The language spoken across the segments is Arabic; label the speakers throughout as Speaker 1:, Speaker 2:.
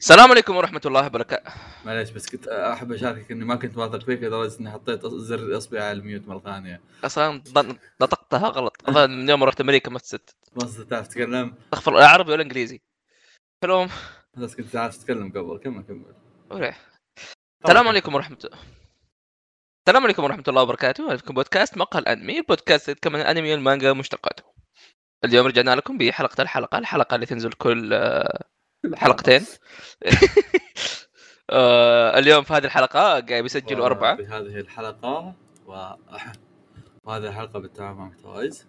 Speaker 1: السلام عليكم ورحمة الله وبركاته.
Speaker 2: معليش بس كنت أحب أشاركك إني ما كنت واثق فيك لدرجة إني حطيت زر اصبعي على الميوت مرة
Speaker 1: ثانية. أصلا نطقتها غلط. الظاهر من يوم رحت أمريكا ما تست
Speaker 2: ما تعرف تتكلم
Speaker 1: استغفر الله عربي ولا إنجليزي؟ فاليوم
Speaker 2: بس كنت تعرف تتكلم قبل. كمل كمل.
Speaker 1: السلام عليكم ورحمة السلام عليكم ورحمة الله وبركاته. هذا بودكاست مقهى الأنمي البودكاست يتكلم عن الأنمي والمانجا ومشتقاته. اليوم رجعنا لكم بحلقة الحلقة الحلقة اللي تنزل كل آه، حلقتين. آه، اليوم في هذه الحلقة قاعد بيسجلوا أربعة.
Speaker 2: في هذه الحلقة و... وهذه الحلقة بالتعاون مع محتوايز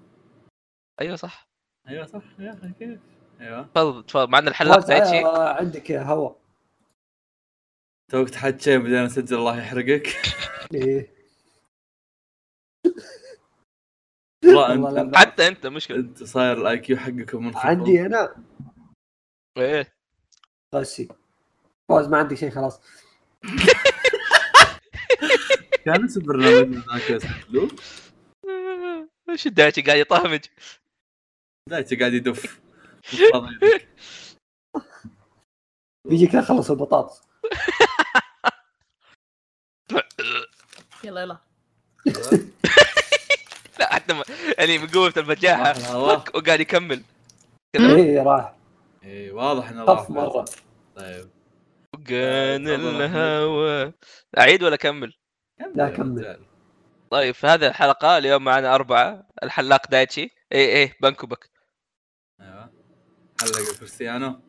Speaker 1: أيوة صح.
Speaker 2: أيوه صح يا أخي كيف؟ أيوه.
Speaker 1: تفضل تفضل. معنا الحلاق دايتشي
Speaker 3: آه، عندك هواء
Speaker 2: توك تحكي بدينا نسجل الله يحرقك.
Speaker 3: إيه.
Speaker 2: والله انت.
Speaker 1: حتى أنت مشكلة.
Speaker 2: أنت صاير الاي كيو حقكم منخفض.
Speaker 3: عندي أنا.
Speaker 1: إيه.
Speaker 3: قاسي فواز ما عندي شيء خلاص.
Speaker 2: كان اسم برنامج ذاك اسمه
Speaker 1: إيش الدايتشي قاعد يطهمج
Speaker 2: دايتي قاعد يدف.
Speaker 3: بيجيك اخلص البطاطس.
Speaker 4: يلا يلا.
Speaker 1: لا حتى ما يعني من
Speaker 2: الهواء.
Speaker 1: فك وقاعد يكمل. كذا
Speaker 3: إيه راح.
Speaker 2: اي واضح إنه
Speaker 3: طف
Speaker 2: راح
Speaker 3: مرة.
Speaker 2: طيب.
Speaker 1: وقان
Speaker 2: أحمد.
Speaker 1: الهوى. أعيد ولا أكمل؟
Speaker 3: لا، كمل.
Speaker 2: رجال.
Speaker 1: طيب في هذه الحلقة اليوم معنا أربعة. الحلاق دايتشي. إيه إيه بنكو بك
Speaker 2: أيوه. حلق كريستيانو.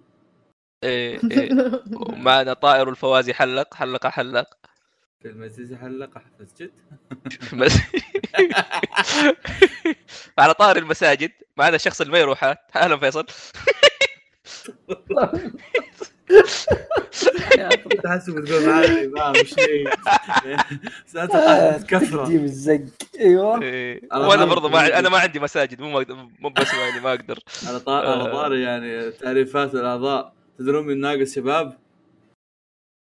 Speaker 1: إيه إيه. ومعنا طائر الفوازي حلق. حلق حلق.
Speaker 2: في المسجد حلق احفظ جد.
Speaker 1: بس على طائر المساجد. معنا الشخص اللي ما يروحها أهلا فيصل.
Speaker 2: تحسب تقول معي ما مش كثره
Speaker 3: تقديم الزق
Speaker 1: أيوه.
Speaker 2: أنا
Speaker 1: وأنا
Speaker 2: ما-
Speaker 1: برضه ما أنا ما عندي مساجد مو مو بس يعني ما أقدر
Speaker 2: على طار على
Speaker 1: آه.
Speaker 2: طاري يعني تعريفات الأعضاء تدرون من ناقص شباب؟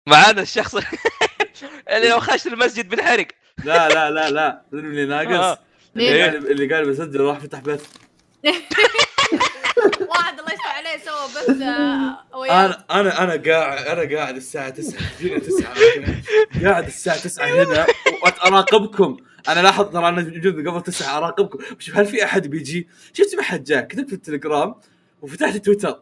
Speaker 1: معانا الشخص اللي لو خش المسجد بنحرق
Speaker 2: لا لا لا لا تدرون من اللي ناقص؟
Speaker 1: آه.
Speaker 2: اللي؟ قال اللي قال بسجل راح فتح بث
Speaker 4: آه، وياه
Speaker 2: أنا أنا أنا قاعد أنا قاعد الساعة 9 جينا 9 قاعد الساعة 9 هنا واراقبكم أنا لاحظ ترى أنا موجود قبل 9 أراقبكم. شوف هل في أحد بيجي؟ شفت ما حد جاء؟ كتبت في التليجرام وفتحت تويتر.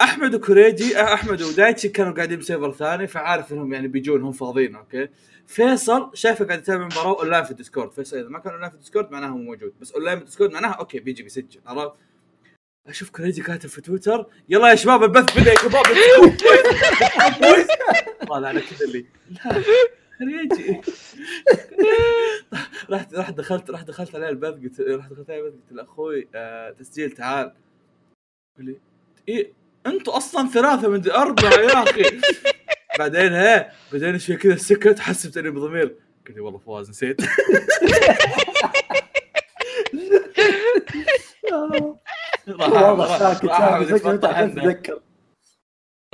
Speaker 2: أحمد وكوريجي آه، أحمد ودايتشي كانوا قاعدين ب server ثاني فعارف إنهم يعني بيجون هم فاضيين أوكي. فيصل شايفه قاعد يتابع المباراه اونلاين في الديسكورد فيصل إذا ما كان اونلاين في الديسكورد معناها هو موجود. بس اونلاين في الديسكورد معناها أوكي بيجي بيسجل عرفت؟ أشوف كوريجي كاتب في تويتر يلا يا شباب البث بدأ يا شباب طالع على كذا اللي لا رحت رحت دخلت رحت دخلت عليه البث قلت رحت دخلت عليه البث قلت له أخوي آه تسجيل تعال. يقول لي إيه أنتوا أصلا ثلاثة من أربعة يا أخي. بعدين ها بعدين شوي كذا سكت حسبت إني بضمير. قلت والله فواز نسيت.
Speaker 3: ساكت ساكت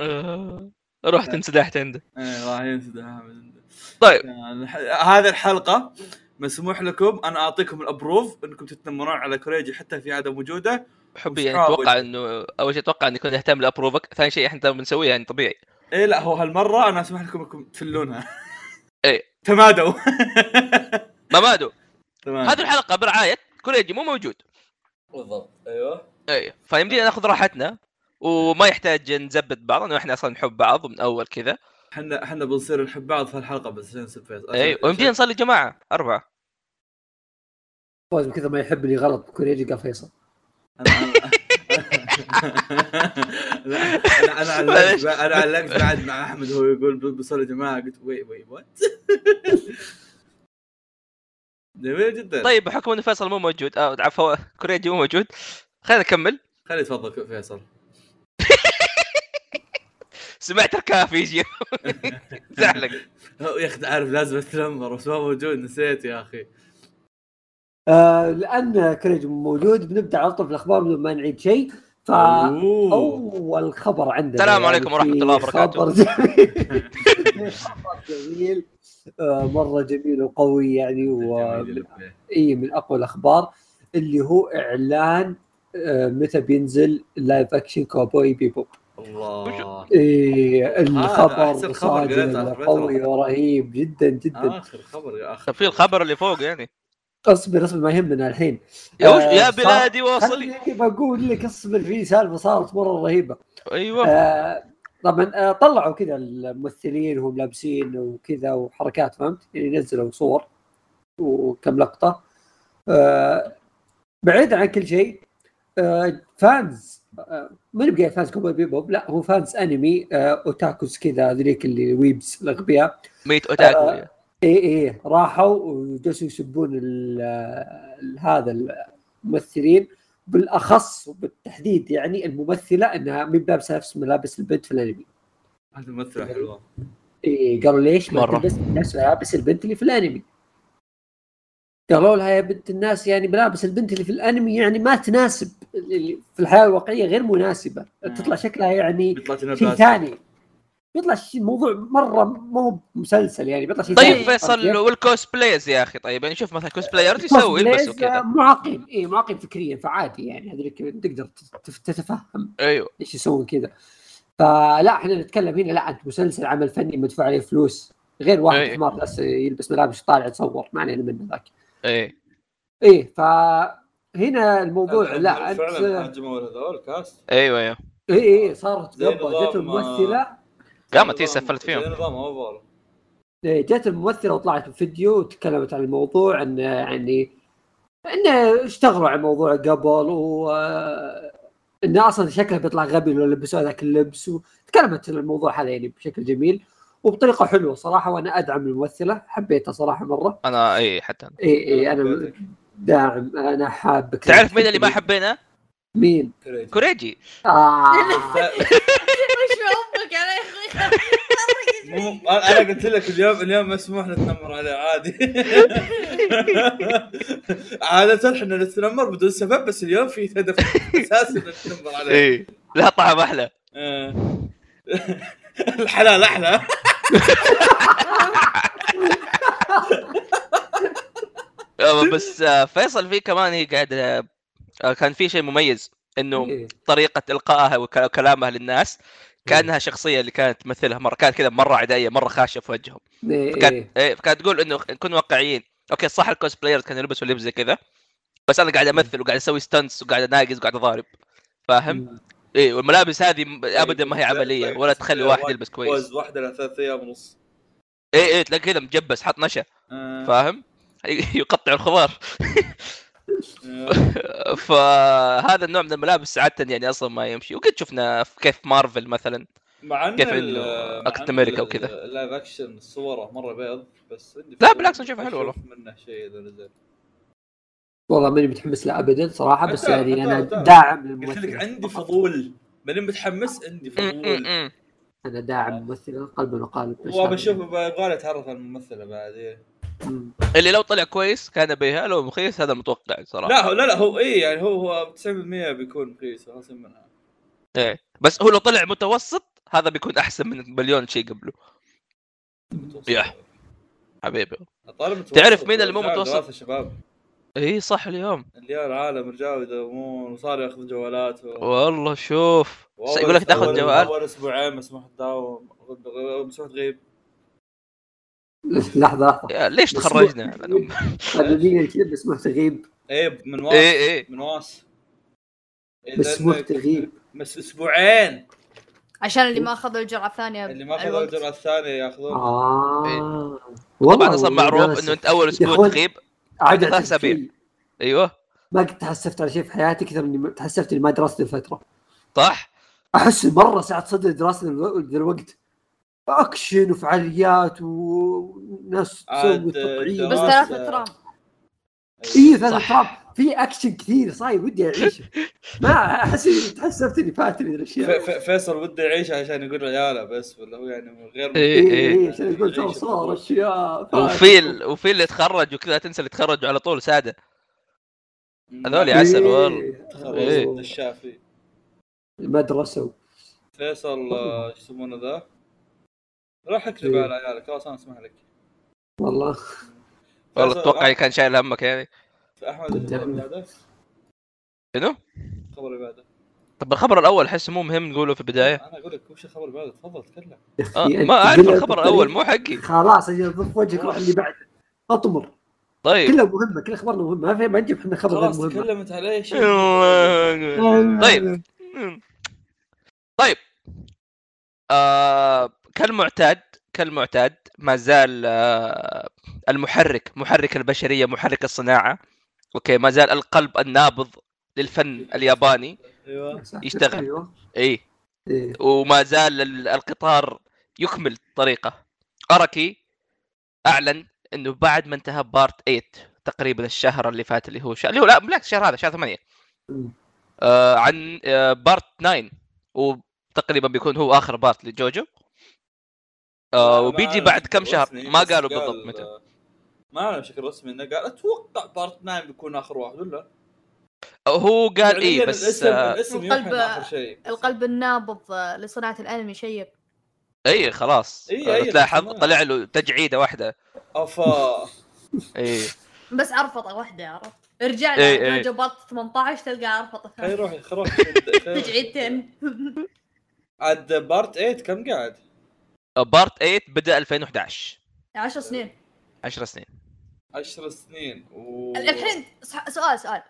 Speaker 1: آه، رحت انسدحت عنده
Speaker 2: إيه راح ينسدح احمد
Speaker 1: طيب.
Speaker 2: الح- هذه الحلقة مسموح لكم أنا أعطيكم ال approve إنكم تتنمرون على كوريجي حتى في عدم وجوده.
Speaker 1: حبي يعني
Speaker 2: أتوقع.
Speaker 1: إنه أول شيء أتوقع إنه يكون يهتم ل approve ك ثاني شيء إحنا بنسويه يعني طبيعي.
Speaker 2: إيه لا هو هالمرة أنا أسمح لكم إنكم تفلونها.
Speaker 1: إيه.
Speaker 2: تمادوا.
Speaker 1: ممادو
Speaker 2: تمام
Speaker 1: هذه الحلقة برعاية كوريجي مو موجود.
Speaker 2: بالضبط أيوه.
Speaker 1: اي فيمدينا ناخذ راحتنا وما يحتاج نزبد بعض لأنه إحنا أصلا نحب بعض من أول كذا.
Speaker 2: إحنا إحنا بنصير نحب بعض في الحلقة بس عشان نسب فيصل
Speaker 1: اي ويمدينا نصلي جماعة أربعة.
Speaker 3: فواز كذا ما يحبني غلط كوريجي قال فيصل.
Speaker 2: أنا أنا أنا علقت أنا علقت بعد مع أحمد هو يقول بصلي جماعة قلت wait wait what جميل جدا.
Speaker 1: طيب بحكم انه فيصل مو موجود. آه عفوا كوريجي مو موجود. خلينا نكمل.
Speaker 2: خلي يتفضل فيصل.
Speaker 1: سمعت الكافي يجي. زعلق
Speaker 2: يا أخي عارف لازم اتنمر بس ما موجود نسيت يا أخي.
Speaker 3: آه لأن كوريجي موجود بنبدأ على طول في الأخبار بدون ما نعيد شيء. ف
Speaker 2: أوه.
Speaker 3: اول خبر عندنا
Speaker 1: السلام عليكم ورحمة
Speaker 3: في
Speaker 1: الله وبركاته.
Speaker 3: خبر جميل. خبر جميل. آه، مرة جميل وقوي يعني و اي من أقوى الأخبار اللي هو إعلان متى بينزل live action Cowboy Bebop
Speaker 2: الله. أحسن
Speaker 3: الخبر صادم. قوي ورهيب جدا جدا.
Speaker 2: آخر خبر يا أخي
Speaker 1: طب في الخبر اللي فوق يعني.
Speaker 3: اصبر اصبر ما يهمنا الحين.
Speaker 1: يا, وش...
Speaker 3: آه،
Speaker 1: يا بلادي واصلي.
Speaker 3: خليني بقول لك اصبر في سالفة صارت مرة رهيبة.
Speaker 1: أيوه.
Speaker 3: آه طبعا آه طلعوا كذا الممثلين وهم لابسين وكذا وحركات فهمت؟ يعني نزلوا صور وكم لقطة. آه بعيد عن كل شيء آه fans آه ما نبقى fans Cowboy Bebop لا هو fans انمي آه otakus كذا ذيك اللي weebs الأغبياء
Speaker 1: ميت otaku
Speaker 3: آه. اي اي راحوا وجلسوا يسبون ال- ال- هذا الممثلين بالأخص وبالتحديد يعني الممثلة إنها مي بلابسه نفس ملابس البنت في الأنمي
Speaker 2: هذه ممثلة حلوة
Speaker 3: اي قالوا ليش ما. تلبس نفس ملابس البنت اللي في الأنمي قالوا لها يا بنت الناس يعني ملابس البنت اللي في الأنمي يعني ما تناسب اللي في الحياة الواقعية غير مناسبة.
Speaker 2: مم.
Speaker 3: تطلع شكلها يعني شيء. ثاني. بيطلع شيء موضوع مرة مو مسلسل يعني بيطلع شيء
Speaker 1: طيب. فيصل وال cosplayers يا أخي. طيب يعني شوف مثلا cosplayers يسوي يلبسوا كذا
Speaker 3: معاقين اي معاقين فكريا فعادي يعني. هذول تقدر تت- تتفهم
Speaker 1: أيوه.
Speaker 3: إيش يسوون كذا. فلا إحنا نتكلم هنا لا انت مسلسل عمل فني مدفوع عليه فلوس. غير واحد
Speaker 1: أي.
Speaker 3: حمار بس يلبس ملابس طالع يتصور. ما علينا منه ذاك.
Speaker 1: إيه.
Speaker 3: إيه فهنا الموضوع لا أنت
Speaker 2: فعلا هجموا هذول cast
Speaker 1: أيوه أيوه.
Speaker 3: اي اي صارت
Speaker 2: زي
Speaker 3: قبه جت الممثلة.
Speaker 1: قامت هي سفلت فيهم.
Speaker 2: نظام over
Speaker 3: إيه، جت الممثلة وطلعت بفيديو وتكلمت عن الموضوع إن يعني انه اشتغلوا على الموضوع قبل و انه أصلا شكله بيطلع غبي لو لبسوا ذاك اللبس وتكلمت عن الموضوع هذا يعني بشكل جميل. وبطريقة حلوة صراحة وأنا أدعم الممثلة. حبيتها صراحة مرة.
Speaker 1: أنا إي حتى أنا.
Speaker 3: إي إي أنا داعم. أنا حابك
Speaker 1: تعرف مين اللي ما حبينا؟
Speaker 3: مين؟
Speaker 1: كوريجي.
Speaker 3: آه.
Speaker 2: أنا أنا قلت لك اليوم اليوم مسموح نتنمر عليه عادي. عادة إحنا نتنمر بدون سبب بس اليوم في هدف أساسي نتنمر عليه.
Speaker 1: إيه لها طعم أحلى.
Speaker 2: آه. الحلال
Speaker 1: أحلى. بس آه، فيصل في كمان هي قاعدة آه، كان في شيء مميز إنه
Speaker 3: إيه.
Speaker 1: طريقة إلقائها وكلامها للناس كأنها شخصية اللي كانت تمثلها مرة كانت كذا مرة عدائية مرة خاشة في وجههم
Speaker 3: إيه،
Speaker 1: كانت
Speaker 3: إيه.
Speaker 1: إيه كانت تقول إنه نكون واقعيين أوكي صح ال cosplayers كانوا يلبسوا لبس زي كذا بس أنا قاعد أمثل وقاعد أسوي stunts وقاعد أناقز وقاعد أضارب فاهم؟ إيه والملابس هذه م- ابدا ما هي عملية ولا تخلي واحد يلبس كويس
Speaker 2: فوز واحدة ثلاث أيام ونص
Speaker 1: إيه إيه تلاقي كذا مجبس حط نشا
Speaker 2: آه.
Speaker 1: فاهم؟ يقطع الخضار
Speaker 2: آه.
Speaker 1: فهذا النوع من الملابس عادة يعني أصلا ما يمشي وقد شفنا كيف مارفل مثلا
Speaker 2: مع إن
Speaker 1: كيف
Speaker 2: إن
Speaker 1: أمريكا
Speaker 2: ال-
Speaker 1: وكذا.
Speaker 2: ال live action صوره مرة بيض بس
Speaker 1: لا، بالعكس شايفه حلو
Speaker 2: أشوف منه شيء إذا نزل
Speaker 3: والله ماني متحمس له ابدا صراحة بس يعني
Speaker 2: أنا.
Speaker 3: داعم
Speaker 2: قلت لك
Speaker 3: للممثل
Speaker 2: عندي فضول. ماني متحمس عندي فضول.
Speaker 3: أنا داعم ممثل قلبا وقالب
Speaker 2: وبشوف يبغى يتعرف على الممثلة بعد.
Speaker 1: اللي لو طلع كويس كان بيها لو مخيس هذا متوقع صراحة.
Speaker 2: لا هو لا لا هو إيه يعني هو هو 90% بيكون رخيص خلاص منها
Speaker 1: إيه. بس هو لو طلع متوسط هذا بيكون أحسن من مليون شيء قبله. يا. حبيبي. تعرف مين اللي مو متوسط؟
Speaker 2: دراسة شباب
Speaker 1: إي صح اليوم.
Speaker 2: اللي العالم رجعوا يداومون وصار ياخذ جوالات و...
Speaker 1: والله شوف. يقول لك تاخذ جوال؟
Speaker 2: أول أسبوعين مسموح تداوم مسموح تغيب.
Speaker 3: لحظة لحظة.
Speaker 1: يا ليش تخرجنا؟
Speaker 3: قانونيا كذا بس تغيب
Speaker 2: إيه من واس.
Speaker 1: إيه إيه.
Speaker 2: من واس. إيه، لأنك-
Speaker 3: تغيب
Speaker 2: بس أسبوعين.
Speaker 4: عشان اللي ما أخذوا الجرعة الثانية
Speaker 2: اللي ما
Speaker 4: أخذوا.
Speaker 2: الجرعة الثانية ياخذون.
Speaker 3: آه.
Speaker 1: طبعا أصلا معروف إنه
Speaker 3: أنت
Speaker 1: أول
Speaker 3: أسبوع
Speaker 1: تغيب.
Speaker 3: عاد
Speaker 1: ثلاث أسابيع.
Speaker 3: فيه.
Speaker 1: أيوه
Speaker 3: ما قد تحسفت على شيء في حياتي كثر إني تحسفت إني ما درست الفترة
Speaker 1: صح
Speaker 3: أحس مرة ساعة صدر ذا الوقت أكشن وفعاليات وناس تسوي تطعيم
Speaker 4: بس. ثلاثة ترام
Speaker 3: اي ثلاث
Speaker 1: صح.
Speaker 3: في اكشن كثير صاير ودي اعيشه ما أحس إني تحسفت إني فاتني
Speaker 2: الأشياء فيصل وده يعيش عشان يقول عياله بس ولا هو يعني من غير
Speaker 1: إيه.
Speaker 3: اي
Speaker 1: إيه.
Speaker 3: اي عشان يقول ترى صار أشياء
Speaker 1: وفي ال... وفي اللي تخرج وكذا لا تنسى اللي تخرجوا على طول ساده هذول
Speaker 3: إيه.
Speaker 1: عسل والله.
Speaker 2: إيه.
Speaker 1: إيه.
Speaker 2: الشافي
Speaker 3: المدرسة
Speaker 2: فيصل آه، إيش يسمونه ذا راح اكذب
Speaker 3: إيه.
Speaker 2: على عيالك خلاص أنا أسمح لك
Speaker 3: والله
Speaker 1: والله أتوقع كان شايل همك يعني
Speaker 2: أحمد
Speaker 3: كنت
Speaker 2: خبر
Speaker 3: أعمل.
Speaker 2: بعده.
Speaker 1: شنو؟
Speaker 2: خبر بعده.
Speaker 1: طب الخبر الأول احسه مو مهم نقوله في البداية.
Speaker 2: أنا أقول لك وش الخبر بعد تفضل تكلم.
Speaker 1: آه ما
Speaker 3: أعرف
Speaker 1: الخبر الأول مو حقي.
Speaker 3: خلاص أجل في وجهك روح اللي بعده. أطمر.
Speaker 1: طيب.
Speaker 3: كلها مهمة كل أخبارنا مهمة. ما في ما نجيب إحنا خبر غير
Speaker 2: خلاص
Speaker 3: مهمه
Speaker 2: تكلمت على اي شيء
Speaker 1: طيب. طيب. آه كالمعتاد كالمعتاد ما زال آه المحرك محرك البشرية محرك الصناعة. أوكي ما زال القلب النابض للفن الياباني
Speaker 2: أيوه.
Speaker 1: يشتغل.
Speaker 3: أيوه.
Speaker 1: إي.
Speaker 3: إيه.
Speaker 1: وما زال ال- القطار يكمل طريقه. أراكي أعلن إنه بعد ما انتهى part 8 تقريبا الشهر اللي فات اللي هو شهر اللي هو لا بالعكس الشهر هذا شهر 8
Speaker 3: مم.
Speaker 1: آه عن آه part 9 وتقريبا بيكون هو آخر بارت لجوجو. آه وبيجي بعد كم شهر ما قالوا بالضبط متى.
Speaker 2: ما اعلم بشكل رسمي إنه قال أتوقع part 9 بيكون آخر واحد ولا؟
Speaker 1: هو قال إيه
Speaker 2: فعلياً
Speaker 1: بس
Speaker 2: الاسم
Speaker 1: آه
Speaker 2: الاسم
Speaker 4: القلب-
Speaker 2: آخر شيء.
Speaker 4: القلب النابض آه، لصناعة الأنمي شيب.
Speaker 1: إي خلاص.
Speaker 2: إيه،
Speaker 1: آه،
Speaker 2: إيه،
Speaker 1: تلاحظ. طلع له تجعيدة واحدة.
Speaker 2: أفا.
Speaker 1: إي.
Speaker 4: بس عرفطه واحدة عرفت؟ ارجع
Speaker 1: إيه، إيه.
Speaker 4: له جوجو بارت 18 تلقى عرفطه
Speaker 2: خلي
Speaker 4: ثانية.
Speaker 2: روح خلي روح
Speaker 4: تجعيدتين.
Speaker 2: عاد بارت 8 كم قاعد؟
Speaker 1: بارت 8 بدأ 2011
Speaker 4: 10 سنين.
Speaker 1: 10 سنين.
Speaker 2: 10 سنين و
Speaker 4: الحين سؤال سؤال.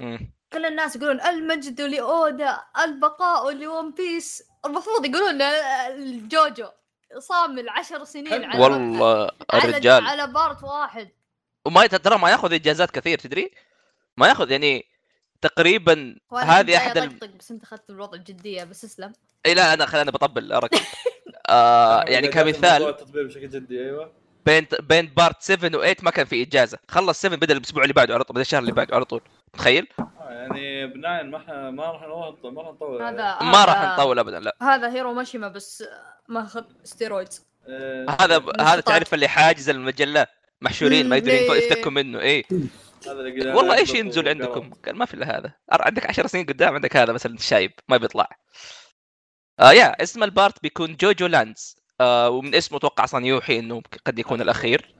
Speaker 1: مم.
Speaker 4: كل الناس يقولون المجد لأودا البقاء ل One Piece. المفروض يقولون الجوجو صامل عشر سنين على
Speaker 1: والله
Speaker 4: على
Speaker 1: الرجال.
Speaker 4: على part واحد.
Speaker 1: وما ترى ما ياخذ إجازات كثير تدري؟ ما ياخذ يعني تقريبا هذه أحد ال...
Speaker 4: بس أنت أخذت الوضع بجدية بس اسلم.
Speaker 1: إي لا أنا خلينا بطبل أراكي آه يعني كمثال
Speaker 2: التطبيق بشكل جدي أيوه.
Speaker 1: بين بين part 7 و8 ما كان في إجازة. خلص 7 بدا الأسبوع اللي بعده على طول بدا الشهر اللي بعده على طول. تخيل
Speaker 2: آه، يعني بناين ما إحنا ما راح نطول ما راح نطول.
Speaker 4: هذا
Speaker 1: ما راح نطول ابدا لا.
Speaker 4: هذا هيرو ماشيما بس ماخذ steroids
Speaker 2: آه،
Speaker 1: هذا. هذا تعرف اللي حاجز المجلة. محشورين ما
Speaker 4: إيه.
Speaker 1: يفتكوا منه. اي
Speaker 2: هذا اللي قلنا
Speaker 1: والله
Speaker 2: إيش
Speaker 1: ينزل. عندكم؟ قال ما في إلا هذا. عندك 10 سنين قدام عندك هذا مثلا شايب ما بيطلع. آه يا اسم ال part بيكون جوجو Lands. آه ومن اسمه أتوقع أصلا يوحي إنه قد يكون الأخير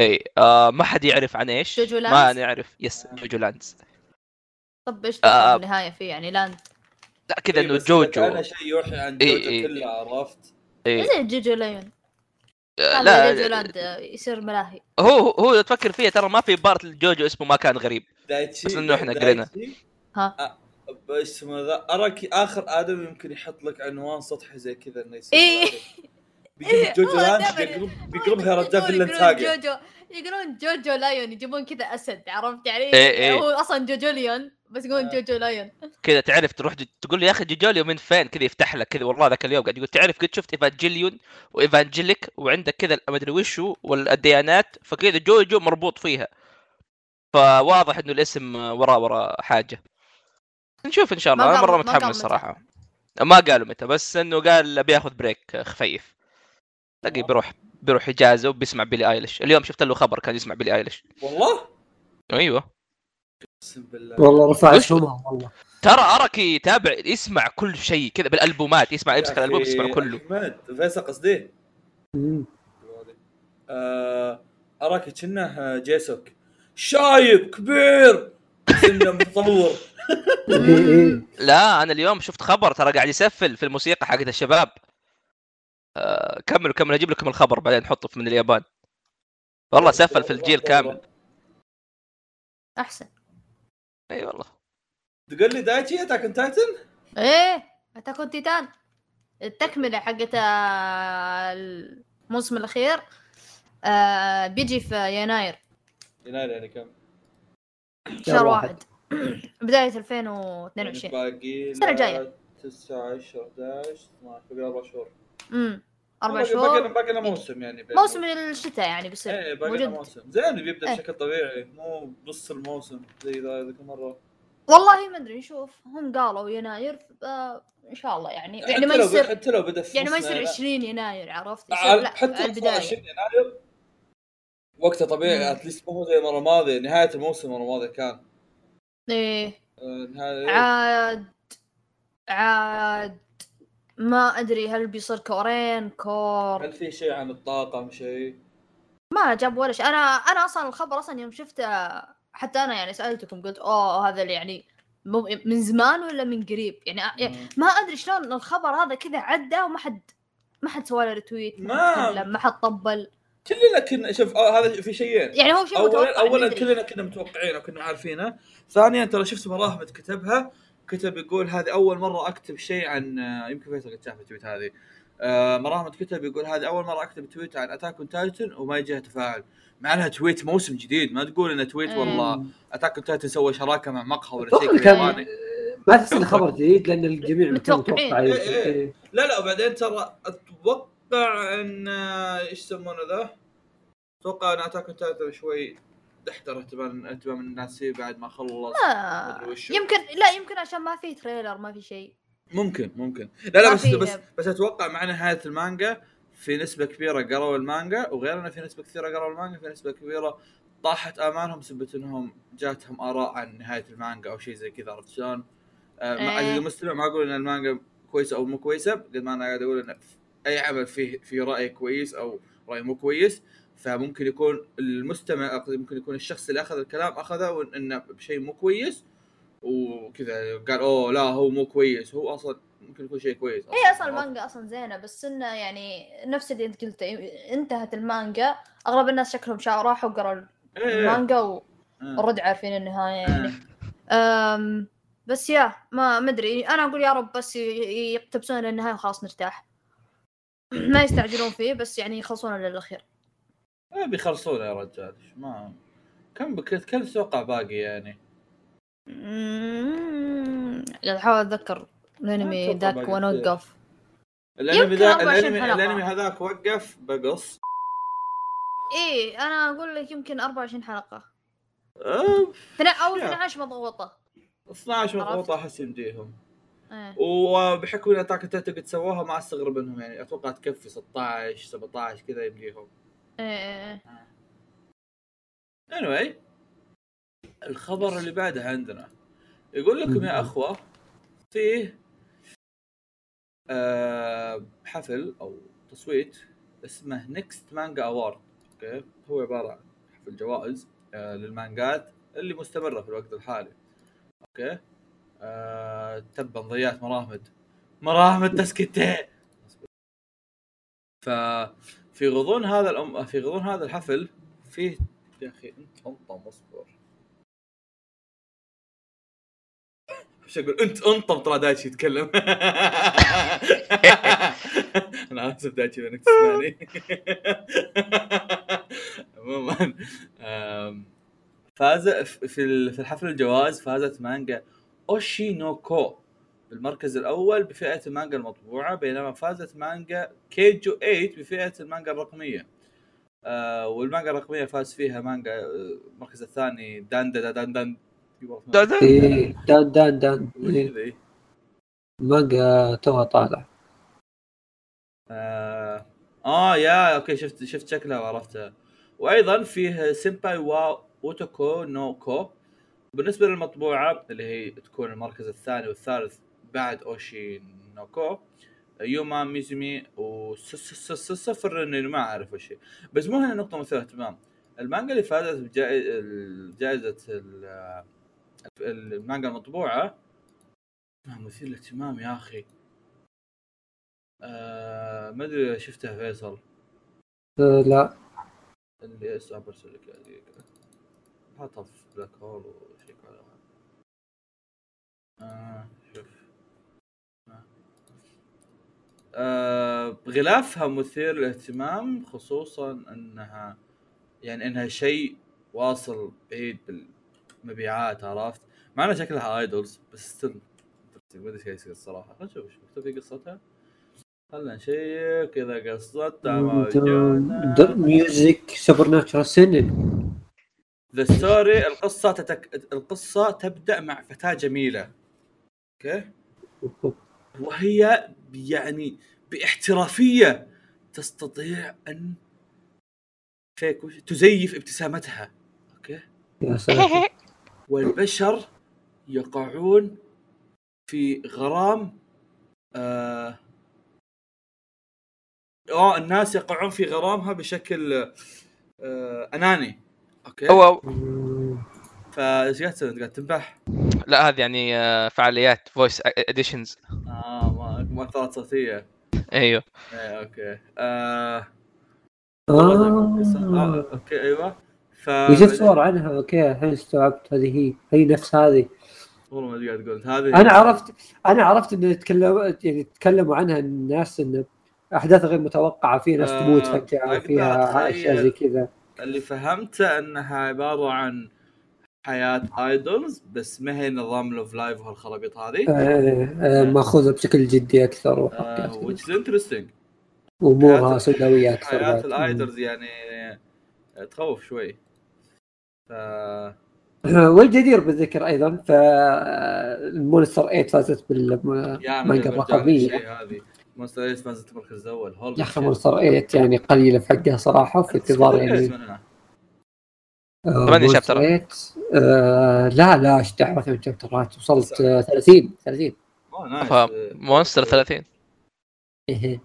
Speaker 1: اي آه ما حد يعرف عن إيش
Speaker 4: جوجو
Speaker 1: ما
Speaker 4: Lands؟
Speaker 1: نعرف yes جوجو Lands
Speaker 4: طب إيش
Speaker 1: آه.
Speaker 4: تفهم النهايه فيه يعني land
Speaker 1: لا كذا
Speaker 2: إيه، إنه
Speaker 1: جوجو
Speaker 2: كان شيء يوحي عن
Speaker 1: إيه،
Speaker 2: جوجو
Speaker 1: إيه.
Speaker 2: كله عرفت
Speaker 1: إيه.
Speaker 4: زي جوجو لايون
Speaker 1: آه،
Speaker 4: جوجو
Speaker 1: لا
Speaker 4: land آه، يصير ملاهي
Speaker 1: هو هو لو تفكر فيها ترى ما في part الجوجو اسمه ما كان غريب
Speaker 2: دايتشي
Speaker 1: بس إنه إحنا
Speaker 2: دايتشي،
Speaker 1: قرينا.
Speaker 4: ها.
Speaker 2: آه، إيش اسمه ذا اراك آخر آدم يمكن يحط لك عنوان سطحي زي كذا إنه يصير
Speaker 4: إيه.
Speaker 2: بيجيب جوجو بيقلب- بيقلبها رجال
Speaker 4: يقولون-
Speaker 2: فيلن ساقع
Speaker 4: جوجو يقولون جوجو لايون يجيبون كذا أسد عرفت يعني؟
Speaker 1: إيه، إيه.
Speaker 4: هو أصلا جوجو ليون بس يقولون
Speaker 2: آه.
Speaker 4: جوجو لايون.
Speaker 1: كذا تعرف تروح ج- تقول يا أخي جوجوليو من فين؟ كذا يفتح لك كذا والله ذاك اليوم قاعد يقول تعرف قد شفت ايفانجيليون وايفانجيليك وعندك كذا ما أدري وشو والديانات فكذا جوجو مربوط فيها. فواضح إنه الاسم وراه وراه حاجة. نشوف إن شاء الله.
Speaker 4: أنا مرة
Speaker 1: متحمس. صراحة. ما قالوا متى بس إنه قال بياخذ break خفيف. تلاقيه بيروح بيروح اجازه وبيسمع بيلي آيليش. اليوم شفت له خبر كان يسمع بيلي آيليش.
Speaker 2: والله؟
Speaker 1: أيوه.
Speaker 2: أقسم بالله.
Speaker 3: والله رفع اسهمها والله.
Speaker 1: ترى أراكي يتابع يسمع كل شيء كذا بالألبومات يسمع يمسك الألبوم يسمع كله.
Speaker 2: أحمد فيصل قصدي. آه، أراك كأنه جيسوك. شايب كبير! سنه متطور.
Speaker 3: إيه، إيه.
Speaker 1: لا أنا اليوم شفت خبر ترى قاعد يسفل في الموسيقى حقت الشباب. آه كملوا كملوا أجيب لكم الخبر بعدين نحطه في- من اليابان. والله سفل في الجيل كامل.
Speaker 4: أحسن.
Speaker 1: إي والله.
Speaker 2: تقول لي دايتشي أتاك اون تايتن؟
Speaker 4: إيه أتاك اون تيتان. التكملة حقت آه، الموسم الأخير آه بيجي في يناير.
Speaker 2: يناير يعني كم؟
Speaker 4: شهر
Speaker 3: واحد.
Speaker 4: بداية 2022
Speaker 2: باقي
Speaker 4: السنة الجاية.
Speaker 2: 9 10 11 12 باقي أربع شهور.
Speaker 4: امم
Speaker 2: أربع
Speaker 4: شهور.
Speaker 2: باقي باقي لنا موسم يعني بين
Speaker 4: موسم الشتاء يعني بيصير.
Speaker 2: إيه باقي لنا موسم. زين بيبدأ
Speaker 4: إيه.
Speaker 2: بشكل طبيعي مو بنص الموسم زي ذا ذيك المرة.
Speaker 4: والله ما أدري نشوف هم قالوا يناير إن شاء الله يعني. يعني ما يصير
Speaker 2: حتى لو بدأ
Speaker 4: يعني ما يصير
Speaker 2: يناير.
Speaker 4: 20 يناير عرفت؟ يصير لا
Speaker 2: حتى
Speaker 4: البدايه
Speaker 2: 20 يناير وقته طبيعي. اتليست مو زي المرة الماضية. نهاية الموسم المره الماضيه كان.
Speaker 4: إيه.
Speaker 2: آه، نهاية
Speaker 4: عاد عاد ما أدري هل بيصير كورين كور
Speaker 2: هل في شيء عن الطاقم شيء؟
Speaker 4: ما جاب ولا شيء. أنا أنا أصلا الخبر أصلا يوم شفته حتى أنا يعني سألتكم قلت أوه هذا اللي يعني من زمان ولا من قريب؟ يعني يعني ما أدري شلون الخبر هذا كذا عدى وما حد ما حد سوى له retweet ما
Speaker 2: ما-
Speaker 4: حد ما حد طبل.
Speaker 2: كلنا كنا شوف هذا في شيئين.
Speaker 4: يعني هو شيء
Speaker 2: اولا اولا. كلنا كنا متوقعينه وكنا عارفينه. ثانيا ترى شفت مراهمد كتبها كتب يقول هذه أول مرة أكتب شيء عن آه، يمكن فيصل قد شاف ال tweet هذه آه، مراهمد كتب يقول هذه أول مرة أكتب tweet عن Attack on Titan وما يجيها تفاعل مع إنها tweet موسم جديد ما تقول إنه
Speaker 4: tweet.
Speaker 2: والله Attack on Titan سوى شراكة مع مقهى ولا شيء
Speaker 3: كان-. ما تحس انه خبر جديد لأن الجميع. متوقع
Speaker 2: إيه، إيه.
Speaker 3: إيه.
Speaker 2: لا لا وبعدين ترى أتوقع إن آه، إيش يسمونه ذا؟ أتوقع إن Attack on Titan شوي احتر اهتمام اهتمام الناس فيه بعد ما خلص ما
Speaker 4: آه. يمكن لا يمكن عشان ما في trailer ما في شيء
Speaker 2: ممكن ممكن لا لا بس بس بس أتوقع مع نهايه المانجا في نسبة كبيرة قروا المانجا وغير انه في نسبة كثيرة قروا المانجا في نسبة كبيرة طاحت آمالهم بسبب إنهم جاتهم آراء عن نهاية المانجا أو شيء زي كذا عرفت شلون؟ آه مع
Speaker 4: إيه.
Speaker 2: عزيزي المستمع ما أقول إن المانجا كويسة أو مو كويسة قد ما أنا قاعد أقول إن أي عمل فيه في رأي كويس أو رأي مو كويس فممكن يكون المستمع ممكن يكون الشخص اللي أخذ الكلام أخذه إنه بشيء مو كويس وكذا قال أوه لا هو مو كويس هو أصلا ممكن يكون شيء كويس
Speaker 4: هي أصلا المانجا أصلا زينة بس إنه يعني نفس اللي أنت قلته انتهت المانجا أغلب الناس شكلهم شا راحوا قروا
Speaker 2: إيه.
Speaker 4: المانجا
Speaker 2: آه.
Speaker 4: والرد عارفين النهاية يعني. أم بس يا ما مدري أنا أقول يا رب بس يقتبسون للنهايه وخلاص نرتاح. ما يستعجلون فيه بس يعني يخلصونه للأخير.
Speaker 2: آه، بيخلصونه يا رجال ما كم بك كم تتوقع باقي يعني؟
Speaker 4: قاعد أحاول أتذكر
Speaker 2: الأنمي
Speaker 4: ذاك ونوقف الأنمي
Speaker 2: ذا
Speaker 4: 24
Speaker 2: الانمي. الأنمي هذاك وقف بقص.
Speaker 4: إيه أنا أقول لك يمكن 24 حلقة.
Speaker 2: آه،
Speaker 4: اثنا- oh
Speaker 2: yeah.
Speaker 4: 12 مضغوطة.
Speaker 2: 12
Speaker 4: عرفت.
Speaker 2: مضغوطة أحس يمديهم.
Speaker 4: إيه.
Speaker 2: وبحكم ان Attack Titan قد سووها ما استغرب منهم يعني أتوقع تكفي 16 17 كذا يمديهم.
Speaker 4: إيه. إيه
Speaker 2: anyway الخبر اللي بعده عندنا. يقول لكم يا أخوة فيه آه حفل أو تصويت اسمه Next Manga Award okay؟ هو عبارة عن حفل جوائز آه للمانجات اللي مستمرة في الوقت الحالي. okay؟ آه تبا ضيعت مراهمد مراهمد تسكتي ففي غضون هذا الأم... في غضون هذا الحفل فيه يا أخي أنت انطم اصبر إيش أقول؟ أنت انطم ترى دايتشي يتكلم. أنا آسف دايتشي انك تسمعني. عموما فاز في ال- في الحفل الجوائز فازت مانجا اوشي نو كو بالمركز الأول بفئة المانجا المطبوعة بينما فازت مانجا كيجو 8 بفئة المانجا الرقمية. آه والمانجا الرقمية فاز فيها مانجا آه، المركز الثاني دان دان دان دان.
Speaker 1: دا- دا-
Speaker 3: إيه، دان دان دان. إيه،
Speaker 2: ذي؟
Speaker 3: مانجا توها طالع.
Speaker 2: آه, آه yeah okay شفت شفت شكلها وعرفتها وأيضا فيه سيمباي وا اوتوكو نو كو بالنسبة للمطبوعة اللي هي تكون المركز الثاني والثالث بعد أوشي نوكو يوما ميزومي وصفر اني ما أعرف وش بس مو هنا نقطة مثيرة اهتمام. المانجا اللي فازت بجائزه المانجا المطبوعة اسمها مثير للاهتمام يا أخي. آه ما أدري شفتها فيصل.
Speaker 3: لا.
Speaker 2: اللي اسمها برسل لك حاطها في بلاك هول وشيك على آه. آه غلافها مثير للاهتمام خصوصا انها يعني إنها شيء واصل بعيد بالمبيعات عرفت؟ مع إنها شكلها idols بس still ما أدري إيش يصير الصراحة. خلينا نشوف إيش مكتوب في قصتها. خلنا نشيك كذا قصتها.
Speaker 3: music supernatural seinen
Speaker 2: the story القصة تتك... القصة تبدأ مع فتاة جميلة. okay. وهي يعني باحترافية تستطيع أن فيك تزيف ابتسامتها.
Speaker 3: okay؟ yeah
Speaker 2: والبشر يقعون في غرام آه آه الناس يقعون في غرامها بشكل آه أناني. okay؟
Speaker 1: هو
Speaker 3: مم.
Speaker 2: فايش قاعد تسوي؟ أنت قاعد تنبح
Speaker 1: لا هذه يعني آه، فعاليات voice
Speaker 2: additions آه مؤثرات صوتية.
Speaker 1: أيوه.
Speaker 2: إيه okay. آه. آه،
Speaker 3: آه.
Speaker 2: okay أيوه. ف
Speaker 3: وجدت صور عنها okay الحين استوعبت هذه هي هي نفس هذه.
Speaker 2: والله ما أدري قاعد تقول. هذه
Speaker 3: أنا عرفت أنا عرفت انه يتكلم يعني تكلموا عنها الناس انه أحداث غير متوقعة في ناس
Speaker 2: آه،
Speaker 3: تموت
Speaker 2: فجأة
Speaker 3: فيها
Speaker 2: أشياء.
Speaker 3: زي كذا.
Speaker 2: اللي فهمته إنها عبارة عن حياة idols بس ما هي نظام Love Live وهالخرابيط هذه؟
Speaker 3: آه، آه، ماخوذة بشكل جدي أكثر
Speaker 2: آه
Speaker 3: وحركات
Speaker 2: is interesting.
Speaker 3: امورها سوداوية أكثر
Speaker 2: حياة.
Speaker 3: ال
Speaker 2: idols يعني تخوف شوي. ف
Speaker 3: والجدير بالذكر أيضا ف ال Monster 8 فازت بالمانجا
Speaker 2: الرقمية. Monster Eight فازت المركز الأول
Speaker 3: يا أخي Monster 8 يعني قليلة في حقها صراحة في انتظار يعني. آه،
Speaker 1: ثمانية
Speaker 3: Monster
Speaker 1: chapter.
Speaker 3: 8 آه لا لا إيش دعوة ثمان chapter ات؟ وصلت آه، 30 30
Speaker 1: Monster 30
Speaker 3: إيه.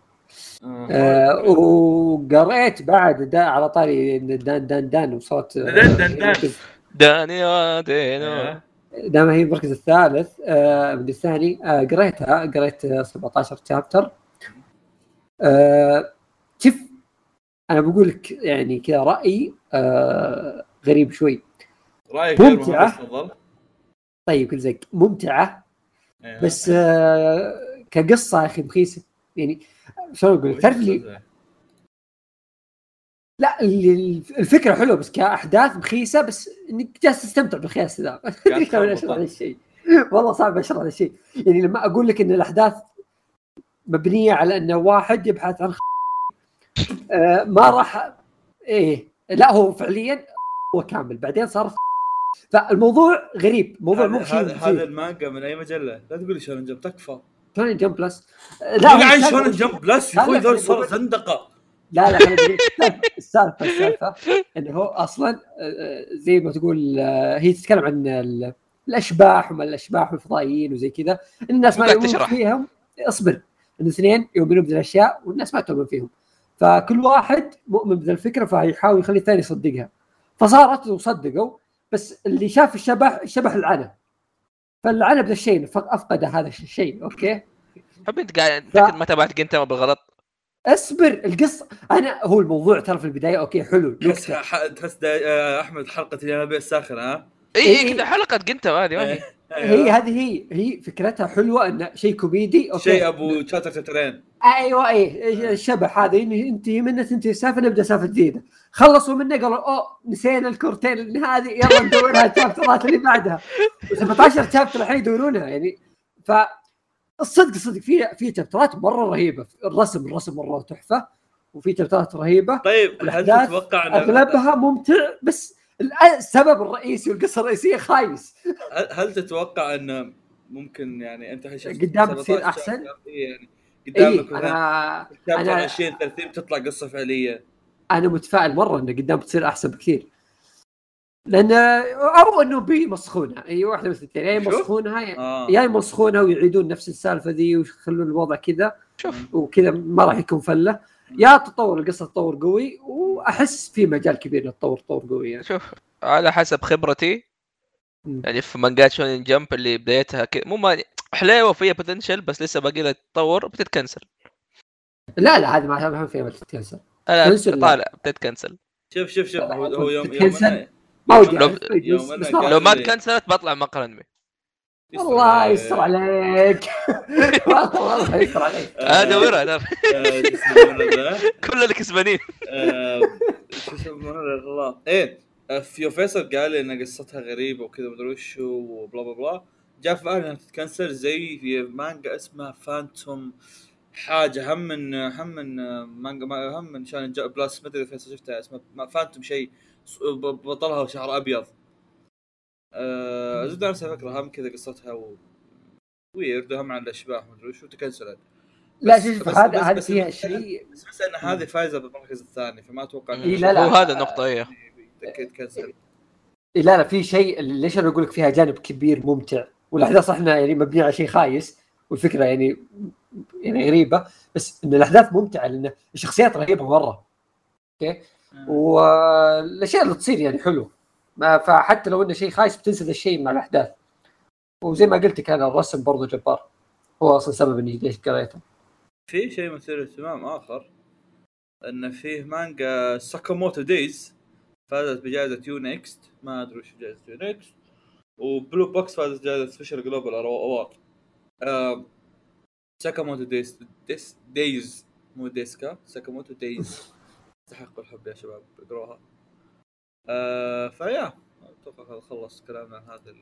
Speaker 3: آه، وقريت بعد دا على طاري دان دان دان وصلت آه،
Speaker 2: دان دان دان.
Speaker 1: داني دينو.
Speaker 3: دام هي المركز الثالث. آه من الثاني. آه قريتها قريت آه 17 chapter. آه شوف أنا بقول لك يعني كذا رايي آه غريب شوي.
Speaker 2: رأيك تفضل
Speaker 3: طيب كل زق ممتعة.
Speaker 2: إيه.
Speaker 3: بس آه كقصة يا أخي مخيسه يعني شلون أقول؟ تعرف لي لا ال- الفكرة حلوة بس كأحداث مخيسه بس إنك جالس تستمتع بالخياس ذا. أدري شلون أشرح الشيء والله صعب أشرح هذا الشيء يعني لما أقول لك إن الأحداث مبنية على انه واحد يبحث عن آه ما راح إيه لا هو فعليا هو كامل بعدين صار فالموضوع غريب موضوع مو
Speaker 2: هذا هذا-. المانجا من أي مجلة؟ لا تقول لي Shonen Jump تكفى.
Speaker 3: Shonen Jump Plus.
Speaker 2: لا
Speaker 3: هو
Speaker 2: عن
Speaker 3: السالفة-
Speaker 2: Shonen Jump Plus؟ يا
Speaker 3: لا،
Speaker 2: أخوي
Speaker 3: لا،
Speaker 2: ذول صاروا زندقه
Speaker 3: لا. لا السالفه السالفه انه هو أصلا آه، آه، زي ما تقول آه، هي تتكلم عن ال- الأشباح وما الأشباح والفضائيين وزي كذا. الناس ما يؤمنون. فيهم اصبر. ان اثنين يؤمنون بذي الأشياء والناس ما تؤمن فيهم. فكل واحد مؤمن بذا الفكرة فيحاول يخلي الثاني يصدقها. فصارت وصدقوا بس اللي شاف الشبح الشبح العنى فالعنى بذا الشيء أفقد هذا الشيء أوكي؟
Speaker 1: حب أنت قاعد تأكد ما تابعت جنتاما بالغلط
Speaker 3: اصبر القصة أنا هو الموضوع ترى في البداية أوكي حلو
Speaker 2: تحس آه، أحمد حلقة الينابيع الساخنه ها؟
Speaker 1: اي
Speaker 3: إيه.
Speaker 1: اي كذا حلقة جينتاما هذه ما هي.
Speaker 2: إيه.
Speaker 3: هي هذه هي هي فكرتها حلوة انه شيء كوميدي okay.
Speaker 2: شيء أبو chapter chapterين
Speaker 3: أيوه اي الشبح هذا ينتهي منه تنتهي السالفه نبدأ سالفه جديدة. خلصوا منه قالوا أوه نسينا الكورتين هذه يلا ندورها ال chapterات اللي بعدها. 17 chapter الحين يدورونها يعني. ف الصدق الصدق في في chapterات مرة رهيبة. الرسم الرسم مرة تحفة وفي chapterات رهيبة.
Speaker 2: طيب هل تتوقع إن
Speaker 3: أغلبها ممتع بس السبب الرئيسي والقصة الرئيسية خايس.
Speaker 2: هل- هل تتوقع إن ممكن يعني أنت
Speaker 3: قدام تصير
Speaker 2: 17
Speaker 3: أحسن؟
Speaker 2: شابتر؟ إيه يعني
Speaker 3: اي
Speaker 2: قدامك مثلا أنا
Speaker 3: أنا-
Speaker 2: 20 30 تطلع قصة فعلية.
Speaker 3: أنا متفائل مرة انه قدام بتصير أحسن بكثير. لأن أو إنه بيمسخونها إي واحدة من الاثنين يا. يمسخونها يا- يا يمسخونها ويعيدون نفس السالفة ذي ويخلون الوضع كذا
Speaker 1: شوف.
Speaker 3: وكذا ما راح يكون فلة. يا تطور القصة تطور قوي وأحس في مجال كبير للتطور تطور قوي يعني.
Speaker 1: شوف على حسب خبرتي.
Speaker 3: مم.
Speaker 1: يعني في مانجات شونين جمب اللي بدايتها كذا مو ما حليوة وفيها بوتنشل بس لسه باقي لها تتطور بتتكنسل.
Speaker 3: لا لا هذه ما ما فيها تكنسل
Speaker 1: لا. طالع بتتكنسل.
Speaker 2: شوف شوف شوف هو يوم يوم
Speaker 3: ما ودي
Speaker 1: لو-
Speaker 3: ما-
Speaker 1: لو ما
Speaker 2: اللي-
Speaker 1: تكنسلت بطلع مقهى انمي
Speaker 3: الله يستر عليك. والله يستر عليك.
Speaker 2: آه،
Speaker 1: ادورها أنا
Speaker 2: آه،؟
Speaker 1: كل الكسبانين
Speaker 2: آه، شو يسمونه؟ الله. إيه فيصل قال لي إن قصتها غريبة وكذا مدري وش هو و blah blah blah. جاء في بالي انها تت cancel زي في مانجا اسمها فانتوم. حاجة هم من هم من مانجا ما- هم من جمب بلس ما أدري فيصل شفتها اسمها فانتوم شيء. بطلها شعر أبيض. آه زبده نفس الفكرة هم كذا قصتها و... ويرد هم عن الأشباح مدري وش وتكنسلت.
Speaker 3: لا شوف هذا هذا فيها شيء
Speaker 2: بس بس إن هذه فايزة بالمركز الثاني فما أتوقع
Speaker 3: إيه، لا، لا.
Speaker 1: هو هذا النقطة إيه.
Speaker 2: تكنسل.
Speaker 3: إيه لا لا في شيء ليش أنا أقول لك فيها جانب كبير ممتع؟ والاحداث إحنا يعني مبنيه على شيء خايس والفكرة يعني يعني غريبة بس إن الأحداث ممتعة لأن الشخصيات رهيبة مرة okay؟ والأشياء اللي تصير يعني حلو ما فحتى لو إنه شيء خايس بتنسى الشيء مع الأحداث. وزي ما قلت كان الرسم برضو جبار. هو أصلا سبب إني ليش قريته.
Speaker 2: في شيء مثير اهتمام آخر إن فيه مانجا ساكاموتو دايز فازت بجائزة يو نيكست ما أدري وش جائزة يو نيكست وبلو بوكس فازت بجائزة special global award آه ساكاموتو دايز ديس دايز مو ديسكا ساكاموتو دايز تستحق الحب يا شباب اقروها آه فيا أتوقع خلص كلامنا عن هذا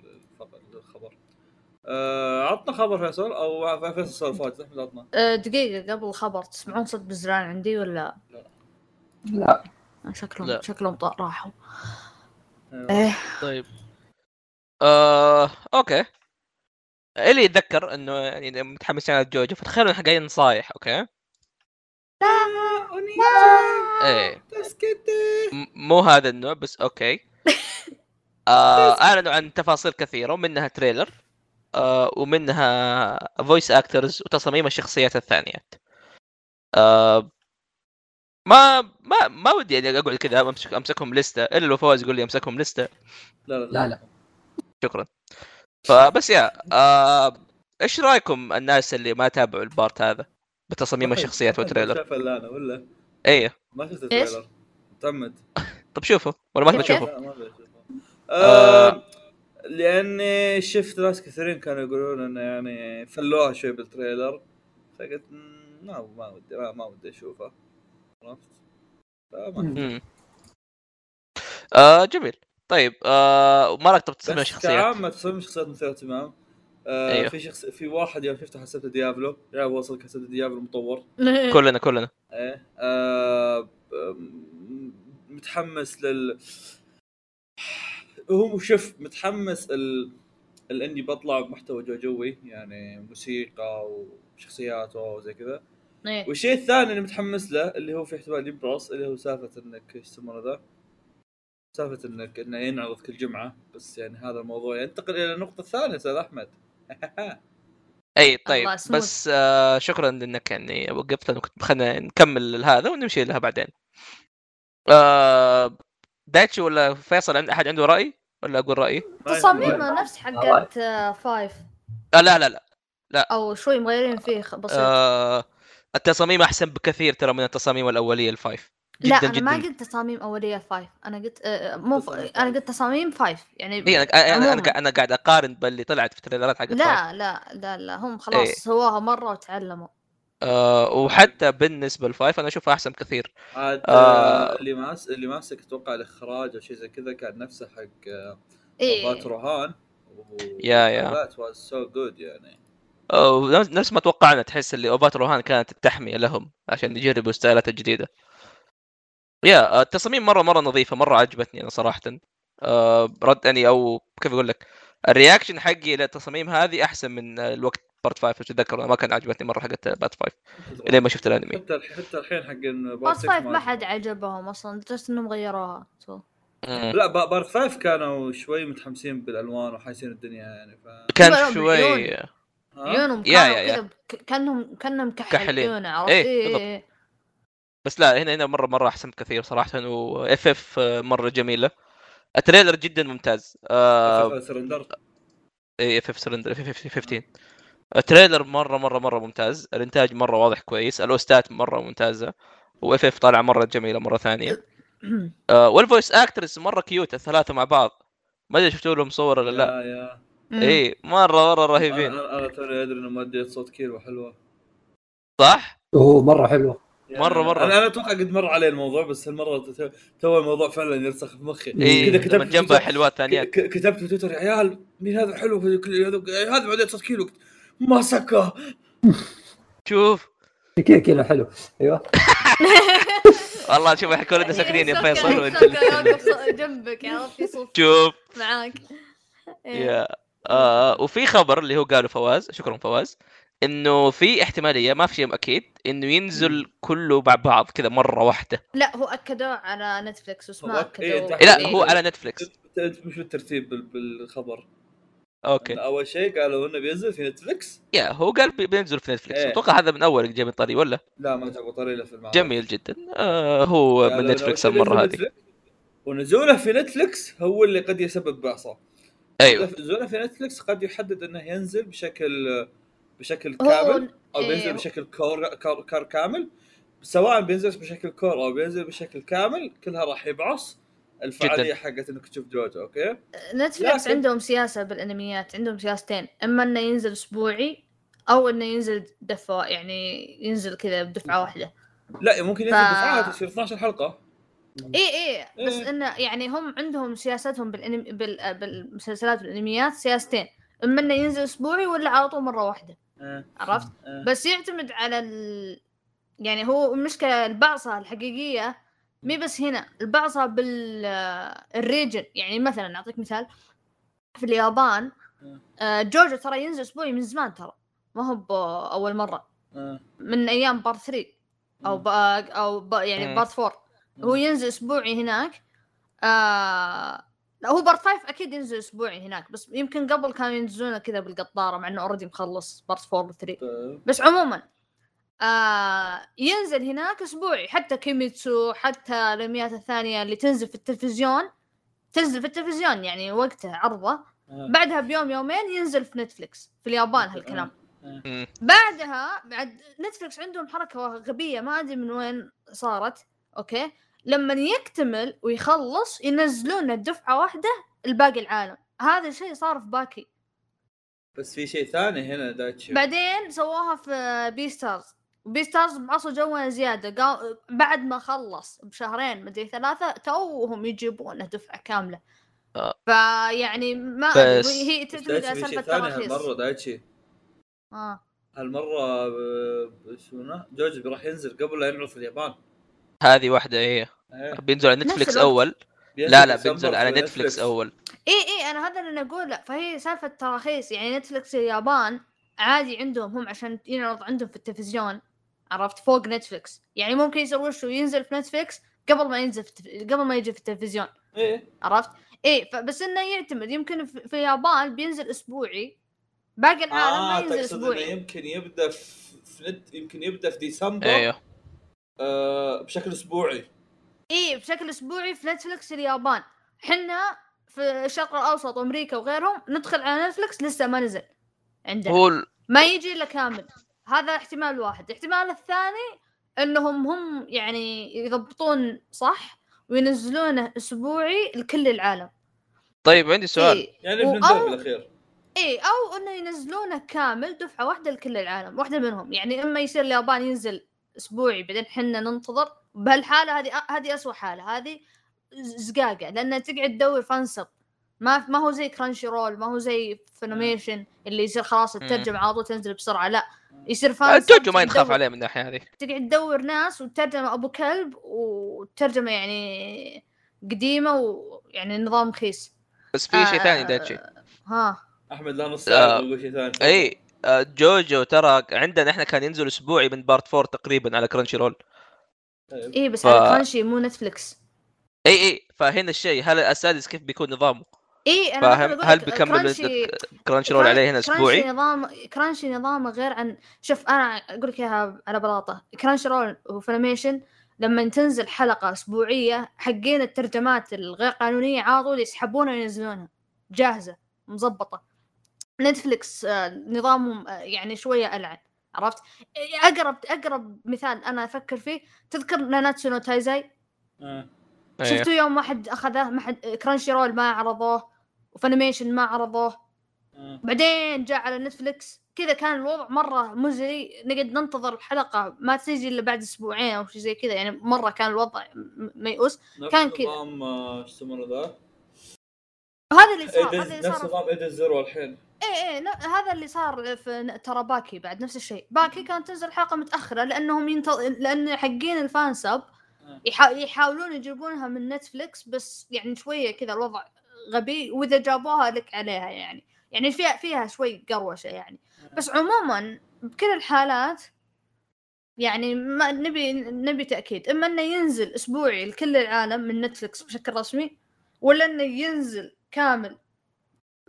Speaker 2: الخبر. آه عطنا خبر فيصل أو فيصل صار فايز احمد عطنا
Speaker 4: أه، دقيقة قبل الخبر تسمعون صوت بزران عندي ولا
Speaker 3: لا؟
Speaker 4: شكلهم
Speaker 1: لا.
Speaker 4: شكلهم راحوا.
Speaker 2: أيوة.
Speaker 4: إيه.
Speaker 1: طيب. آه، okay. اللي يتذكر إنه يعني متحمسين على جوجو فتخيلوا إحنا قاعدين نصايح okay؟ إيه م- مو هذا النوع بس okay. آه أعلنوا عن تفاصيل كثيرة ومنها trailer آه ومنها voice actors وتصاميم الشخصيات الثانيات. آه ما ما ما ودي يعني أقعد كذا أمسك أمسكهم list ة. إلا لو فواز يقول لي أمسكهم list ة.
Speaker 2: لا لا.
Speaker 3: لا لا.
Speaker 1: شكرا. فبس yeah آه إيش رأيكم الناس اللي ما تابعوا ال part هذا؟ بتصاميم الشخصيات وال
Speaker 2: trailer. شاف أنا ولا
Speaker 1: إيه.
Speaker 2: ما شفت؟
Speaker 4: ال
Speaker 2: trailer. متعمد.
Speaker 1: طب شوفوا ولا ما تبي
Speaker 2: لا، ما.
Speaker 1: آه.
Speaker 2: آه، لأني شفت ناس كثيرين كانوا يقولون إنه يعني فلوها شوي بال trailer. فقلت "مم، ما ما ودي ما, ما ودي أشوفه. عرفت؟
Speaker 1: آه جميل. طيب آه ما رأيك تصميم
Speaker 2: بس
Speaker 1: الشخصيات
Speaker 2: كعامة تصميم الشخصيات مثير اهتمام. آه
Speaker 1: أيوه.
Speaker 2: في شخص في واحد يوم شفته حسبته ديابلو يلعب وصل حسبته ديابلو مطور.
Speaker 1: كلنا كلنا.
Speaker 2: إيه آه متحمس لل هو شوف متحمس ال... الاني بطلع بمحتوى جوجوي يعني موسيقى وشخصيات وزي كذا.
Speaker 4: إيه.
Speaker 2: والشيء الثاني اللي متحمس له اللي هو في احتمال يبرص اللي هو سالفة إنك إيش يسمونه ذا؟ سالفة إنك إنه ينعرض كل جمعة بس يعني هذا الموضوع ينتقل إلى النقطة الثانية أستاذ أحمد.
Speaker 1: أي طيب. بس آه شكرا انك يعني وقفت كنت خلينا نكمل هذا ونمشي لها بعدين. آه دايتشي ولا فيصل عند أحد عنده رأي؟ ولا أقول رأيي؟
Speaker 4: تصاميمه نفس حقت آه، five
Speaker 1: آه لا لا لا.
Speaker 4: أو شوي مغيرين فيه بسيط.
Speaker 1: آه التصاميم أحسن بكثير ترى من التصاميم الأولية ال five جدا
Speaker 4: لا أنا
Speaker 1: جدا
Speaker 4: ما قلت تصاميم أولية five أنا قلت آه، مو ف...
Speaker 2: تصاميم أنا.
Speaker 4: قلت تصاميم five يعني
Speaker 1: اي أنا أنا
Speaker 4: أنا.
Speaker 1: أنا قاعد أقارن باللي طلعت في ال trailerات حقت
Speaker 4: لا لا لا لا هم خلاص
Speaker 1: إيه.
Speaker 4: سواها مرة وتعلموا
Speaker 1: آه وحتى بالنسبة لل five أنا أشوفها أحسن بكثير
Speaker 2: عاد
Speaker 1: آه.
Speaker 2: آه اللي ماس اللي ماسك أتوقع الإخراج أو شيء زي كذا كان نفسه حق آه، بات روهان
Speaker 1: yeah- yeah.
Speaker 2: that was so good يعني
Speaker 1: أو نفس- نفس ما توقعنا تحس اللي اوبات روهان كانت التحمية لهم عشان يجربوا styleات الجديده yeah آه، التصاميم مرة مرة نظيفة مرة عجبتني أنا صراحة آه، رد يعني أو كيف أقول لك ال reaction حقي للتصاميم هذه أحسن من الوقت part 5 تتذكر أنا ما كان عجبتني مرة حقت part 5 لين ما شفت الأنمي
Speaker 2: حتى حتى الحين حق
Speaker 4: part five ما حد عجبهم أصلا just إنهم غيروها.
Speaker 2: لا pa- part 5 كانوا شوي متحمسين بالألوان وحاسين الدنيا يعني ف
Speaker 1: كان. شوي؟
Speaker 4: عيونهم كانوا
Speaker 1: yeah- yeah.
Speaker 4: كذا كأنهم كأنهم كحل
Speaker 1: كحلين.
Speaker 4: عيونه عرفت
Speaker 1: إيه،.
Speaker 4: إيه.
Speaker 1: بس لا هنا هنا مرة مرة احسن بكثير صراحة واف اف مرة جميلة. التريلر جدا ممتاز. آه
Speaker 2: سرندر
Speaker 1: اي اف اف سلندر اف اف 15 التريلر مرة مرة مرة ممتاز. الإنتاج مرة واضح كويس. الأوستات مرة ممتازة. واف اف طالعة مرة جميلة مرة ثانية. آه والفويس اكترز مرة كيوت الثلاثة مع بعض. ما أدري شفتوا لهم صور ولا لا.
Speaker 2: يا.
Speaker 1: اي مرة مرة رهيبين.
Speaker 2: أنا توني أدري إنه مادية صوت كيلو حلوة
Speaker 1: صح؟
Speaker 3: وهو مرة حلوة.
Speaker 1: مرة- مرة.
Speaker 2: أنا أنا أتوقع قد مر علي الموضوع بس هالمرة تو- الموضوع فعلا يرسخ في مخي.
Speaker 1: اي
Speaker 2: كذا كتبت في
Speaker 1: جنبها
Speaker 2: تويتر-
Speaker 1: حلوات ثانيات.
Speaker 2: كتبت في تويتر يا عيال مين هذا حلو؟ هذا هذا بعدين صوت كيلو. مسكه.
Speaker 1: شوف.
Speaker 3: كذا كذا حلو. أيوه.
Speaker 1: والله شوف ساكنين يا
Speaker 4: يعني
Speaker 1: فيصل وأنت
Speaker 4: سكر
Speaker 1: اللي
Speaker 4: واقف ص- جنبك عرفت في صوت
Speaker 1: شوف.
Speaker 4: معاك. إيه.
Speaker 1: يا آه وفي خبر اللي هو قاله فواز شكرا فواز. إنه في احتمالية ما في شيء أكيد إنه ينزل كله مع بعض كذا مرة واحدة.
Speaker 4: لا هو اكدوا على نتفلكس بس
Speaker 2: هو
Speaker 4: ما
Speaker 2: أك- إيه،
Speaker 1: لا. هو على نتفلكس
Speaker 2: مش الترتيب بال- بالخبر.
Speaker 1: okay.
Speaker 2: أول شيء قالوا إنه بينزل في نتفلكس
Speaker 1: yeah هو قال بي- بينزل في نتفلكس
Speaker 2: إيه.
Speaker 1: أتوقع هذا من أول جاي من طريق ولا؟
Speaker 2: لا ما جابوا طريقة في المعرض.
Speaker 1: جميل جدا. آه هو من نتفلكس المره هذه.
Speaker 2: ونزوله في نتفلكس هو اللي قد يسبب بعصا
Speaker 1: أيوه.
Speaker 2: نزوله في نتفلكس قد يحدد إنه ينزل بشكل بشكل كامل أو
Speaker 4: إيه،
Speaker 2: بينزل بشكل cour cour, cour كامل. سواء بينزل بشكل cour أو بينزل بشكل كامل كلها راح يبعص الفعالية حقت إنك تشوف جوجو okay؟
Speaker 4: نتفلكس
Speaker 2: لكن-
Speaker 4: عندهم سياسة بالأنميات عندهم سياستين. إما إنه ينزل أسبوعي أو إنه ينزل دفعه يعني ينزل كذا بدفعة واحدة.
Speaker 2: لا ممكن ينزل
Speaker 4: ف-
Speaker 2: دفعات تصير 12 حلقة.
Speaker 4: اي اي بس
Speaker 2: إيه.
Speaker 4: إنه يعني هم عندهم سياستهم بالأنم... بال... بالمسلسلات والانميات سياستين. إما إنه ينزل أسبوعي ولا على طول مرة
Speaker 2: واحدة.
Speaker 4: عرفت؟
Speaker 2: آه.
Speaker 4: بس يعتمد على ال... يعني هو المشكلة البعصه الحقيقية مي بس هنا البعصه بال region يعني مثلا أعطيك مثال في اليابان آه، جوجو ترى ينزل أسبوعي من زمان ترى ما هو باول مرة.
Speaker 2: آه.
Speaker 4: من أيام part 3 أو با أو با يعني. part 4 هو ينزل أسبوعي هناك آه لا هو part 5 أكيد ينزل أسبوعي هناك بس يمكن قبل كانوا ينزلونه كذا بالقطارة مع إنه already مخلص part 4 و 3
Speaker 2: طيب.
Speaker 4: بس عموما آه ينزل هناك أسبوعي حتى كيميتسو حتى الانميات الثانية اللي تنزل في التلفزيون تنزل في التلفزيون يعني وقتها عرضة
Speaker 2: آه.
Speaker 4: بعدها بيوم يومين ينزل في Netflix في اليابان هالكلام
Speaker 1: مم.
Speaker 4: بعدها بعد Netflix عندهم حركة غبية ما أدري من وين صارت أوكي لما يكتمل ويخلص ينزلون دفعه واحدة الباقي العالم. هذا الشيء صار في باكي.
Speaker 2: بس في شيء ثاني هنا دايتشي.
Speaker 4: بعدين سووها في Beastars Beastars بعصوا جونا زيادة. قال بعد ما خلص بشهرين مدري ثلاثة توهم يجيبونه دفعه كاملة.
Speaker 1: آه.
Speaker 4: فيعني ما
Speaker 1: بس-
Speaker 4: هي تعتمد على سالفة
Speaker 2: هالمرة دايتشي.
Speaker 4: آه.
Speaker 2: هالمرة آه، اسمه جوجو راح ينزل قبل لا ينعرض في اليابان.
Speaker 1: هذه واحدة هي
Speaker 2: إيه.
Speaker 1: بينزل على Netflix.
Speaker 2: أول.
Speaker 1: لا لا بينزل على Netflix أول.
Speaker 4: اي اي أنا هذا اللي نقوله فهي سالفة تراخيص. يعني Netflix اليابان عادي عندهم هم عشان ينعرض عندهم في التلفزيون. عرفت؟ فوق Netflix يعني ممكن يسوي شو؟ ينزل في Netflix قبل ما ينزل في التف... قبل ما يجي في التلفزيون.
Speaker 2: إيه.
Speaker 4: عرفت؟ إيه فبس إنه يعتمد. يمكن في, في اليابان بينزل أسبوعي. باقي العالم
Speaker 2: آه
Speaker 4: ما ينزل أسبوعي.
Speaker 2: يمكن يبدأ في في نت يمكن يبدأ في ديسمبر.
Speaker 1: أيوه.
Speaker 2: آه بشكل أسبوعي.
Speaker 4: إيه بشكل أسبوعي في نتفلكس اليابان. حنا في الشرق الأوسط وأمريكا وغيرهم ندخل على نتفلكس لسه ما نزل عندنا.
Speaker 1: هو
Speaker 4: ما يجي إلا كامل. هذا احتمال واحد. الاحتمال الثاني إنهم هم يعني يضبطون صح وينزلونه أسبوعي لكل العالم.
Speaker 1: طيب عندي سؤال.
Speaker 4: إيه.
Speaker 2: يعني
Speaker 4: و-
Speaker 2: بننتهي
Speaker 4: أو-
Speaker 2: بالأخير.
Speaker 4: إيه أو إنه ينزلونه كامل دفعة واحدة لكل العالم واحدة منهم. يعني إما يصير اليابان ينزل أسبوعي بعدين حنا ننتظر. بهالحالة هذه هذه اسوء حالة. هذه زقاقة لأن تقعد تدور fansub ما ما هو زي Crunchyroll ما هو زي Funimation اللي يصير خلاص الترجمة على طول تنزل بسرعة. لا يصير fansub
Speaker 1: جوجو ما ينخاف عليه من الناحية هذه.
Speaker 4: تقعد تدور ناس والترجمه أبو كلب والترجمه يعني قديمة ويعني نظام خيس
Speaker 1: بس في شيء
Speaker 4: آه،
Speaker 1: ثاني دايتشي
Speaker 4: ها.
Speaker 2: أحمد لا نص
Speaker 1: آه.
Speaker 2: ساعة شيء ثاني.
Speaker 1: اي آه، جوجو ترى عندنا إحنا كان ينزل اسبوعي من part 4 تقريبا على
Speaker 2: Crunchyroll.
Speaker 4: إيه بس
Speaker 1: ف-
Speaker 4: على Crunchy مو Netflix
Speaker 1: إي إي فهنا الشيء هل السادس كيف بيكون نظامه؟
Speaker 4: إيه أنا
Speaker 1: فاهم؟ هل بيكمل Crunchy Crunchyroll عليه هنا
Speaker 4: Crunchy
Speaker 1: اسبوعي؟
Speaker 4: نظام Crunchy نظامه غير عن شوف أنا أقول لك إياها على بلاطة Crunchyroll و Funimation لما تنزل حلقة أسبوعية حقين الترجمات الغير قانونية على طول يسحبونها وينزلونها جاهزة مزبطه Netflix آه، نظامهم آه، يعني شوية ألعن عرفت أقرب أقرب مثال أنا أفكر فيه تذكر ناناتسو نو تايزاي
Speaker 2: آه.
Speaker 1: أيوه.
Speaker 4: شفتوا يوم ما حد أخذه ما حد Crunchyroll ما عرضوه و Funimation ما عرضوه
Speaker 2: آه.
Speaker 4: بعدين جاء على Netflix كذا كان الوضع مرة مزري نقعد ننتظر الحلقة ما تجي إلا بعد أسبوعين أو شيء زي كذا يعني مرة كان الوضع ميؤوس
Speaker 2: نفس
Speaker 4: كان كذا.
Speaker 2: نظام آه، إيش يسمونه ذا؟
Speaker 4: وهذا اللي صار هذا اللي
Speaker 2: نفس
Speaker 4: صار
Speaker 2: نظام Edens Zero الحين
Speaker 4: إيه إيه لا هذا اللي صار في ترى باكي بعد نفس الشيء. باكي كانت تنزل حلقة متأخرة لأنهم ينتظ... لأن حقين ال fansub
Speaker 2: آه.
Speaker 4: يحا... يحاولون يجيبونها من Netflix بس يعني شوية كذا الوضع غبي وإذا جابوها لك عليها يعني. يعني فيها فيها شوي قروشة يعني. بس عموما بكل الحالات يعني ما نبي نبي تأكيد. إما إنه ينزل أسبوعي لكل العالم من Netflix بشكل رسمي ولا إنه ينزل كامل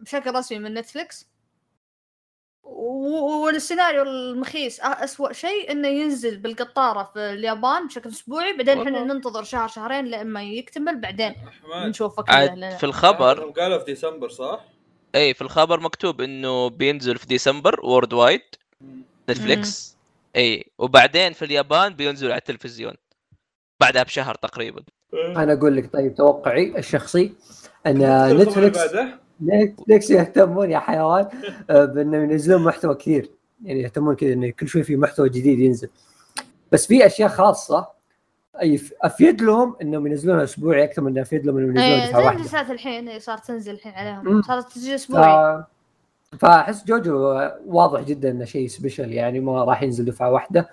Speaker 4: بشكل رسمي من Netflix والسيناريو المخيس أسوأ شيء إنه ينزل بالقطارة في اليابان بشكل أسبوعي بعدين
Speaker 2: إحنا.
Speaker 4: ننتظر شهر شهرين لما يكتمل بعدين نشوفه كذا
Speaker 1: عاد. في الخبر
Speaker 2: قالوا في ديسمبر صح؟
Speaker 1: إي في الخبر مكتوب إنه بينزل في ديسمبر worldwide Netflix إي وبعدين في اليابان بينزل على التلفزيون بعدها بشهر تقريبا
Speaker 3: أنا أقول لك طيب توقعي الشخصي إن
Speaker 2: Netflix؟
Speaker 3: Netflix يهتمون يا حيوان؟ آه، بانهم ينزلون محتوى كثير. يعني يهتمون كذا إنه كل شوي في محتوى جديد ينزل. بس في أشياء خاصة أي- أفيد لهم إنهم ينزلون أسبوعي أكثر من أفيد لهم إنهم ينزلون إيه
Speaker 4: دفعة
Speaker 3: واحدة.
Speaker 4: المسلسلات الحين إيه، صارت تنزل الحين. عليهم. صارت تجي
Speaker 3: ف...
Speaker 4: أسبوعي.
Speaker 3: فأحس جوجو واضح جدا إنه شيء سبيشل يعني ما راح ينزل دفعة واحدة.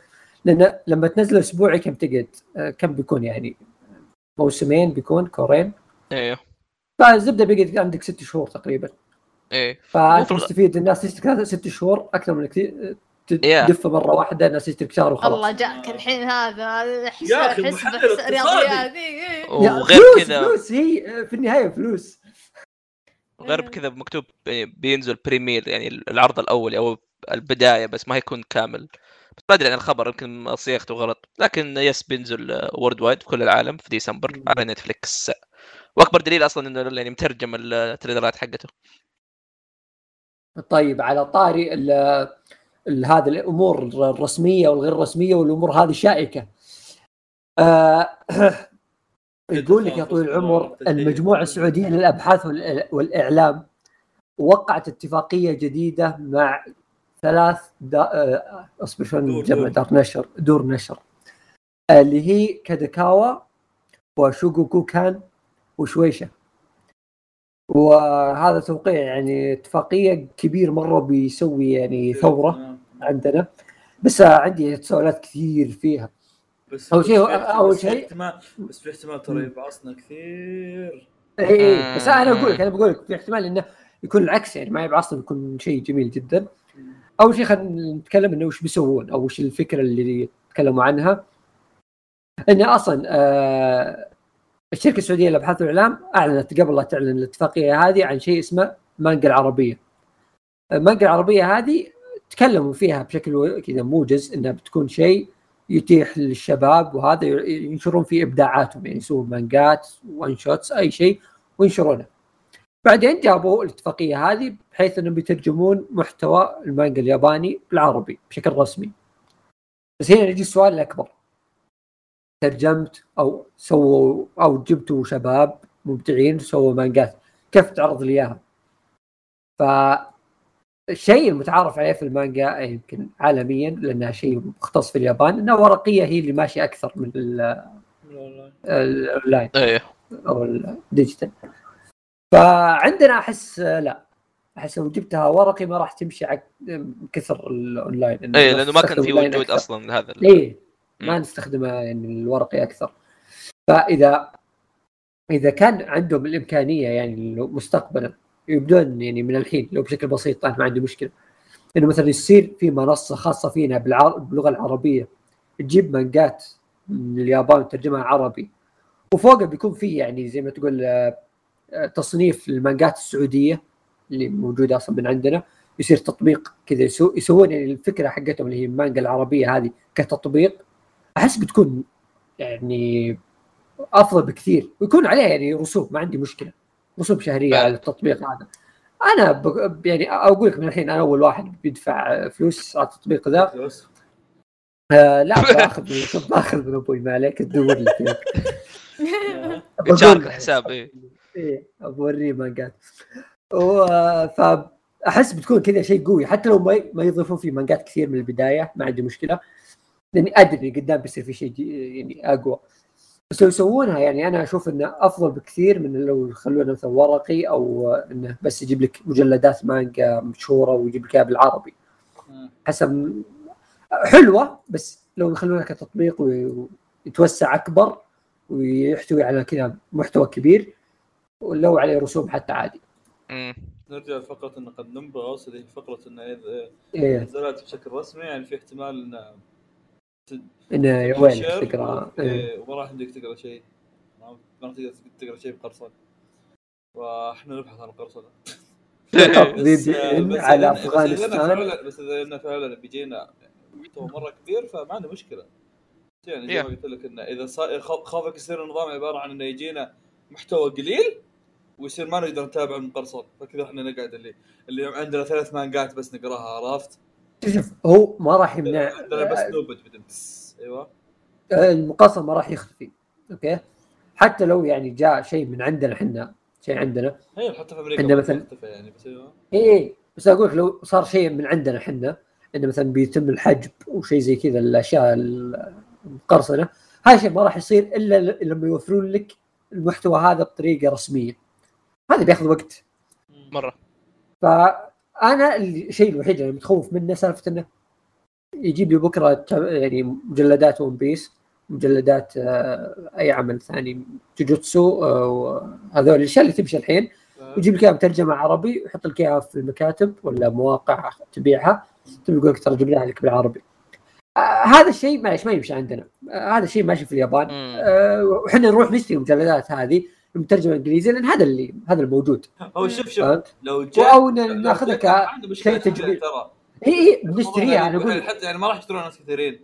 Speaker 3: لأن لما تنزل أسبوعي كم تقعد؟ آه، كم بيكون يعني؟ موسمين بيكون؟ كورين؟
Speaker 1: أيوه
Speaker 3: فالزبده بيقعد عندك ست شهور تقريبا.
Speaker 1: إيه. فأنت
Speaker 3: مستفيد الناس تشترك ست شهور أكثر من كثير
Speaker 1: Yeah.
Speaker 3: تدفه مرة واحدة الناس تشترك شهر وخلاص.
Speaker 4: الله جاك الحين هذا حسب
Speaker 2: يا أخي،
Speaker 4: حسب. رياضيات. إيه، إيه.
Speaker 3: يا
Speaker 1: وغير
Speaker 3: فلوس
Speaker 1: كذا.
Speaker 3: فلوس هي في النهاية فلوس.
Speaker 1: غير كذا مكتوب بينزل premiere يعني العرض الأول أو البداية بس ما هيكون كامل. بس ما أدري عن الخبر يمكن صياغته غلط. لكن yes بينزل worldwide في كل العالم في ديسمبر على Netflix وأكبر دليل أصلا إنه يعني مترجم التريلرات حقته
Speaker 3: طيب على طاري ال ال- هذه الأمور الرسمية والغير رسمية والأمور هذه شائكة. آه يقول لك يا طويل العمر المجموعه السعوديه للأبحاث والإعلام وقعت اتفاقية جديدة مع ثلاث دا آه، أصبر شلون
Speaker 2: دور-
Speaker 3: جمع. دار نشر دور نشر اللي هي كاداكاوا وشوغوكوكان وشويشة. وهذا توقيع يعني اتفاقية كبير مرة بيسوي يعني ثورة
Speaker 2: آه.
Speaker 3: عندنا. بس عندي تساؤلات كثير فيها.
Speaker 2: بس
Speaker 3: أول شيء-
Speaker 2: بس في احتمال-
Speaker 3: أول
Speaker 2: بس في
Speaker 3: شيء-
Speaker 2: احتمال بس في احتمال ترى يبعصنا كثير.
Speaker 3: اي اي إيه، بس أنا أقول لك أنا بقول لك في احتمال إنه يكون العكس يعني ما يبقى أصلا يكون شيء جميل جدا. أول شيء خلينا نتكلم إنه وش بيسوون أو وش الفكرة اللي تكلموا عنها. انه أصلا آه الشركة السعودية للابحاث والاعلام أعلنت قبل لا تعلن الاتفاقية هذه عن شيء اسمه مانجا العربية المانجا العربية هذه تكلموا فيها بشكل كذا موجز إنها بتكون شيء يتيح للشباب وهذا ينشرون فيه إبداعاتهم يعني يسوون مانجات one shots أي شيء وينشرونه. بعدين جابوا الاتفاقية هذه بحيث إنهم بيترجمون محتوى المانجا الياباني بالعربي بشكل رسمي. بس هنا يجي السؤال الأكبر. ترجمت أو سووا أو جبتوا شباب مبدعين سووا مانجات كيف تعرض لي إياها؟ فالشيء المتعارف عليه في المانجا يمكن عالميا لأنها شيء مختص في اليابان إنها ورقية هي اللي ماشية أكثر من. الاونلاين
Speaker 1: إيه
Speaker 3: أو ال digital فعندنا أحس لا أحس لو جبتها ورقي ما راح تمشي عك... كثر الاونلاين إنه
Speaker 1: إيه لأنه ما كان في وجود. أصلا لهذا
Speaker 3: إيه ما
Speaker 1: مم.
Speaker 3: نستخدمه يعني الورقي أكثر. فإذا إذا كان عندهم الإمكانية يعني مستقبلا يبدون يعني من الحين لو بشكل بسيط أنا ما عندي مشكلة. إنه مثلا يصير في منصة خاصة فينا بالعر... باللغة العربية تجيب مانجات من اليابان وترجمها عربي وفوقها بيكون في يعني زي ما تقول آه، تصنيف للمانجات السعودية اللي موجودة أصلا من عندنا. يصير تطبيق كذا يسو... يسوون يعني الفكرة حقتهم اللي هي المانجا العربية هذه كتطبيق. أحس بتكون يعني أفضل بكثير ويكون عليها يعني رسوم ما عندي مشكلة رسوم
Speaker 1: شهرية.
Speaker 3: على التطبيق هذا أنا ب... يعني أقول لك من الحين أنا أول واحد بيدفع فلوس على التطبيق ذا
Speaker 2: فلوس.
Speaker 3: آه لا باخذ من باخذ من أبوي ما عليك تدور لي
Speaker 1: يتشارك الحساب إيه
Speaker 3: إيه بوريه مانجات. فاحس بتكون كذا شيء قوي حتى لو ما ما يضيفون فيه مانجات كثير من البداية ما عندي مشكلة لأني أدري قدام بيصير في شيء جي- يعني أقوى بس لو يسوونها يعني أنا أشوف إنه أفضل بكثير من لو يخلونه مثلا ورقي أو إنه بس يجيب لك مجلدات مانجا مشهورة ويجيب لك إياها بالعربي. حسب حلوة بس لو يخلونها كتطبيق ويتوسع أكبر ويحتوي على كذا محتوى كبير ولو عليه رسوم حتى عادي
Speaker 1: مم.
Speaker 2: نرجع لفقرة انه قد ننبغى اصل هي فقرة انه إذا
Speaker 3: إيه
Speaker 2: نزلت بشكل رسمي يعني في احتمال انه
Speaker 3: إنه وين
Speaker 2: تقرأ وما راح يمديك تقرأ شيء؟ ما ما راح تقدر تقرأ شيء بقرصنة. وإحنا نبحث عن
Speaker 3: القرصنة.
Speaker 2: بس
Speaker 3: على أفغانستان.
Speaker 2: فعلا بس اذا انه فعلا بيجينا محتوى مرة كبير فما عندنا مشكلة. يعني؟ زي ما. قلت لك إنه إذا خوفك يصير النظام عبارة عن إنه يجينا محتوى قليل ويصير ما نقدر نتابع المقرصن فكذا إحنا نقعد اللي اللي عندنا ثلاث مانجات بس نقراها عرفت؟
Speaker 3: شوف هو ما راح يمنع
Speaker 2: عندنا بس نوبت بدم بس. أيوه.
Speaker 3: المقاصة ما راح يختفي. أوكي؟ حتى لو يعني جاء شيء من عندنا إحنا شيء عندنا.
Speaker 2: هي حتى في أمريكا
Speaker 3: عندنا مثلاً-
Speaker 2: يعني بس أيوه.
Speaker 3: اي اي بس أقول لك لو صار شيء من عندنا إحنا إنه مثلا بيتم الحجب وشيء زي كذا الأشياء المقرصنة هذا الشيء ما راح يصير إلا لما يوفرون لك المحتوى هذا بطريقة رسمية. هذا بياخذ وقت.
Speaker 1: مرة.
Speaker 3: فانا الشيء الوحيد اللي متخوف منه سالفة إنه يجيب لي بكرة يعني مجلدات One Piece مجلدات آه، أي عمل ثاني جوجوتسو آه، هذول الأشياء اللي تمشي الحين. ويجيب لك إياها عربي ويحط لك إياها في المكاتب ولا مواقع تبيعها تبي يقول لك ترجم لها لك بالعربي. آه هذا الشيء معلش ما يمشي عندنا. آه هذا الشيء ماشي في اليابان. آه وحنا نروح نشتري المجلدات هذه. المترجمه انجليزيه لأن هذا اللي هذا الموجود
Speaker 2: هو شوف شوف؟ لو جاء
Speaker 3: أو ناخذها ك شيء تجريبي.
Speaker 2: ترى
Speaker 3: اي اي بنشتريها أنا
Speaker 2: يعني
Speaker 3: أقول
Speaker 2: حتى يعني ما راح يشترون ناس كثيرين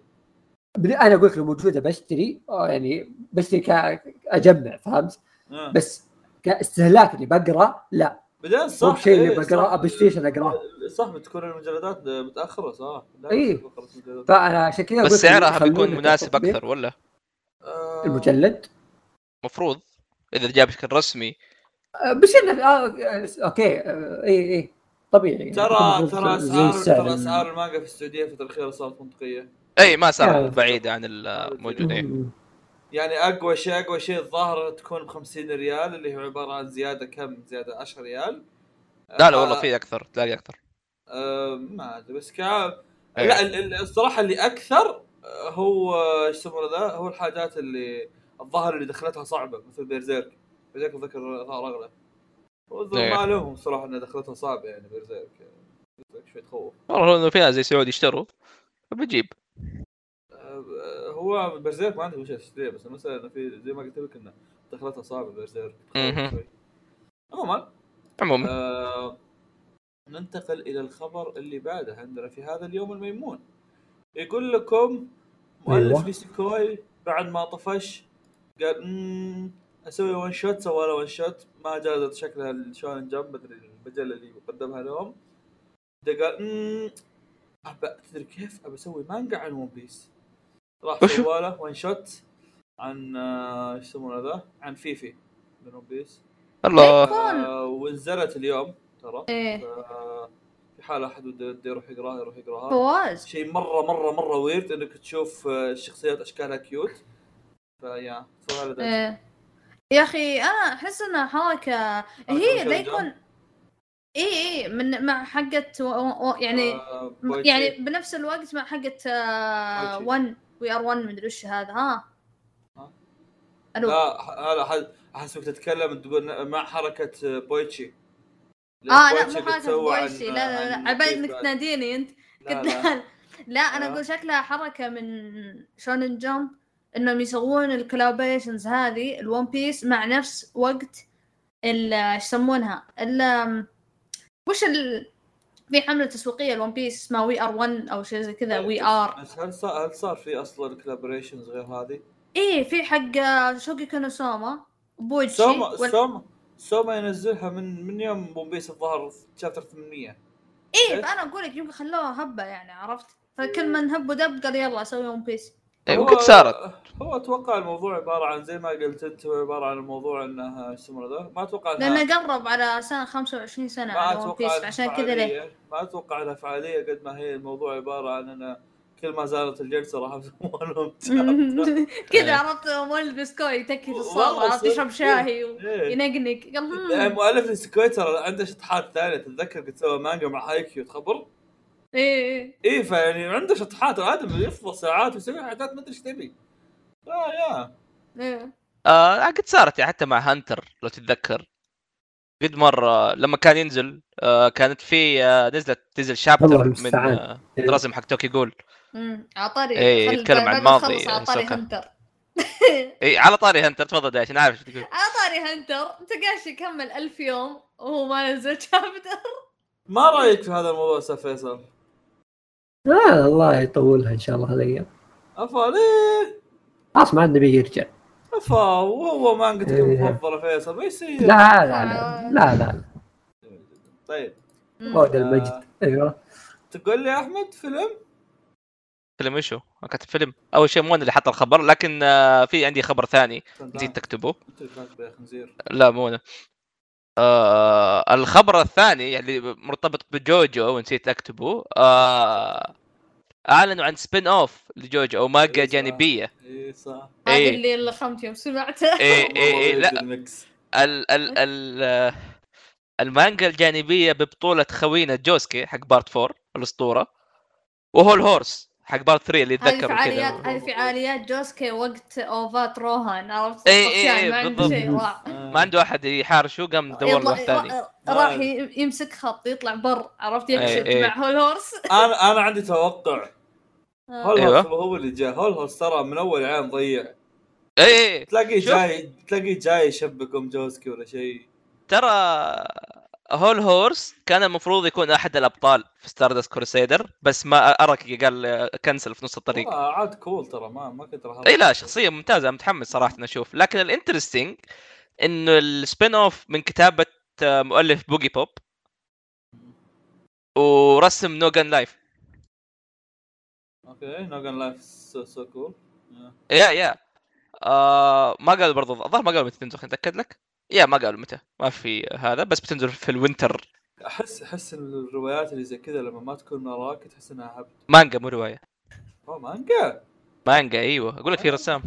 Speaker 3: أنا أقول لك لو موجوده بشتري آه يعني بشتري كأجمع فهمت
Speaker 2: آه.
Speaker 3: بس كاستهلاك اللي بقرأ لا
Speaker 2: بعدين صح
Speaker 3: مو بشيء اللي
Speaker 2: إيه،
Speaker 3: بقراه
Speaker 2: صح.
Speaker 3: ابي ستيشن اقراه
Speaker 2: صح بتكون المجلدات متأخرة صح المجلدات.
Speaker 3: فأنا عشان كذا
Speaker 1: بس سعرها بيكون مناسب. أكثر ولا
Speaker 2: آه،
Speaker 3: المجلد
Speaker 1: مفروض إذا جاء بشكل رسمي
Speaker 3: آه، بس إنه آه آه، okay آه إي إي طبيعي.
Speaker 2: ترى ترى اسعار. ترى اسعار المانجا في السعودية الفترة الاخيره صارت منطقيه
Speaker 1: إي ما صار
Speaker 3: يعني-
Speaker 1: بعيد عن الموجود.
Speaker 3: مم.
Speaker 2: يعني أقوى شيء أقوى شيء الظاهر تكون ب 50 ريال اللي هو عبارة عن زيادة كم؟ زيادة 10 ريال.
Speaker 1: لا لا والله في أكثر تلاقي
Speaker 2: أكثر. ما أدري بس كا
Speaker 1: إيه.
Speaker 2: لا ال- ال- الصراحة اللي أكثر هو إيش يسمونه ذا؟ هو الحاجات اللي الظاهر اللي دخلتها صعبة مثل بيرزيرك. بيرزيرك ذكر رغله والظاهر
Speaker 1: إيه.
Speaker 2: ما لهم صراحة إن دخلتها صعبة يعني بيرزيرك. شوي تخوف.
Speaker 1: والله إنه في ناس زي سعود يشتروا فبجيب
Speaker 2: آه، هو Berserk ما عندي مشكلة تشتريه بس المسألة إنه في زي ما قلت لك إنه دخلتها
Speaker 1: صعبة
Speaker 2: Berserk. عموما
Speaker 1: عموما.
Speaker 2: آه ننتقل إلى الخبر اللي بعده عندنا في هذا اليوم الميمون. يقول لكم مؤلف
Speaker 3: أيوة.
Speaker 2: نيسيكوي بعد ما طفش قال "مم، أسوي one shot سوى له one shot ما جازت شكلها ال Shonen Jump مدري المجلة اللي قدمها لهم. ده قال "مم، أبى تدري كيف أبى أسوي مانجا عن One Piece راح؟ سوى له one shot عن آه، إيش يسمونه ذا؟ عن فيفي من ون بيس
Speaker 1: الله.
Speaker 2: آه، ونزلت اليوم ترى. إيه. في حال أحد وده وده يروح يقراها يروح يقراها.
Speaker 4: فواز.
Speaker 2: شيء مره مره مرة weird إنك تشوف آه، الشخصيات أشكالها cute فيا
Speaker 4: إيه يا أخي أنا أحس انها حركه هي لا يكون اي اي من مع حقت و... و... يعني
Speaker 2: آه، بويتشي.
Speaker 4: يعني بنفس الوقت مع حقت
Speaker 2: بويتشي.
Speaker 4: 1 وي ار 1 مدري وش هذا ها
Speaker 2: ها؟
Speaker 4: ألو
Speaker 2: لا حد احسبك تتكلم تقول مع حركة آه، بويتشي
Speaker 4: آه لا
Speaker 2: بويتشي
Speaker 4: مو
Speaker 2: حركة عن-
Speaker 4: بويشي لا لا لا على بالي
Speaker 2: إنك.
Speaker 4: تناديني أنت
Speaker 2: لا
Speaker 4: قلت
Speaker 2: لا
Speaker 4: لا لا أنا
Speaker 2: آه.
Speaker 4: أقول شكلها حركة من شونن جمب إنهم يسوون الكولابريشنز هذه الون بيس مع نفس وقت ال إيش يسمونها؟ ال وش ال في حملة تسويقية ل One Piece اسمها We Are 1 أو شيء زي كذا وي ار
Speaker 2: بس هل صار هل صار في أصلا collaborations غير هذه؟
Speaker 4: إيه في حق شوكي كونوسوما بويتشي
Speaker 2: سوما
Speaker 4: وال-
Speaker 2: سوما سوما ينزلها من من يوم One Piece الظاهر في chapter 800
Speaker 4: إيه فانا أقول لك يمكن خلوها هبة يعني عرفت؟ فكل من هب ودب قال يلا أسوي One Piece
Speaker 1: إيه،
Speaker 2: هو-
Speaker 1: وقد صارت
Speaker 2: هو أتوقع الموضوع عبارة عن زي ما قلت أنت هو عبارة عن الموضوع إنه إيش يسمونه ذا ما أتوقع
Speaker 4: لأنه قرب على سنة 25 سنة
Speaker 2: ما
Speaker 4: على ون
Speaker 2: أتوقع
Speaker 4: بيس
Speaker 2: انها
Speaker 4: عشان كذا ليه
Speaker 2: فعالية. ما أتوقع إنها فعالية قد ما هي الموضوع عبارة عن إنه كل ما زالت الجلسة راح يسوون لهم.
Speaker 4: كذا. عرفت مول بسكوي يتكي في الصالة عرفت. يشرب شاي
Speaker 2: إيه.
Speaker 4: وينقنق قال
Speaker 2: يعني
Speaker 4: "هم".
Speaker 2: مؤلف السكويتر عنده شطحات ثانية تتذكر قد سوى مانجا مع هايكيو تخبر؟
Speaker 4: إيه
Speaker 2: إيه. فيعني عنده شطحات الادم يفضل ساعات ويسوي حاجات ما أدري إيش تبي. آه يا.
Speaker 4: إيه.
Speaker 1: آه قد صارت يعني حتى مع هانتر لو تتذكر. قد مرة لما كان ينزل آه كانت في آه نزلت تنزل شابتر من. آه الرسم حق توكي جول.
Speaker 4: امم عطاري
Speaker 1: إيه،
Speaker 4: خل-
Speaker 1: يتكلم عن الماضي،
Speaker 4: عطاري
Speaker 1: سوكا.
Speaker 4: هنتر.
Speaker 1: اي على طاري هانتر تفضل دايش أنا عارف إيش تقول.
Speaker 4: عطاري هنتر تقاش يكمل ألف يوم وهو ما نزل شابتر
Speaker 2: ما رأيك في هذا الموضوع أستاذ فيصل؟
Speaker 3: آه الله يطولها إن شاء الله هالايام
Speaker 2: افا ليه؟
Speaker 3: خلاص ما عاد نبي يرجع.
Speaker 2: كفى وهو مانجتك
Speaker 3: إيه.
Speaker 2: المفضله فيصل ما يصير.
Speaker 3: لا لا لا لا لا
Speaker 2: طيب.
Speaker 3: عود المجد. أيوه.
Speaker 2: تقول لي أحمد فيلم؟
Speaker 1: فيلم ايشو أنا كاتب فيلم. أول شيء مو أنا اللي حط الخبر لكن آه، في عندي خبر ثاني. نسيت تكتبه. لا مو أنا. آه الخبر الثاني اللي مرتبط بجوجو ونسيت أكتبه. آه أعلنوا عن سبين اوف لجوجو أو ماجا
Speaker 2: إيه صح.
Speaker 1: جانبية.
Speaker 2: اي صح.
Speaker 4: هذا
Speaker 1: إيه.
Speaker 4: اللي اللي خمت يوم سمعته.
Speaker 1: اي اي
Speaker 2: والله
Speaker 1: لا. ال ال ال المانجا الجانبية ببطولة خوينا جوسكي حق بارت 4 الأسطورة وهو الهورس. حق بارت 3 اللي
Speaker 4: هذه
Speaker 1: يتذكر
Speaker 4: فعاليات
Speaker 1: كذا
Speaker 4: هذه فعاليات جوسكي وقت اوفات روهان عرفت؟
Speaker 1: إيه، إيه، إيه،
Speaker 4: ما عنده
Speaker 1: بالضبط.
Speaker 4: شيء راح
Speaker 1: ما عنده أحد يحارشه قام دور له واحد ثاني
Speaker 4: راح يمسك خط يطلع بر عرفت؟ يكشف
Speaker 1: إيه، إيه.
Speaker 4: مع هول هورس
Speaker 2: أنا أنا عندي توقع. هول
Speaker 1: أيوة.
Speaker 2: هوس هو اللي جاء. هول هوس ترى من أول عام ضيع.
Speaker 1: اي اي
Speaker 2: تلاقيه. جاي تلاقيه جاي يشبك ام جوزكي ولا شيء.
Speaker 1: ترى هول هورس كان المفروض يكون أحد الأبطال في ستاردست كروسيدر بس ما اراكي قال كنسل في نص الطريق.
Speaker 2: عاد كول ترى ما ما كنت
Speaker 1: إي لا شخصية ممتازة متحمس صراحة أشوف. لكن الانترستنج إنه ال spin-off من كتابة آه، مؤلف بوجي بوب ورسم نوغان لايف
Speaker 2: أوكي نوغان لايف سو سو كول
Speaker 1: يا يا ما قالوا برضو الظاهر ما قالوا متى تنزل خليني اتاكد لك؟ yeah ما قالوا متى ما في هذا بس بتنزل في ال
Speaker 2: winter أحس أحس الروايات اللي زي كذا لما ما تكون وراك تحس إنها هبد.
Speaker 1: مانجا مو رواية.
Speaker 2: أوه مانجا؟
Speaker 1: مانجا إيوه. أقول لك في رسام.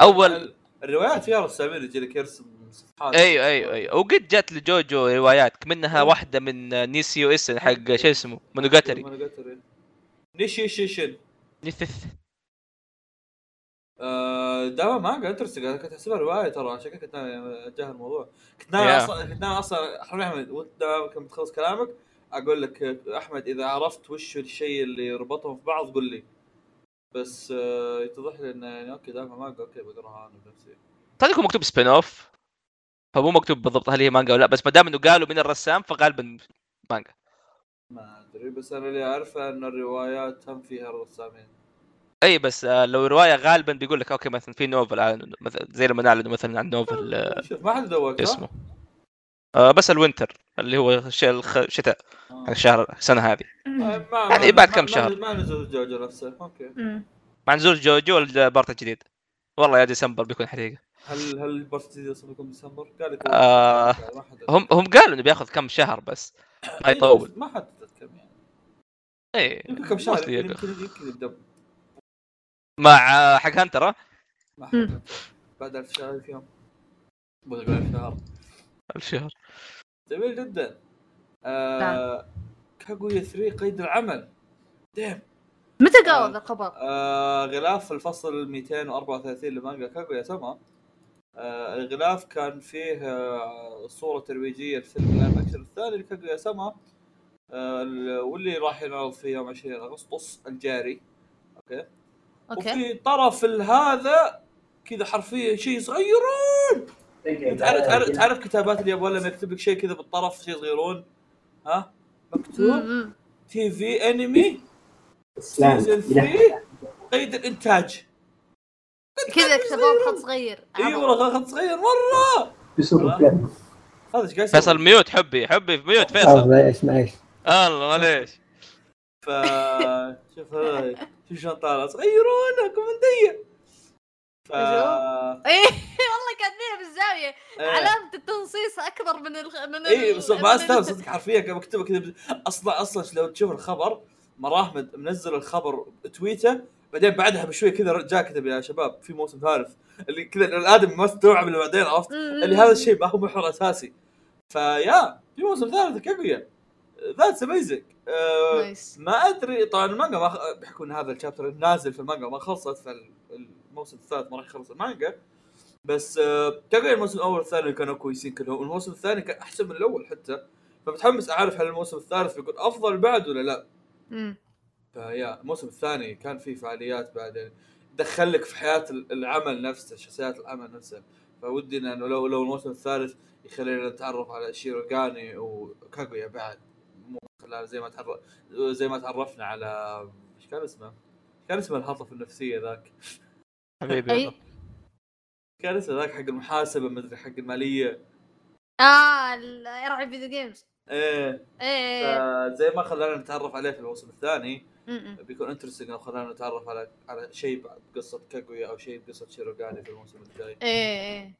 Speaker 1: أول-
Speaker 2: الروايات فيها رسامين يجي لك يرسم صفحات
Speaker 1: أيوه أيوه أيوه. وقد جات لجوجو روايات منها واحدة من نيسيو اسن حق شو اسمه مونوجاتري
Speaker 2: مونوجاتري نيشي شيشن
Speaker 1: نيثث
Speaker 2: آه، دائما مانجا interesting أنا كنت أحسبها رواية ترى عشان كذا كنت ناوي أتجاهل الموضوع. كنت ناوي
Speaker 1: Yeah.
Speaker 2: أصلا كنت ناوي أصلا أحمد وأنت كنت تخلص كلامك أقول لك أحمد إذا عرفت وش الشيء اللي يربطهم في بعض قول لي. بس آه، يتضح لي انه يعني okay دائما مانجا okay بقرأها أنا بنفسي.
Speaker 1: صدق يكون مكتوب spin-off فمو مكتوب بالضبط هل هي مانجا ولا لا بس ما دام إنه قالوا من الرسام فغالبا مانجا
Speaker 2: ما أدري بس أنا اللي أعرفه إن الروايات هم فيها رسامين
Speaker 1: اي بس آه، لو رواية غالبا بيقول لك أوكي مثلا في novel أعلنوا- مثلا زي لما اعلنوا مثلا عن novel آه،
Speaker 2: شوف ما حد ها؟
Speaker 1: اسمه. آه بس ال winter اللي هو الشتاء
Speaker 2: آه.
Speaker 1: الشهر السنة هذه.
Speaker 2: آه، ما
Speaker 1: يعني بعد كم شهر.
Speaker 2: ما نزل جوجو نفسه.
Speaker 4: أوكي.
Speaker 1: مع نزول جوجو البارت الجديد والله يا ديسمبر بيكون حقيقه
Speaker 2: هل هل ال part الجديد أصلا بيكون ديسمبر؟ قال لك
Speaker 1: آه،
Speaker 2: حد
Speaker 1: هم هم قالوا إنه بياخذ كم شهر بس. ما يطول.
Speaker 2: ما حددت كم يعني.
Speaker 1: اي
Speaker 2: يمكن كم شهر يمكن يبدأ.
Speaker 1: مع حق.
Speaker 2: حددت بعد 1000 شهر في يوم. بقول 1000 شهر.
Speaker 1: الشهر
Speaker 2: جميل جدا. آه كاغويا 3 قيد العمل. damn.
Speaker 4: متى
Speaker 2: آه.
Speaker 4: قالوا ذا الخبر؟
Speaker 2: آه غلاف الفصل 234 لمانجا كاغويا سما آه الغلاف كان فيه آه صورة ترويجية لفيلم ال live action الثاني لكاغويا سما آه ال- واللي راح ينعرض في يوم 20 أغسطس الجاري. okay.
Speaker 4: okay.
Speaker 2: وفي طرف هذا كذا حرفيا شيء صغيرون تعرف تعرف, تعرف كتابات اللي يبغى لما يكتب لك شيء كذا بالطرف شيء صغيرون ها؟ مكتوب. TV
Speaker 3: anime.
Speaker 2: season 3 قيد الإنتاج.
Speaker 4: كذا كتبوه بخط صغير. إي.
Speaker 2: والله خط صغير.
Speaker 3: مرة.
Speaker 2: هذا إيش قاعد؟
Speaker 1: فيصل mute حبي حبي في mute
Speaker 3: آه،
Speaker 1: فيصل.
Speaker 3: معليش معليش
Speaker 1: الله معليش.
Speaker 2: ف شوف شوف شلون طالع. صغيرون كومنديه ف
Speaker 4: إيه والله كاتبينها بالزاوية.
Speaker 2: إيه.
Speaker 4: علامة التنصيص أكبر من ال... من
Speaker 2: اي بس ما
Speaker 4: ال-
Speaker 2: صدق حرفيا. كان مكتوبة كذا أصلا أصلا لو تشوف الخبر مراحمد منزل الخبر تويته بعدين بعدها بشوي كذا جاء كتب يا شباب في موسم ثالث. اللي كذا الآدم ما استوعب اللي بعدين عرفت. اللي هذا الشيء ما هو محور أساسي. ف yeah في موسم ثالث كاغويا that's amazing
Speaker 4: nice
Speaker 2: ما أدري طبعا المانجا ما خ- بيحكوا ان هذا ال chapter نازل في المانجا ما خلصت فالموسم الثالث ما راح يخلص المانجا. بس آه، كاغويا الموسم الأول والثاني كانوا كويسين كلهم الموسم الثاني كان أحسن من الأول حتى. فمتحمس أعرف هل الموسم الثالث بيكون أفضل بعد ولا لا.
Speaker 4: مم.
Speaker 2: ف yeah الموسم الثاني كان فيه فعاليات بعدين. دخل لك في حياة ال- العمل نفسه شخصيات العمل نفسها فودنا أنه لو لو الموسم الثالث يخلينا نتعرف على شيروغاني وكاغويا بعد. مو خلال زي ما تعرف زي ما تعرفنا على إيش كان اسمه؟ كان اسمه الهطف النفسية ذاك؟
Speaker 1: حبيبي.
Speaker 2: كان اسمه ذاك حق المحاسبة مدري حق المالية؟
Speaker 4: آه ال- يرعى video games
Speaker 2: إيه.
Speaker 4: إيه
Speaker 2: زي ما خلانا نتعرف عليه في الموسم الثاني. بيكون interesting لو خلانا نتعرف على على شيء بعد قصة كاغويا أو شيء بقصة شيروغاني في الموسم الجاي.
Speaker 4: إيه إيه.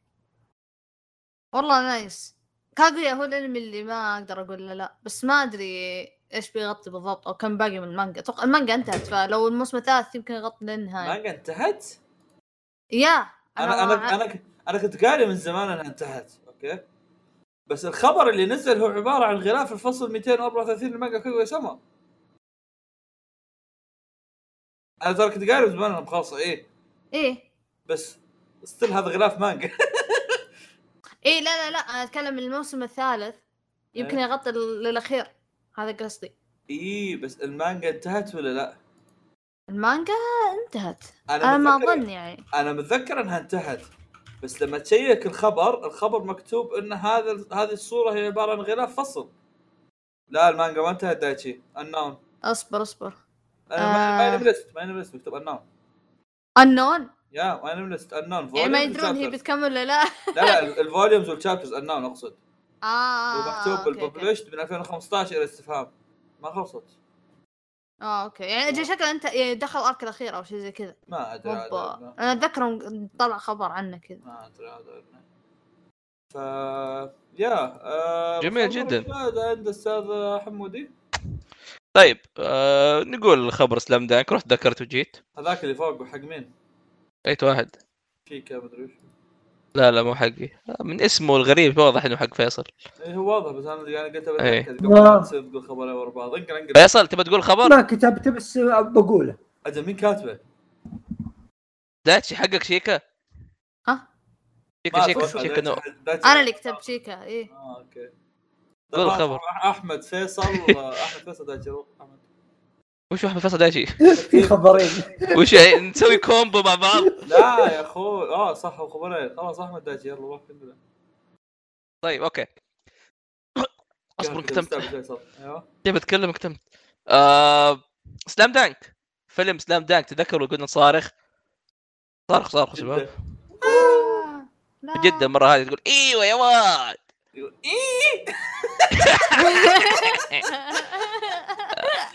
Speaker 4: والله nice. كاغويا هو الانمي اللي ما أقدر أقول له لا بس ما ادري إيش بيغطي بالضبط أو كم باقي من المانجا. أتوقع المانجا انتهت فلو الموسم الثالث يمكن يغطي للنهايه
Speaker 2: مانجا انتهت؟
Speaker 4: yeah
Speaker 2: أنا أنا أنا أنا كنت قاري من زمان أنها انتهت okay؟ بس الخبر اللي نزل هو عبارة عن غلاف الفصل 234 لمانجا كاغويا سما. أنا ترى كنت قاري من زمان انها مخلصه إيه.
Speaker 4: إيه.
Speaker 2: بس still هذا غلاف مانجا.
Speaker 4: إيه لا لا لا أنا أتكلم الموسم الثالث. يمكن
Speaker 2: إيه.
Speaker 4: يغطي للأخير. هذا قصدي.
Speaker 2: إيه بس المانجا انتهت ولا لا؟
Speaker 4: المانجا انتهت. أنا ما
Speaker 2: متذكر-
Speaker 4: أظن يعني.
Speaker 2: أنا متذكر إنها انتهت بس لما تشيك الخبر الخبر مكتوب إن هذا هذه الصورة هي عبارة عن غلاف فصل. لا المانجا ما انتهت دايتشي. النون
Speaker 4: أصبر أصبر.
Speaker 2: أنا
Speaker 4: آه.
Speaker 2: ما نم ليست ما نم ليست مكتوب النون
Speaker 4: انون
Speaker 2: يا ما نم ليست النون
Speaker 4: يعني ما يدرون هي بتكمل ولا لا
Speaker 2: لا لا ال- الفوليومز والشابترز النون أقصد.
Speaker 4: آه
Speaker 2: ومكتوب. بالببلشت من 2015 إلى استفهام. ما خلصت.
Speaker 4: آه أوكي. يعني أجل شكله أنت يعني دخل ارك الأخير أو شيء زي كذا.
Speaker 2: ما
Speaker 4: أدري أنا أتذكر طلع خبر عنه كذا.
Speaker 2: ما أدري عاد ف يا آه
Speaker 1: جميل جداً.
Speaker 2: الفائدة عند أستاذ حمودي.
Speaker 1: طيب آه نقول خبر سلام دانك. رحت ذكرت وجيت.
Speaker 2: هذاك اللي فوق حق مين؟
Speaker 1: ايت واحد.
Speaker 2: شيكا مدري وش
Speaker 1: لا لا مو حقي. من اسمه الغريب واضح إنه حق فيصل.
Speaker 2: إيه هو واضح بس أنا يعني قلت
Speaker 1: إيه.
Speaker 2: بتاكد قبل
Speaker 3: آه.
Speaker 2: لا. تصير تقول خبرين ورا بعض انقل انقل
Speaker 1: فيصل تبى تقول خبر؟
Speaker 3: ما كتبت بس بقوله.
Speaker 2: أجل مين كاتبه؟
Speaker 1: داتشي حقك شيكا؟
Speaker 4: ها
Speaker 1: شيكا
Speaker 2: ما
Speaker 1: شيكا شيكا
Speaker 2: دايتشي-
Speaker 1: نو.
Speaker 4: أنا اللي كتبت شيكا إيه.
Speaker 2: آه أوكي.
Speaker 1: قول خبر.
Speaker 2: أحمد فيصل احمد فيصل دايتشي روح أحمد.
Speaker 1: وش احمد فيصل داتشي؟
Speaker 3: في خبرين.
Speaker 1: وش يعني نسوي كومبو مع بعض؟
Speaker 2: لا يا أخوي. آه صح خبرين خلاص أحمد دايتشي يلا روح كمل
Speaker 1: طيب أوكي. أصبر كتمت
Speaker 2: أيوه.
Speaker 1: تبي اتكلم كتمت آه... سلام دانك فيلم سلام دانك تذكروا قلنا صارخ؟ صارخ صارخ شباب.
Speaker 4: آه،.
Speaker 1: جدا مرة هذه تقول إيوه يا واد.
Speaker 2: يقول إيه؟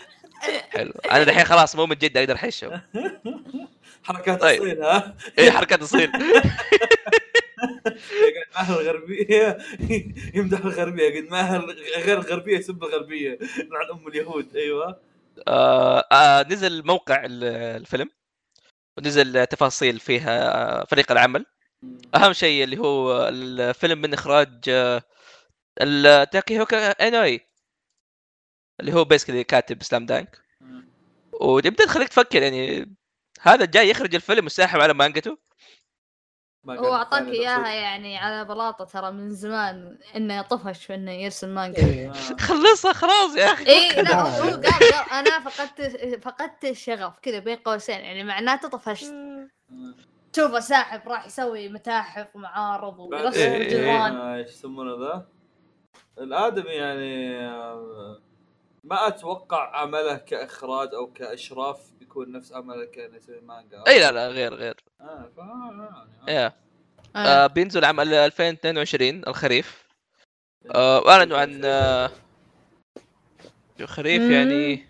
Speaker 1: حلو. أنا دحين خلاص مو من جده أقدر احشه
Speaker 2: حركات
Speaker 1: طيب.
Speaker 2: اصيل ها؟
Speaker 1: اي حركات
Speaker 2: يقعد معها الغربية. يمدح الغربية يقعد معها غير الغربية يسب الغربية. لعن ام اليهود. أيوه.
Speaker 1: آه آه نزل موقع ال- الفيلم. ونزل تفاصيل فيها آه، فريق العمل. أهم شيء اللي هو الفيلم من إخراج آه، ال- تاكي هوكا انوي اللي هو basically كاتب Slam Dunk ويبدأ تخليك تفكر يعني هذا جاي يخرج الفيلم وساحب على مانجته
Speaker 2: ما
Speaker 4: هو أعطاك
Speaker 2: إياها.
Speaker 4: يعني على بلاطة ترى من زمان إنه طفش في انه يرسم مانجا
Speaker 3: إيه.
Speaker 1: خلصها خلاص يا أخي
Speaker 4: اي لا. هو قال أنا فقدت فقدت الشغف كذا بين قوسين يعني معناته طفشت شوفه ساحب راح يسوي متاحف ومعارض ويرسم. جدران
Speaker 2: إيش يسمونه ذا؟ الآدمي يعني آه، ما أتوقع عمله كإخراج أو كإشراف بيكون نفس عمله كانه يسوي مانجا.
Speaker 1: إي لا لا غير غير.
Speaker 2: آه فا يعني
Speaker 1: يا.
Speaker 4: آه.
Speaker 1: آه بينزل عام 2022 الخريف. آه عن آه خريف. يعني.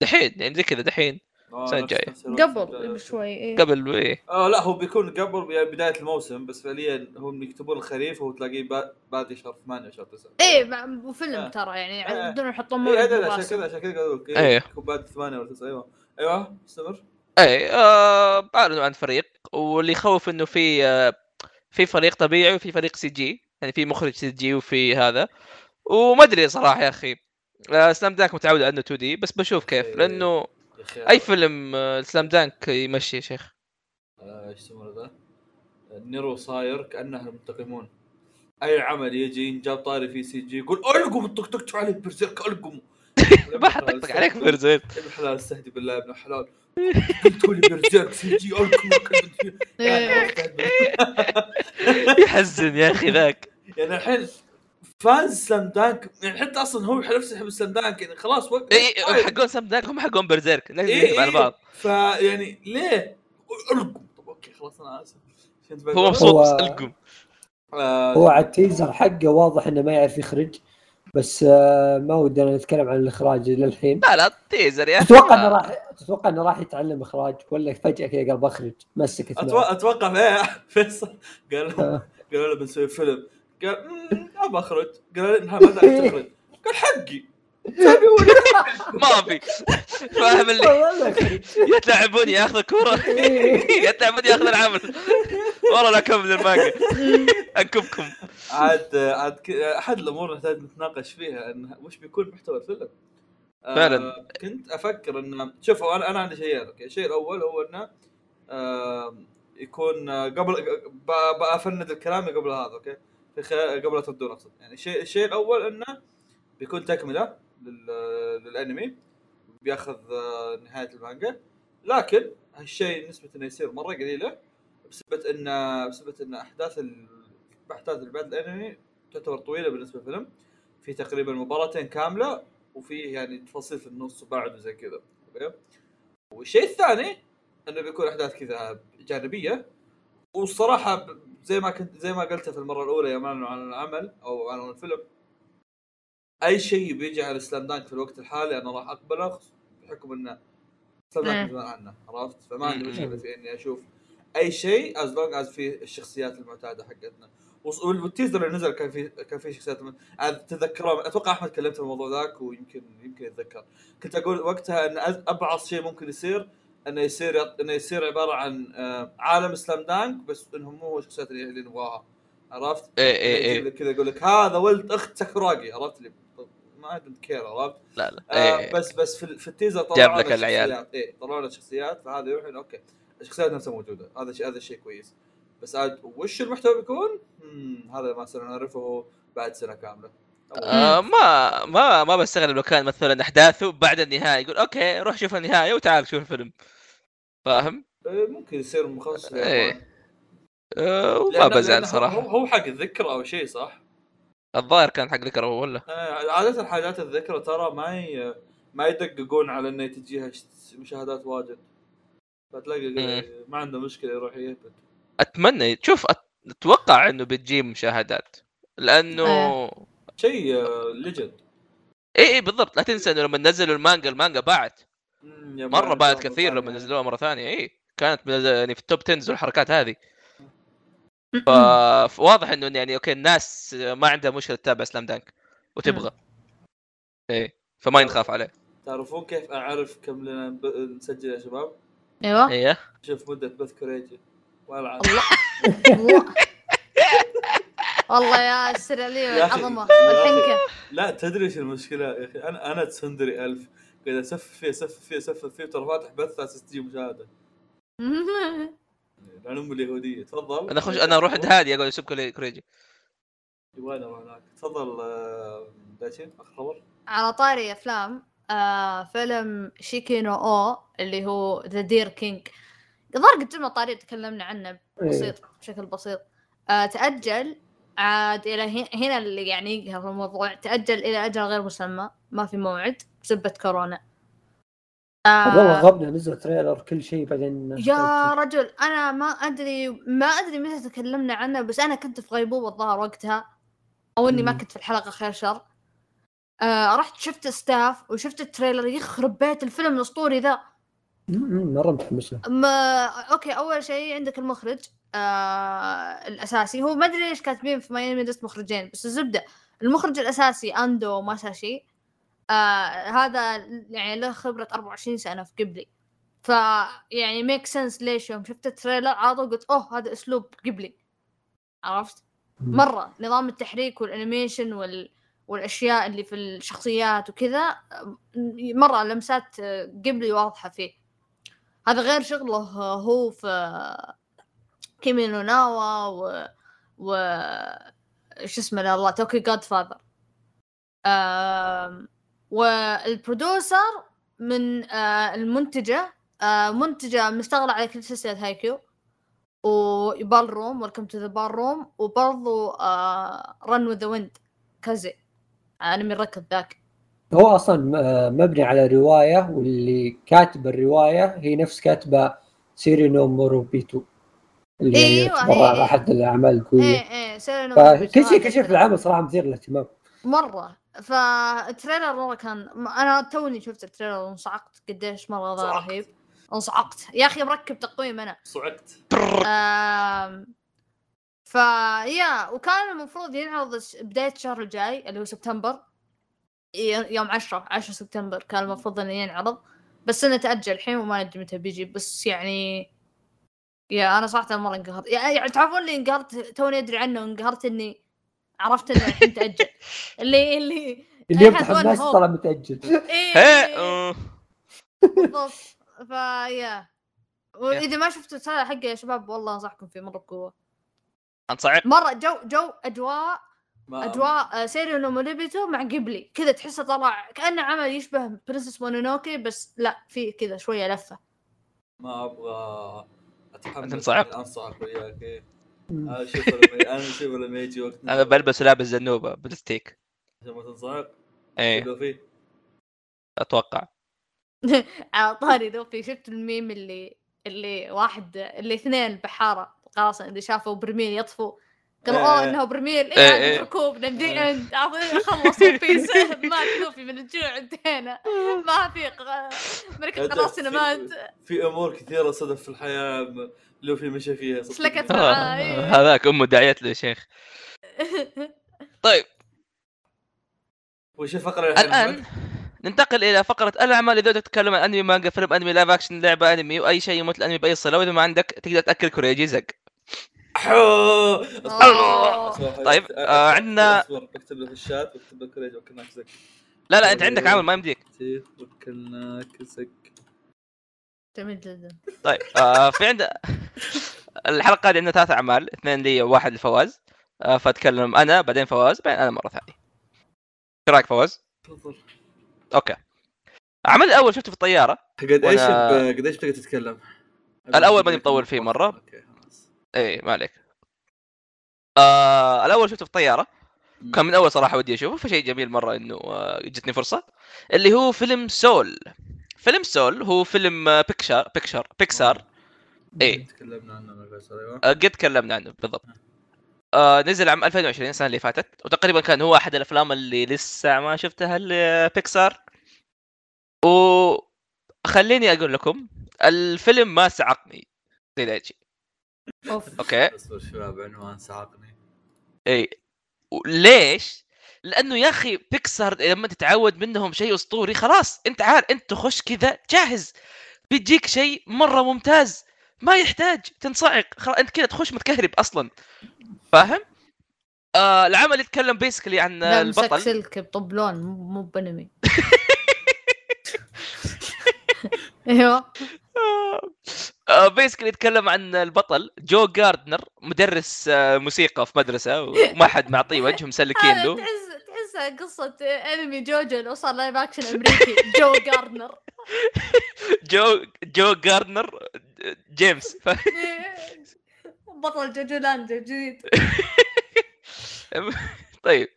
Speaker 1: دحين يعني زي كذا دحين.
Speaker 2: آه،
Speaker 1: السنة
Speaker 2: نفس-
Speaker 1: الجاية.
Speaker 2: نفس الوقت.
Speaker 4: قبل بشوي إيه.
Speaker 1: قبل إيه
Speaker 2: آه لا هو بيكون قبل يعني بداية الموسم بس فعليا هم يكتبون الخريف وتلاقيه با- بادي شهر 8 شهر 9
Speaker 4: إيه مع فيلم
Speaker 2: آه.
Speaker 4: ترى يعني
Speaker 2: آه.
Speaker 4: بدون يحطون موعد
Speaker 2: ادري عشان
Speaker 4: مراسم.
Speaker 2: كذا عشان كذا قالوا لك. إيه يكون بعد 8 ولا 9 أيوه أيوه استمر
Speaker 1: اي آه أعلنوا عن فريق واللي يخوف إنه في آه في فريق طبيعي وفي فريق سي جي يعني في مخرج سي جي وفي هذا وما أدري صراحة يا أخي آه Slam Dunk متعود عنه 2D بس بشوف كيف
Speaker 2: إيه. لأنه
Speaker 1: أي فيلم آه Slam Dunk يمشي يا شيخ؟
Speaker 2: آه، إيش يسمونه ذا؟ نيرو صاير كأنه المنتقمون. أي عمل يجي جاب طاري فيه CG يقول ألقم طقطقتوا عليه Berserk القم
Speaker 1: ما حطقطق عليك برزيل
Speaker 2: ابن حلال استهدي بالله ابن حلال قلتوا لي برزيرك سي جي القم
Speaker 4: إيه.
Speaker 1: يحزن يا أخي ذاك.
Speaker 2: يعني الحين فانز سلام دانك. يعني حتى أصلا هو نفسه يحب سلام دانك. يعني خلاص وقت
Speaker 1: أي حقون سلام دانك هم حقون برزيرك. لازم
Speaker 2: إيه
Speaker 1: على
Speaker 2: إيه.
Speaker 1: بعض.
Speaker 2: فيعني ليه؟ ألقم. طب أوكي خلاص أنا آسف.
Speaker 1: هو مبسوط
Speaker 3: هو-
Speaker 1: ألقم.
Speaker 2: آه،
Speaker 3: هو على التيزر حقه واضح إنه ما يعرف يخرج بس آه، ما ودنا نتكلم عن الإخراج للحين.
Speaker 1: لا لا تيزر يا
Speaker 3: تتوقع إنه راح تتوقع إنه راح يتعلم إخراج؟ ولا فجأة كذا قال بخرج مسكت
Speaker 2: أتوقع. أتوقع إيه، فيصل. قال
Speaker 3: آه.
Speaker 2: قالوا له بنسوي فيلم. قال "مم، ابى أخرج. قال له ما تخرج قال حقي.
Speaker 1: ما في فاهم اللي
Speaker 3: يخرج.
Speaker 1: يتلعبوني ياخذ الكوره يتلعبوني ياخذ العمل والله لا اكمل المانجا أنكبكم.
Speaker 2: عاد عاد ك- أحد الأمور اللي نحتاج نتناقش فيها انه وش بيكون محتوى الفيلم؟ آه،
Speaker 1: فعلاً.
Speaker 2: كنت أفكر انه شوف أنا أنا عندي شيئين أوكي. الشيء الأول هو إنه آه، يكون آه، قبل ب- بأفند الكلام قبل هذا أوكي. في خلال قبل لا تبدون أقصد. يعني الشيء الشيء الأول إنه بيكون تكملة لل- للأنمي بياخذ آه، نهاية المانجا. لكن هالشيء نسبة إنه يصير مرة قليلة بسبب إن بسبب إن أحداث ال... احداث اللي بعد الأنمي تعتبر طويلة بالنسبة للفيلم. في تقريبا مباراتين كاملة وفي يعني تفاصيل في النص وبعد وزي كذا. والشيء الثاني إنه بيكون أحداث كذا جانبية. والصراحة زي ما كنت زي ما قلت في المرة الأولى يوم اعلنوا عن العمل أو عن الفيلم أي شيء بيجي على سلام دانك في الوقت الحالي أنا راح أقبله بحكم انه
Speaker 4: Slam
Speaker 2: Dunk زمان عنه عرفت؟ فما عندي. مشكلة في إني أشوف أي شيء as long as في الشخصيات المعتادة حقتنا. وال teaser اللي نزل كان في كان في شخصيات تذكرها أتوقع أحمد كلمت في الموضوع ذاك ويمكن يمكن يتذكر. كنت أقول وقتها إن أبعص شيء ممكن يصير إنه يصير إنه يصير عبارة عن آه، عالم Slam Dunk بس إنهم مو الشخصيات اللي نبغاها عرفت؟ يجيب
Speaker 1: إيه
Speaker 2: لك كذا يقول لك هذا ولد اخت ساكوراجي عرفت لي I don't care عرفت؟
Speaker 1: لا لا
Speaker 2: آه
Speaker 1: إيه.
Speaker 2: بس بس في, في ال teaser طلعوا
Speaker 1: جاب لك العيال.
Speaker 2: إيه طلعوا لنا شخصيات فهذا يروح أوكي الشخصيات نفسها موجودة هذا شيء هذا شيء كويس بس عاد وش المحتوى بيكون؟ هذا ما سنعرفه بعد سنة كاملة
Speaker 1: آه ما ما ما بستغرب لو كان مثلا أحداثه بعد النهاية يقول أوكي روح شوف النهاية وتعال شوف الفيلم فاهم؟
Speaker 2: إيه، ممكن يصير مخصص
Speaker 1: إيه.
Speaker 2: لليابان.
Speaker 1: آه وما بزعل صراحة
Speaker 2: هو حق الذكرى أو شيء صح؟
Speaker 1: الظاهر كان حق ذكرى هو ولا
Speaker 2: آه، عادة حاجات الذكرى ترى ما ي... ما يدققون على إنه تجيها مشاهدات واجد فتلاقي. ما عنده مشكلة يروح يهبط
Speaker 1: أتمنى شوف أت- أتوقع إنه بتجيب مشاهدات لأنه
Speaker 4: إيه.
Speaker 2: شيء legend
Speaker 1: اي اي بالضبط. لا تنسى إنه لما نزلوا المانجا المانجا باعت.
Speaker 2: مرة
Speaker 1: باعت كثير. لما نزلوها مرة ثانية. اي كانت يعني في ال top 10 والحركات هذه. فواضح إنه يعني أوكي الناس ما عندها مشكلة تتابع Slam Dunk وتبغى. إيه فما ينخاف عليه.
Speaker 2: تعرفون كيف أعرف كم لنا ب... نسجل يا شباب؟
Speaker 4: إيوه.
Speaker 1: إيه.
Speaker 2: شوف مدة بث كوريجي. والعب
Speaker 4: الله الله. والله يا السر علي
Speaker 2: يا أخي.
Speaker 4: والعظمه. والحنكه
Speaker 2: لا تدري إيش المشكلة يا أخي؟ أنا أنا تسندري ألف. قاعد اسفل فيه اسفل فيه اسفل فيه ترى فاتح بث على أساس تجي مشاهدة. لأن ام اليهودية. تفضل.
Speaker 1: أنا أخش أنا أروح عند هادي أقول كوريجي.
Speaker 2: وين أروح هناك تفضل آه، داشين آخر خبر.
Speaker 4: على طاري أفلام آه فيلم شيكي نو أو اللي هو ذا دير كينج الظاهر قد جبنا طاري تكلمنا عنه بسيط بشكل بسيط. آه تأجل عاد إلى هنا- اللي يعني يقهر الموضوع تأجل إلى أجل غير مسمى ما في موعد بسبة كورونا.
Speaker 3: والله
Speaker 4: آه.
Speaker 3: غبنا نزل trailer كل شيء بعدين
Speaker 4: يا رجل أنا ما أدري ما أدري متى تكلمنا عنه بس أنا كنت في غيبوبة الظاهر وقتها أو إني ما. كنت في الحلقة خير شر. آه رحت شفت staff وشفت ال trailer يخرب بيت الفيلم الأسطوري ذا.
Speaker 3: مرة متحمس له
Speaker 4: ما أوكي أول شيء عندك المخرج آه الأساسي. هو ما أدري ليش كاتبين في MyAnimeList مخرجين بس الزبدة. المخرج الأساسي أندو ماساشي آه هذا يعني له خبرة 24 سنة في قبلي. ف يعني make sense ليش يوم شفت ال trailer طول قلت أوه هذا أسلوب قبلي. عرفت. مرة. نظام التحريك وال animation وال والأشياء اللي في الشخصيات وكذا مرة لمسات قبلي واضحة فيه. هذا غير شغله هو في كيمي نو نا وا و و شو اسمه الله Tokyo Godfathers وال producer من آه، المنتجة آه، منتجة مشتغلة على كل سلسلة هايكيو. و Ballroom Welcome to the Ballroom وبرضو Run with the Wind كازي. انمي الركض ذاك؟
Speaker 3: هو أصلا آه، مبني على رواية واللي كاتب الرواية هي نفس كاتبة سيري نو موريبيتو اللي هي
Speaker 4: أيوة،
Speaker 3: تعتبر
Speaker 4: هي-
Speaker 3: أحد الأعمال القويه
Speaker 4: إيه إيه سيرينو
Speaker 3: فكل شيء كل شيء في العمل صراحة مثير للاهتمام.
Speaker 4: مرة. فال trailer مرة كان أنا توني شفت ال trailer وانصعقت قديش مرة ذا
Speaker 2: صعقت.
Speaker 4: رهيب. انصعقت. يا أخي مركب تقويم أنا.
Speaker 2: صعقت.
Speaker 4: آم، فيا وكان المفروض ينعرض بداية الشهر الجاي اللي هو سبتمبر. يوم 10 10 سبتمبر كان المفروض إنه ينعرض. بس إنه تأجل الحين وما ندري متى بيجي. بس يعني يا أنا صراحة مرة انقهرت. يعني تعرفون اللي انقهرت؟ توني أدري عنه وانقهرت إني عرفت إنه الحين تأجل. اللي اللي
Speaker 3: اللي يفتح الناس طلع
Speaker 1: متأجل.
Speaker 4: إيه
Speaker 1: إيه.
Speaker 4: بالضبط. فيا وإذا ما شفتوا ال trailer حقه يا شباب والله أنصحكم فيه مرة بقوة.
Speaker 1: انصعق
Speaker 4: مرة جو جو
Speaker 2: أجواء
Speaker 4: اجواء آه، Seirei no Moribito مع قبلي كذا تحسه طلع كأنه عمل يشبه Princess Mononoke بس لا في كذا شوية لفة.
Speaker 2: ما أبغى اتحمل؟ انصعق وياك. أنا أشوف لما أنا أشوف لما يجي وقت
Speaker 1: أنا بلبس لابس زنوبة بالستيك
Speaker 2: عشان ما تنصعق إيه.
Speaker 1: أتوقع.
Speaker 4: على طاري لوفي شفت الميم اللي اللي واحد اللي اثنين بحارة. خلاص اللي شافوا برميل يطفو. قالوا. اوه إنه برميل
Speaker 1: إيه.
Speaker 4: عاد ركوب نبدي
Speaker 2: إيه.
Speaker 4: انت عارفين خلصوا في سهم مات لوفي من الجوع انتهينا ما في ملكة قراصنة
Speaker 2: في-
Speaker 4: مات
Speaker 2: في أمور كثيرة صدف في الحياة م- لو في مشى فيها.
Speaker 4: سلكت
Speaker 1: آه،
Speaker 4: معاه.
Speaker 1: هذاك أمه دعيت له يا شيخ طيب
Speaker 2: وش الفقرة الحين الآن؟
Speaker 1: ننتقل إلى فقرة الأعمال إذا بدك تتكلم عن أنمي مانجا فيلم أنمي live action لعبة أنمي وأي شيء يمت للأنمي بأي صلة وإذا ما عندك تقدر تأكل كوريجي زق. طيب، عندنا-
Speaker 2: اصبر بكتب له في الشات بكتب لك كوريج وكلناك زق
Speaker 1: لا لا انت عندك عمل ما يمديك
Speaker 2: كيف وكلناك زق
Speaker 4: جميل جدا
Speaker 1: طيب في عند الحلقة هذه عندنا ثلاث اعمال اثنين لي وواحد لفواز فاتكلم أنا بعدين فواز بعدين أنا مره ثانية إيش رايك فواز؟
Speaker 2: تفضل
Speaker 1: أوكي العمل الأول شفته في الطياره
Speaker 2: قد إيش قد إيش بتقدر تتكلم؟
Speaker 1: الأول ماني مطول فيه مرة.
Speaker 2: أوكي
Speaker 1: إيه ما عليك. آه الأول شفته في الطياره كان من أول صراحة ودي أشوفه فشيء جميل مرة إنه آه، جتني فرصة. اللي هو فيلم سول. فيلم سول هو فيلم آه، بيكشر بيكشر بيكسار. إيه.
Speaker 2: تكلمنا عنه أيوه.
Speaker 1: آه، قد تكلمنا عنه بالضبط. آه نزل عام 2020 السنة اللي فاتت. وتقريبا كان هو أحد الأفلام اللي لسه ما شفتها لبيكسار و خليني أقول لكم الفيلم ما سعقني زي دايتشي
Speaker 4: اوف.
Speaker 1: أوكي.
Speaker 2: اصبر شباب عنوان صعقني
Speaker 1: اي ليش؟ لأنه يا أخي بيكسار لما تتعود منهم شيء أسطوري خلاص أنت عارف أنت تخش كذا جاهز. بيجيك شيء مرة ممتاز ما يحتاج تنصعق. خلاص أنت كذا تخش متكهرب أصلا. فاهم؟ آه العمل يتكلم basically عن البطل.
Speaker 4: سلك بطبلون مو مو بانمي أيوه.
Speaker 1: basically يتكلم عن البطل جو جاردنر مدرس آه، موسيقى في مدرسة وما حد معطيه وجه مسلكين له.
Speaker 4: تحس تحسها قصة أنمي جوجو لو صار live action أمريكي. جو جاردنر.
Speaker 1: جو جو جاردنر جيمس. ف...
Speaker 4: بطل جوجو لاند جديد.
Speaker 1: طيب.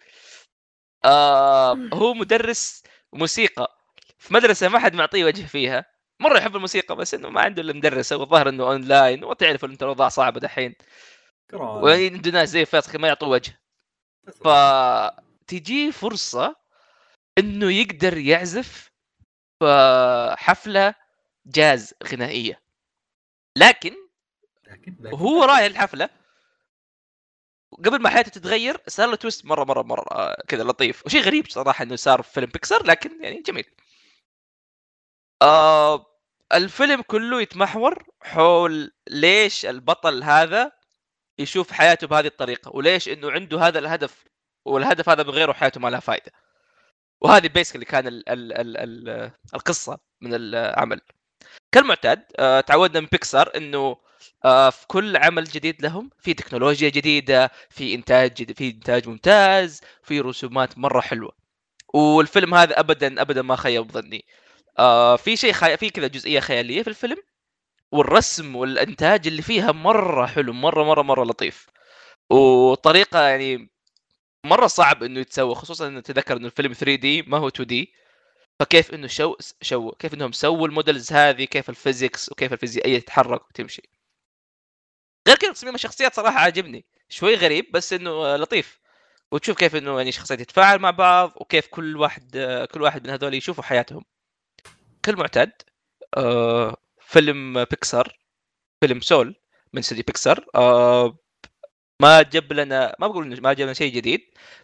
Speaker 1: آه هو مدرس موسيقى. في مدرسة ما حد معطيه وجه فيها. مرة يحب الموسيقى بس إنه ما عنده إلا مدرسه والظاهر إنه اونلاين وتعرف أنت الاوضاع صعبه دحين. وعنده ناس زي فيصل ما يعطوا وجه. فتجي فرصة إنه يقدر يعزف في حفلة جاز غنائية. لكن
Speaker 2: لكن
Speaker 1: وهو رايح الحفلة. قبل ما حياته تتغير صار له twist مرة مرة مرة آه، كذا لطيف. وشيء غريب صراحة إنه صار في فيلم بيكسر لكن يعني جميل. آه الفيلم كله يتمحور حول ليش البطل هذا يشوف حياته بهذه الطريقة وليش إنه عنده هذا الهدف والهدف هذا من غيره حياته ما لها فائده وهذه بيسكلي كان ال ال ال ال القصة من العمل. كالمعتاد آه تعودنا من بيكسار إنه آه في كل عمل جديد لهم في تكنولوجيا جديدة في إنتاج جديد في إنتاج ممتاز في رسومات مرة حلوة. والفيلم هذا ابدا ابدا ما خيب ظني. آه في شيء خي... في كذا جزئية خيالية في الفيلم والرسم والإنتاج اللي فيها مرة حلو مرة مرة مرة لطيف. وطريقة يعني مرة صعب إنه يتسوى خصوصا إنه تذكر إنه الفيلم 3D ما هو 2D فكيف إنه شو شو كيف إنهم سووا ال models هذه كيف ال physics وكيف الفيزيائية تتحرك وتمشي. غير كذا تصميم الشخصيات صراحة عاجبني. شوي غريب بس إنه لطيف. وتشوف كيف إنه يعني شخصيات يتفاعل مع بعض وكيف كل واحد كل واحد من هذول يشوفوا حياتهم. كالمعتاد آه فيلم بيكسار فيلم سول من استوديو بيكسار آه ما جاب لنا ما بقول ما جاب لنا شيء جديد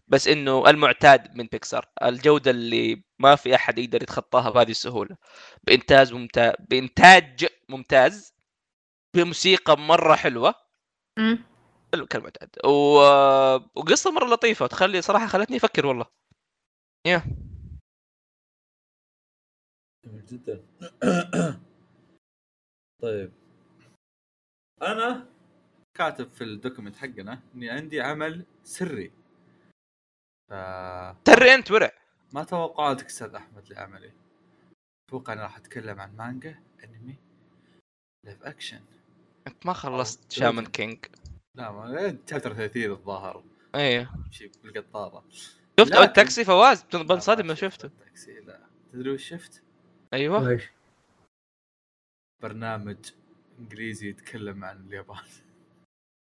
Speaker 1: بس إنه المعتاد من بيكسار الجودة اللي ما في أحد يقدر يتخطاها بهذه السهولة. بانتاج ممتاز بإنتاج ممتاز بموسيقى مرة حلوة.
Speaker 4: مم.
Speaker 1: حلو كالمعتاد. و... وقصة مرة لطيفة تخلي صراحة خلتني أفكر والله. يا.
Speaker 2: جميل جدا. طيب. أنا كاتب في الدوكيمنت حقنا إني عندي عمل سري. ف
Speaker 1: ترى أنت ورع.
Speaker 2: ما توقعتك أستاذ أحمد لعملي. أتوقع إني راح أتكلم عن مانجا أنمي live action
Speaker 1: أنت ما خلصت
Speaker 2: أوه.
Speaker 1: شامان كينج
Speaker 2: لا ما chapter 30 الظاهر.
Speaker 1: إيه.
Speaker 2: شيء بالقطارة.
Speaker 1: شفت التاكسي فواز بنصدم
Speaker 2: ما
Speaker 1: شفته
Speaker 2: التاكسي لا. تدري وش شفت؟
Speaker 1: أيوه.
Speaker 3: إيش
Speaker 2: برنامج إنجليزي يتكلم عن اليابان.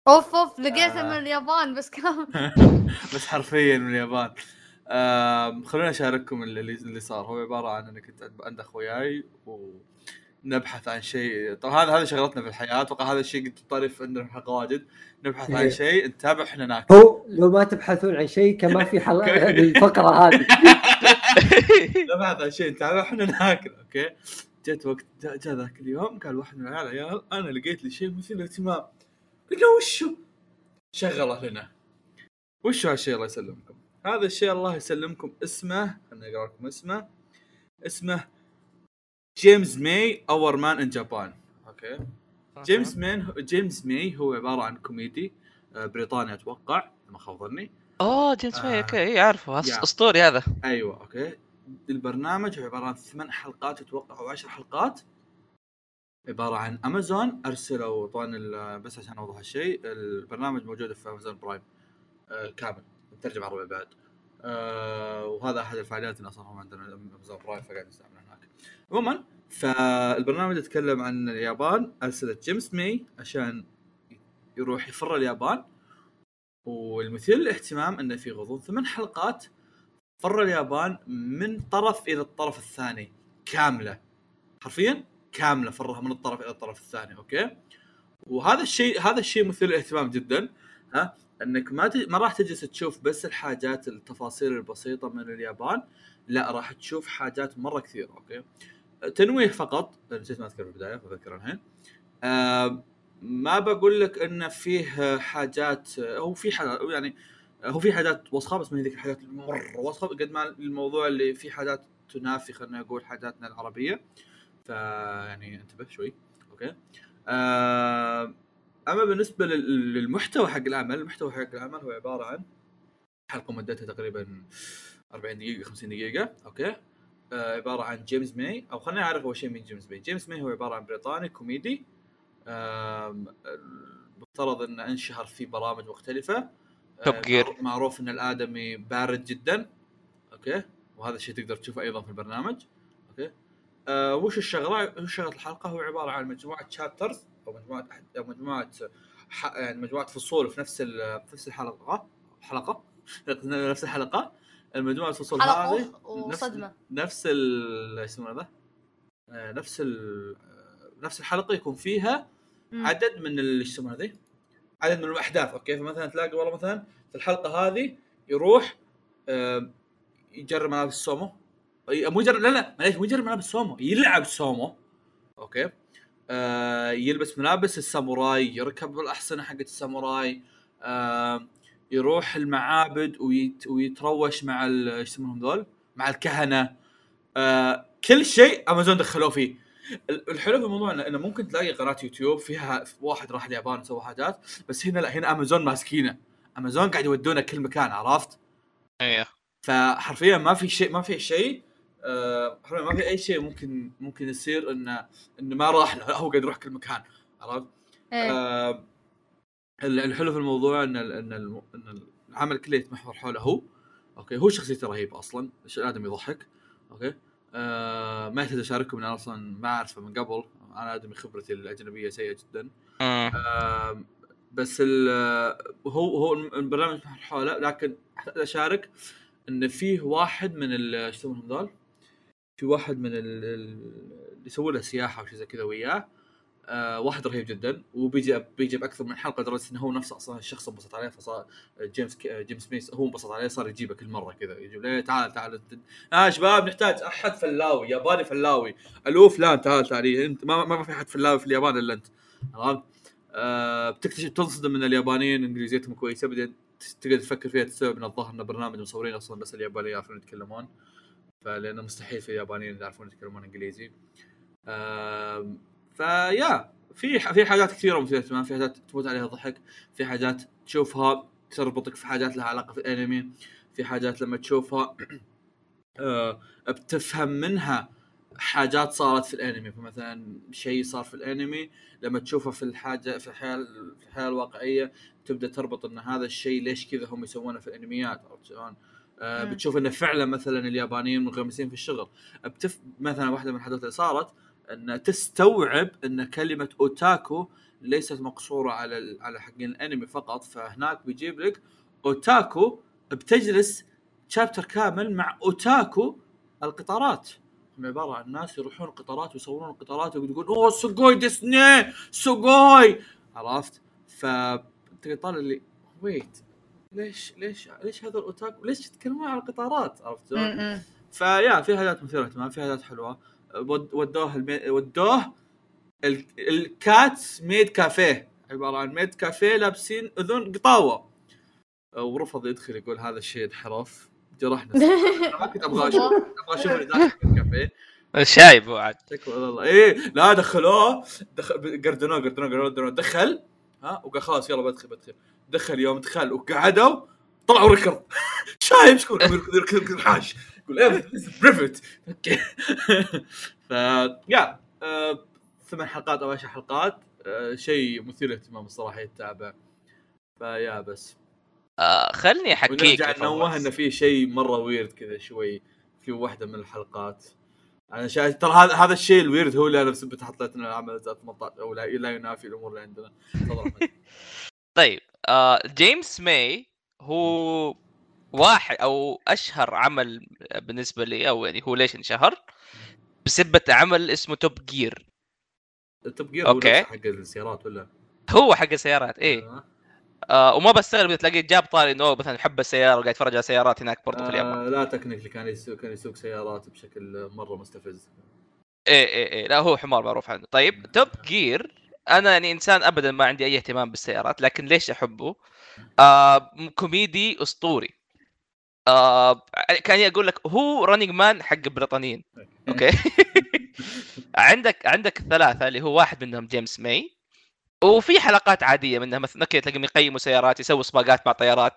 Speaker 4: أوف أوف لقيته
Speaker 2: آه.
Speaker 4: من اليابان بس كم.
Speaker 2: بس حرفيا من اليابان. آم، خلوني أشارككم اللي, اللي صار. هو عبارة عن اني كنت عند- أخوياي ونبحث عن شيء. طبعا هذا هذه شغلتنا في الحياة. أتوقع هذا الشيء قد طرف عندنا في الحلقة واجد. نبحث عن
Speaker 3: إيه.
Speaker 2: شيء نتابع إحنا ناكل.
Speaker 3: هو لو ما تبحثون عن شيء كان ما في حلقه الفقرة هذه.
Speaker 2: نبحث عن شيء نتابع إحنا ناكل أوكي؟ جت وقت جاء جا ذاك اليوم قال واحد من العيال عيال أنا لقيت لي شيء مثير للاهتمام. قلنا وشو؟ شغله لنا وشو هالشيء الله يسلمكم؟ هذا الشيء الله يسلمكم اسمه خليني اقرا لكم اسمه اسمه جيمس ماي Our Man in Japan أوكي؟ جيمس مان جيمس ماي هو عبارة عن كوميدي آه، بريطاني أتوقع ما خاب ظني.
Speaker 1: أوه جيمس
Speaker 2: آه.
Speaker 1: ماي أوكي إيه، عارفه هذا
Speaker 2: يا.
Speaker 1: أسطوري هذا.
Speaker 2: أيوه أوكي. البرنامج هو عبارة عن ثمان حلقات أتوقع أو عشر حلقات. عبارة عن امازون أرسلوا طبعا بس عشان أوضح الشيء البرنامج موجود في امازون برايم آه كامل مترجم عربي بعد. آه وهذا أحد الفعاليات اللي أصلا هم عندنا امازون برايم فقاعد نستعمل هناك. عموما فالبرنامج يتكلم عن اليابان. أرسلت جيمس ماي عشان يروح يفر اليابان. والمثير للاهتمام إنه في غضون ثمان حلقات. فر اليابان من طرف إلى الطرف الثاني. كاملة. حرفيا كاملة فرها من الطرف إلى الطرف الثاني أوكي؟ وهذا الشيء هذا الشيء مثير للاهتمام جدا ها؟ إنك ما ت... ما راح تجلس تشوف بس الحاجات التفاصيل البسيطة من اليابان لا راح تشوف حاجات مرة كثيرة أوكي؟ تنويه فقط نسيت ما أذكر في البداية بذكر الحين. آه ما بقول لك انه فيه حاجات هو في حاجات يعني هو في حاجات وسخة بس ما هي ذيك الحاجات المره وسخة. قد ما الموضوع اللي في حاجات تنافي خلينا نقول حاجاتنا العربية. فيعني انتبه شوي. أوكي. آه أما بالنسبة لل- للمحتوى حق العمل المحتوى حق العمل هو عبارة عن حلقة مدتها تقريبا 40 دقيقة 50 دقيقة. okay. آه عبارة عن جيمس ماي. أو خلينا نعرف أول شيء مين جيمس ماي. جيمس ماي هو عبارة عن بريطاني كوميدي. المفترض إنه انشهر في برامج مختلفة.
Speaker 1: Top Gear.
Speaker 2: معروف- إن الآدمي بارد جدا. okay? وهذا الشيء تقدر تشوفه أيضا في البرنامج. okay? آه وش الشغلة؟ وش شغلة الحلقة؟ هو عبارة عن مجموعة chapters أو مجموعة أحد- أو مجموعة ح... يعني مجموعة فصول في نفس ال... في نفس الحلقة. حلقة؟ نفس الحلقة. المجموعة الفصول هذه نفس-
Speaker 4: وصدمة.
Speaker 2: نفس ال إيش يسمونه ذا؟ آه، نفس ال آه، نفس الحلقة يكون فيها. عدد من ال- إيش يسمونه ذي؟ عدد من الأحداث okay? فمثلا تلاقي والله مثلا في الحلقة هذه يروح يجرب ملابس السومو مو يجرب لا لا معليش مو يجرب ملابس سومو يلعب سومو okay? آه يلبس ملابس الساموراي يركب الأحصنة حقت الساموراي يروح المعابد ويت ويتروش مع إيش يسمونهم ذول؟ مع الكهنة. آه كل شيء أمازون دخلوه فيه. الحلو في الموضوع إنه ممكن تلاقي قناة يوتيوب فيها واحد راح اليابان وسوى حاجات بس هنا لا هنا امازون ماسكينه امازون قاعد يودونا كل مكان عرفت؟
Speaker 1: أيوه
Speaker 2: فحرفيا ما في شيء ما في شيء آه، حرفيا ما في أي شيء ممكن ممكن يصير إنه إنه ما راح له لا هو قاعد يروح كل مكان عرفت؟
Speaker 4: إيه.
Speaker 2: ال- الحلو في الموضوع إن إن العمل كله يتمحور حوله هو okay هو شخصيته رهيبة أصلا الشيء آدم يضحك okay آه ما يحتاج أشارككم ان أنا أصلا ما أعرفه من قبل أنا أدمي خبرتي الأجنبية سيئة جدا
Speaker 1: آه.
Speaker 2: آه بس هو هو البرنامج حوله لكن أشارك إن فيه واحد من إيش يسمونهم ذول؟ في واحد من ال- ال- اللي يسوون له سياحة وشي زي كذا وياه آه واحد رهيب جدا. وبيجي بيجي بأكثر من حلقة لدرجة إنه هو نفسه أصلا الشخص انبسط عليه فصار جيمس ك- جيمس ميس هو انبسط عليه صار يجيبه كل مرة كذا يجيب ليه تعال تعال انت آه شباب نحتاج أحد فلاوي ياباني فلاوي. ألو فلان تعال تعال أنت ما, ما في أحد فلاوي في اليابان إلا أنت. عرفت؟ آه بتكتشف تنصدم إن اليابانيين إنجليزيتهم كويسة بعدين تقدر تفكر فيها تستوعب ان الظاهر ان برنامج مصورين أصلا بس اليابانيين يعرفون يتكلمون. فلأنه مستحيل في اليابانيين يعرفون يتكلمون إنجليزي. آم، فيا في في حاجات كثيرة مثيره اهتمام في حاجات تموت عليها ضحك في حاجات تشوفها تربطك في حاجات لها علاقة في الانمي في حاجات لما تشوفها آه، بتفهم منها حاجات صارت في الانمي فمثلا شيء صار في الانمي لما تشوفه في الحاجة في الحياة في الحياة الواقعية تبدأ تربط إن هذا الشيء ليش كذا هم يسوونه في الانميات عرفت شلون؟
Speaker 4: مم.
Speaker 2: بتشوف إنه فعلا مثلا اليابانيين منغمسين في الشغل بتف مثلا واحدة من الحاجات اللي صارت أن تستوعب أن كلمة أوتاكو ليست مقصورة على على حقين الأنمي فقط فهناك بيجيب لك أوتاكو بتجلس chapter كامل مع otaku القطارات. هم عبارة عن ناس يروحون القطارات ويصورون القطارات ويقولون أوه sugoi desu ne! sugoi! عرفت؟ ف تقعد طالع اللي wait ليش ليش ليش هذا ال otaku؟ ليش يتكلمون على القطارات؟ عرفت.
Speaker 4: ف
Speaker 2: yeah في حاجات مثيرة اهتمام في حاجات حلوة. ودوه المي... ودوه ال... ال cat maid cafe. عبارة عن maid cafe لابسين أذن قطاوة. ورفض يدخل يقول هذا الشيء انحرف جرحنا. ما كنت أبغى أشوف أبغى أشوف اللي داخل الكافيه
Speaker 1: شايب هو عاد.
Speaker 2: تكفى والله. إيه لا دخلوه. دخل قردنوه قردنوه قردنوه دخل. ها وقال خلاص يلا بدخل بدخل. دخل يوم دخل وقعدوا طلعوا ريكورد شايب شكون؟ يقول حاش. يقول إيه بريفت أوكي. ف يا آه، ثمان حلقات أو عشر حلقات آه، شيء مثير للاهتمام الصراحة يتابع. ف yeah بس.
Speaker 1: آه خلني أحكيك
Speaker 2: ونرجع ننوه. انه في شيء مرة weird كذا شوي في واحدة من الحلقات. أنا شايف ترى هذا هذا الشيء ال weird هو اللي أنا بسبب حطيت لنا العمل 18 أو لا, لا ينافي الأمور اللي عندنا.
Speaker 1: طيب آه جيمس ماي هو واحد أو أشهر عمل بالنسبة لي أو يعني هو ليش انشهر؟ بسبة عمل اسمه
Speaker 2: Top Gear Top
Speaker 1: Gear.
Speaker 2: نفسه حق السيارات ولا؟
Speaker 1: هو حق السيارات إيه.
Speaker 2: آه.
Speaker 1: آه وما بستغرب إذا تلاقيه جاب طاري إنه مثلا يحب السيارة وقاعد يتفرج على سيارات هناك برضه في اليابان.
Speaker 2: آه لا technically كان يسوق كان يسوق سيارات بشكل مرة مستفز.
Speaker 1: إيه إيه إيه. لا هو حمار معروف عنه. طيب Top Gear أنا يعني إنسان ابدا ما عندي أي اهتمام بالسيارات لكن ليش أحبه؟ آه كوميدي أسطوري. آه كان يقول لك هو Running Man حق البريطانيين. okay. عندك عندك الثلاثة اللي هو واحد منهم جيمس ماي وفي حلقات عادية منها مثلا كذا تلاقيهم يقيموا سيارات يسووا سباقات مع طيارات.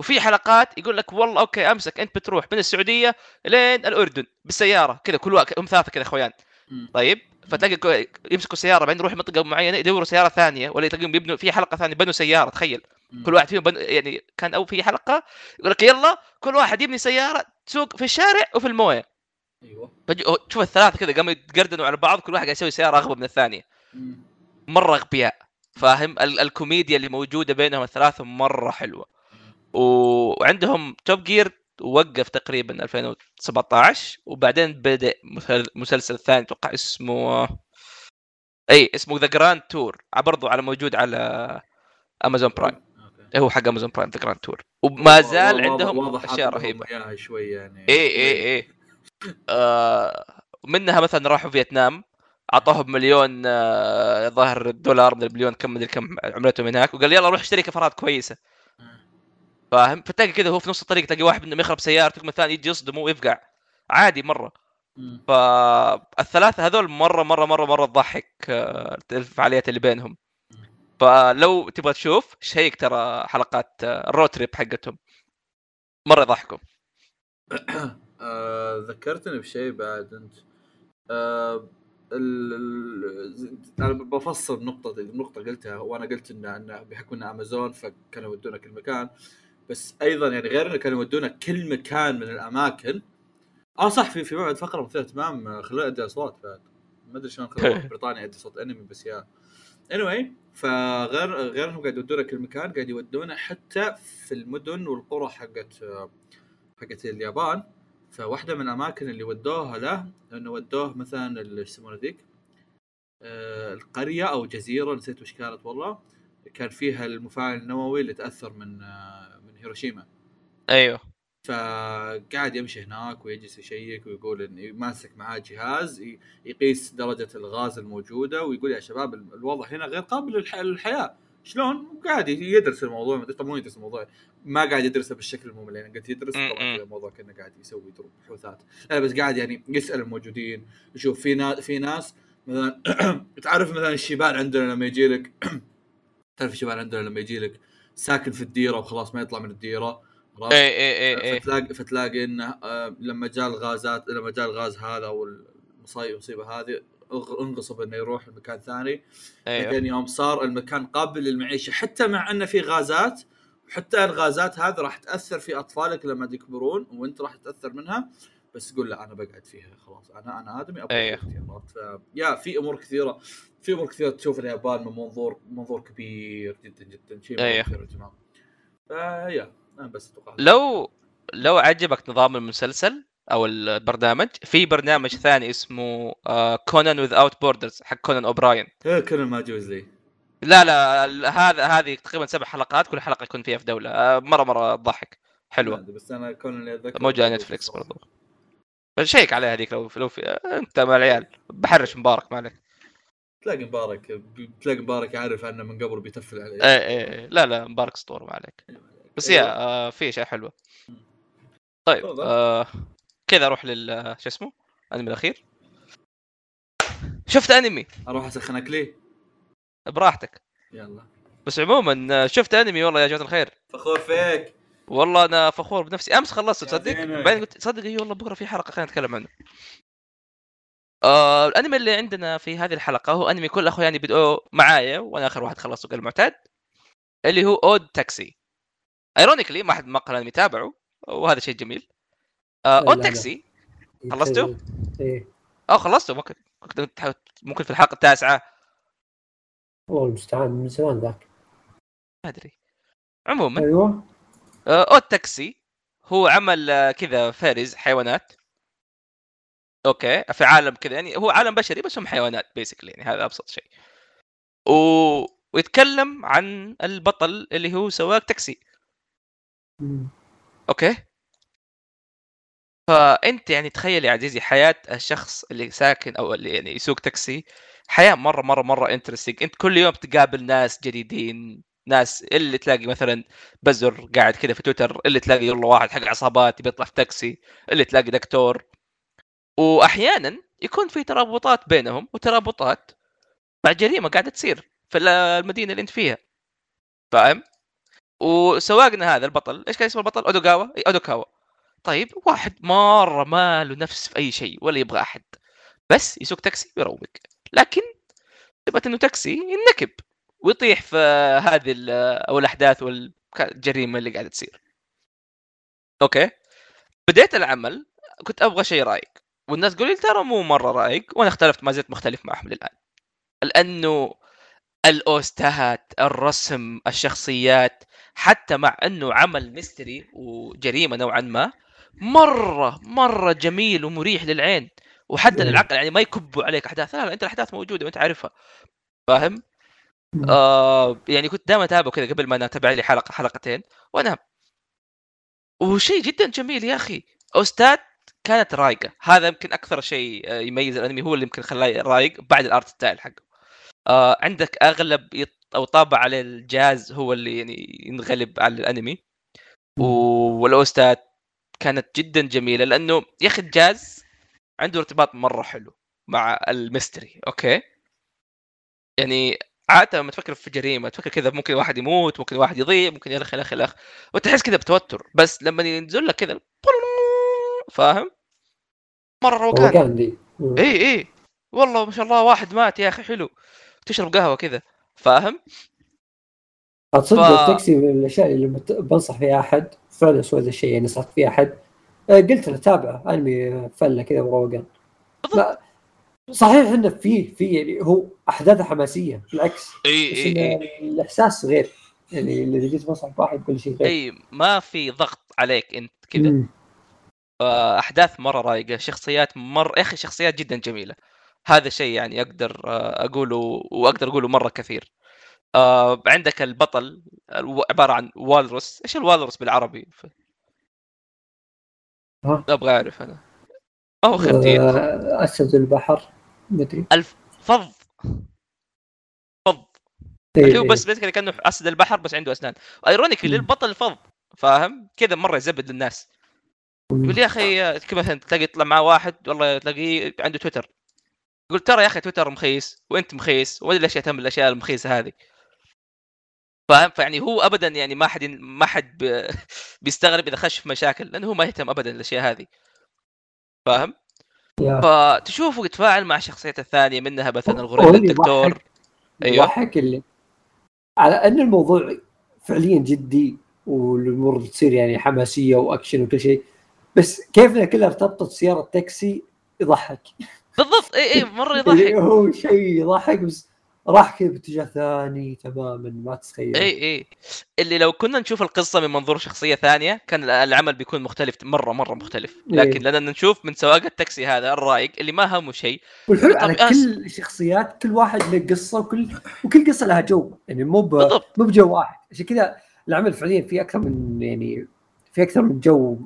Speaker 1: وفي حلقات يقول لك والله okay أمسك أنت بتروح من السعودية لين الأردن بالسيارة كذا كل واحد هم ثلاثة كذا
Speaker 2: أخويان.
Speaker 1: طيب؟ فتلاقي كو- يمسكوا سيارة بعدين يروحوا منطقة معينة يدوروا سيارة ثانية ولا تلاقيهم يبنوا في حلقة ثانية بنوا سيارة تخيل. كل واحد فيهم بن... يعني كان أو في حلقة يقول لك يلا كل واحد يبني سيارة تسوق في الشارع وفي الموية.
Speaker 2: أيوه.
Speaker 1: فج- تشوف الثلاثة كذا قاموا يتقردنوا على بعض كل واحد قاعد يسوي سيارة أغبى من
Speaker 2: الثانية.
Speaker 1: مرة أغبياء. فاهم؟ ال- الكوميديا اللي موجودة بينهم الثلاثة مرة حلوة. و- وعندهم توب جير وقف تقريبا 2017 وبعدين بدأ مسلسل ثاني أتوقع اسمه اي اسمه The Grand Tour برضو على موجود على Amazon
Speaker 2: Prime.
Speaker 1: هو حق Amazon Prime The Grand Tour وما زال
Speaker 2: واضح-
Speaker 1: عندهم
Speaker 2: واضح أشياء
Speaker 1: رهيبة.
Speaker 2: اياها شوي يعني.
Speaker 1: اي اي اي آه منها مثلا راحوا فيتنام أعطاهم مليون آه ظاهر دولار من المليون كم مدري كم عملتهم هناك. وقال يلا روح اشتري كفرات كويسة. فاهم؟ فتلاقي كذا هو في نص الطريق تلاقي واحد منهم يخرب سيارتك من الثاني يجي يصدمه ويفقع. عادي
Speaker 2: مرة.
Speaker 1: فالثلاثة هذول مره مره مره مرة تضحك آه، الفعاليات اللي بينهم. فلو تبغى تشوف شيك ترى حلقات آه، الرود تريب حقتهم. مرة يضحكوا.
Speaker 2: آه، ذكرتني بشيء بعد أنت. آه، ال... ال... أنا بفصل نقطة النقطة قلتها وأنا قلت إن إن بحكم إن امازون فكانوا يودونا كل مكان بس أيضا يعني غير إنه كانوا يودونا كل مكان من الأماكن آه صح في في بعد فقرة مثيرة اهتمام آه، خلونا أدي أصوات بعد. ما أدري شلون بريطانيا أدي صوت أنمي بس يا. Anyway فغير غير انهم قاعد يودونا كل مكان قاعد يودونا حتى في المدن والقرى حقت حقت اليابان. فواحدة من الأماكن اللي ودوها له إنه ودوه مثلا يسمونه ذيك؟ آه، القرية أو جزيرة نسيت وش كانت والله. كان فيها المفاعل النووي اللي تأثر من آه، من هيروشيما.
Speaker 1: أيوه.
Speaker 2: فقاعد يمشي هناك ويجلس يشيك ويقول إن ماسك معاه جهاز يقيس درجة الغاز الموجودة ويقول يا شباب ال- الوضع هنا غير قابل للح- للحياة. شلون؟ قاعد يدرس الموضوع ما طبعا مو يدرس الموضوع ما قاعد يدرسه بالشكل الممل. يعني قلت يدرس طبعا الموضوع كأنه قاعد يسوي دروب بحوثات لا بس قاعد يعني يسأل الموجودين. يشوف في ناس في ناس مثلا تعرف مثلا الشيبان عندنا لما يجي لك تعرف الشيبان عندنا لما يجي لك ساكن في الديرة وخلاص ما يطلع من الديرة؟
Speaker 1: اي اي اي اي
Speaker 2: فتلاقي فتلاقي إنه آه، لما جاء الغازات لما جاء الغاز هذا أو المصيبه المصيبة هذه انغصب إنه يروح لمكان ثاني.
Speaker 1: أيوه
Speaker 2: بعدين يوم صار المكان قابل للمعيشة حتى مع إنه في غازات حتى الغازات هذه راح تأثر في أطفالك لما يكبرون وأنت راح تأثر منها. بس تقول لا أنا بقعد فيها خلاص. أنا أنا آدمي أبغى
Speaker 1: أيوه.
Speaker 2: ف yeah في أمور كثيره في أمور كثيرة تشوف اليابان من منظور منظور كبير جدا جدا. شيء
Speaker 1: أيوه.
Speaker 2: كثير يا جماعة. ف yeah بس أتوقع
Speaker 1: لو لو عجبك نظام المسلسل أو البرنامج في برنامج ثاني اسمه Conan Without Borders حق كونان اوبراين
Speaker 2: إيه كل ما جوز لي.
Speaker 1: لا لا هذا هذه تقريبا سبع حلقات كل حلقة يكون فيها في دولة. آه، مرة مرة تضحك حلوة.
Speaker 2: بس أنا كون اللي اتذكر
Speaker 1: موجوده على نتفلكس برضو. بس شيك عليها هذيك لو لو في آه، أنت مع العيال. بحرش مبارك ما عليك.
Speaker 2: تلاقي مبارك تلاقي مبارك عارف عنه من قبل بيتفل عليه.
Speaker 1: إيه إيه إيه. لا لا مبارك اسطورة ما عليك. بس. يا آه في أشياء حلوة. طيب. آه كذا أروح لل شو اسمه؟ الأنمي الأخير. شفت أنمي؟
Speaker 2: أروح اسخنك ليه؟
Speaker 1: براحتك.
Speaker 2: يلا.
Speaker 1: بس عموما آه، شفت أنمي؟ والله يا جماعة الخير.
Speaker 2: فخور فيك.
Speaker 1: والله أنا فخور بنفسي. أمس خلصت تصدق. بعدين قلت تصدق؟ اي والله بكرة في حلقة خلينا نتكلم عنه. آه الأنمي اللي عندنا في هذه الحلقة هو أنمي كل اخواني بدأوا معايا وأنا آخر واحد خلصته كالمعتاد اللي هو Odd Taxi ironically ما حد مقهى الانمي تابعه وهذا شيء جميل. آه
Speaker 3: لا.
Speaker 1: تاكسي خلصتوا؟
Speaker 3: إيه
Speaker 1: آه خلصته ممكن كنت- ممكن في الحلقة التاسعة.
Speaker 3: والله المستعان من زمان ذاك.
Speaker 1: ما أدري. عموما
Speaker 3: أيوه.
Speaker 1: آه، Odd Taxi هو عمل آه، كذا فارز حيوانات. أوكي في عالم كذا يعني هو عالم بشري بس هم حيوانات basically يعني هذا أبسط شيء. و... ويتكلم عن البطل اللي هو سواق تاكسي. أوكي. فأنت يعني تخيل يا عزيزي حياة الشخص اللي ساكن أو اللي يعني يسوق تاكسي حياة مرة مرة مرة interesting أنت كل يوم تقابل ناس جديدين ناس اللي تلاقي مثلا بزر قاعد كذا في تويتر اللي تلاقي يلا واحد حق عصابات بيطلع في تاكسي اللي تلاقي دكتور. واحيانا يكون في ترابطات بينهم وترابطات مع جريمة قاعدة تصير في المدينة اللي أنت فيها. فاهم؟ وسواقنا هذا البطل إيش كان اسم البطل؟ أودوغاوا. أودوكاوا. طيب واحد مرة ما له نفس في أي شيء ولا يبغى أحد. بس يسوق تاكسي ويروق. لكن ثبت إنه تاكسي ينكب ويطيح في هذه أو الأحداث والجريمة اللي قاعدة تصير. أوكي؟ بديت العمل كنت أبغى شيء رايق والناس تقول لي ترى مو مرة رايق وأنا اختلفت ما زلت مختلف معهم للآن. لأنه ال OSTات الرسم الشخصيات حتى مع أنه عمل mystery وجريمة نوعا ما مرة مرة جميل ومريح للعين. وحتى. للعقل يعني ما يكبوا عليك أحداث. لا لا أنت الأحداث موجودة وأنت عارفها. فاهم؟ آه يعني كنت دائما أتابعه كذا قبل ما أنا أتابع لي حلقة حلقتين. وانام وشيء جدا جميل يا أخي. ال OSTات كانت رايقة. هذا يمكن أكثر شيء آه، يميز الأنمي هو اللي يمكن خلاه رايق بعد ال art style حقه. آه عندك أغلب يط... أو طابع على الجاز هو اللي يعني ينغلب على الأنمي. و- وال OSTات كانت جدا جميلة لأنه يا أخي الجاز عنده ارتباط مرة حلو مع ال mystery أوكي؟ يعني عادة لما تفكر في جريمة تفكر كذا ممكن واحد يموت ممكن واحد يضيع ممكن إلخ إلخ إلخ وتحس كذا بتوتر. بس لما ينزل لك كذا فاهم مره روقان. اي اي والله ما شاء الله واحد مات يا أخي حلو. تشرب قهوة كذا. فاهم؟
Speaker 3: أتصدق
Speaker 1: ف-
Speaker 3: التاكسي من الأشياء اللي بنصح فيها أحد فعلا سوى ذا الشيء يعني نصحت فيه أحد. آه، قلت له تابعه أنمي فلة كذا وروقان ما صحيح انه فيه في يعني هو أحداثه حماسية بالعكس.
Speaker 1: إي
Speaker 3: بس
Speaker 1: إي
Speaker 3: إنه
Speaker 1: إي.
Speaker 3: الإحساس غير. يعني اللي جيت مصعب واحد كل شيء غير.
Speaker 1: إي ما في ضغط عليك أنت كذا. احداث مرة رايقه شخصيات مره يا أخي شخصيات جدا جميلة. هذا شيء يعني أقدر آه، أقوله وأقدر أقوله مرة كثير. آه، عندك البطل عبارة عن والروس. إيش الوالروس بالعربي؟ ف-
Speaker 3: ها؟
Speaker 1: أبغى أعرف أنا. ما هو خنزير
Speaker 3: آه، أسد البحر مدري
Speaker 1: فض. فظ.
Speaker 3: إيه،
Speaker 1: اللي هو
Speaker 3: إيه.
Speaker 1: بس basically كأنه أسد البحر بس عنده أسنان.
Speaker 3: ironically.
Speaker 1: البطل فظ. فاهم؟ كذا مرة يزبد للناس. يقول يا أخي مثلا تلاقي يطلع مع واحد والله تلاقيه عنده تويتر. يقول ترى يا أخي تويتر مخيس وأنت مخيس أدري ليش يهتم بالأشياء المخيسة هذه. فاهم؟ فيعني هو ابدا يعني ما حد ما حد بيستغرب إذا خش في مشاكل لأنه هو ما يهتم ابدا بالأشياء هذه. فاهم. فتشوفه يتفاعل مع الشخصيات الثانية منها مثلا الغوريلا
Speaker 3: اللي
Speaker 1: الدكتور.
Speaker 3: أيوه. اللي على أن الموضوع فعليا جدي والأمور تصير يعني حماسية وأكشن وكل شيء بس كيف كلها ارتبطت سياره تاكسي يضحك.
Speaker 1: بالضبط إي إي
Speaker 3: مرة
Speaker 1: يضحك.
Speaker 3: هو شيء يضحك بس راح كذا باتجاه ثاني تماما ما تتخيل.
Speaker 1: إي إي. اللي لو كنا نشوف القصة من منظور شخصية ثانية كان العمل بيكون مختلف مرة مرة مختلف. لكن
Speaker 3: إيه.
Speaker 1: نشوف من سواق التاكسي هذا الرايق اللي ما همه شيء.
Speaker 3: والحلو على
Speaker 1: أس-
Speaker 3: كل الشخصيات كل واحد له قصة وكل وكل قصة لها جو. يعني مو ب...
Speaker 1: بالضبط.
Speaker 3: مو بجو واحد. عشان كذا العمل فعليا في أكثر من يعني في أكثر من جو.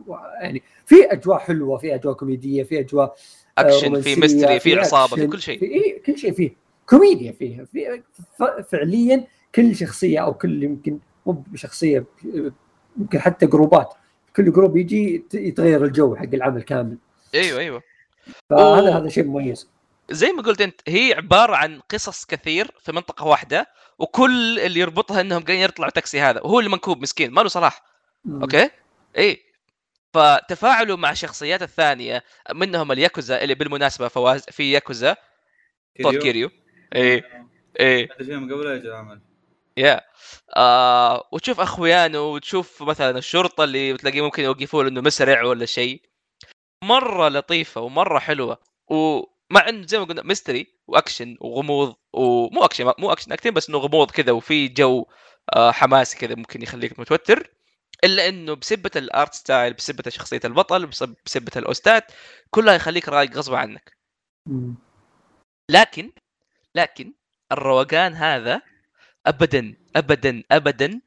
Speaker 3: يعني في أجواء حلوة في أجواء كوميدية في أجواء آه،
Speaker 1: أكشن في
Speaker 3: رومانسية،
Speaker 1: mystery في عصابة في كل شيء.
Speaker 3: في إيه كل شيء فيه كوميديا فيه في فعليا كل شخصية أو كل يمكن مو بشخصية يمكن حتى جروبات كل group يجي يت- يتغير الجو حق العمل كامل.
Speaker 1: أيوه أيوه.
Speaker 3: فهذا
Speaker 1: أوه.
Speaker 3: هذا شيء مميز.
Speaker 1: زي ما قلت أنت هي عبارة عن قصص كثير في منطقة واحدة وكل اللي يربطها إنهم قاعدين يطلعوا تاكسي هذا وهو اللي منكوب مسكين ما له صلاح أوكي؟ اي فتفاعلوا مع الشخصيات الثانية منهم الياكوزا اللي بالمناسبة فواز في ياكوزا صوت كيريو. اي اي
Speaker 2: هذا شيء من قبل إيش العمل
Speaker 1: يا. آه وتشوف أخوياه وتشوف مثلا الشرطة اللي بتلاقيه ممكن يوقفوه لأنه مسرع ولا شيء. مرة لطيفة ومرة حلوة. ومع انه زي ما قلنا mystery وأكشن وغموض ومو أكشن مو أكشن أكشن بس إنه غموض كذا وفي جو آه حماسي كذا ممكن يخليك متوتر. إلا إنه بسبة ال art style بسبة شخصية البطل بسب- بسبة ال OSTات كلها يخليك رايق غصب عنك. لكن لكن الروقان هذا ابدا ابدا ابدا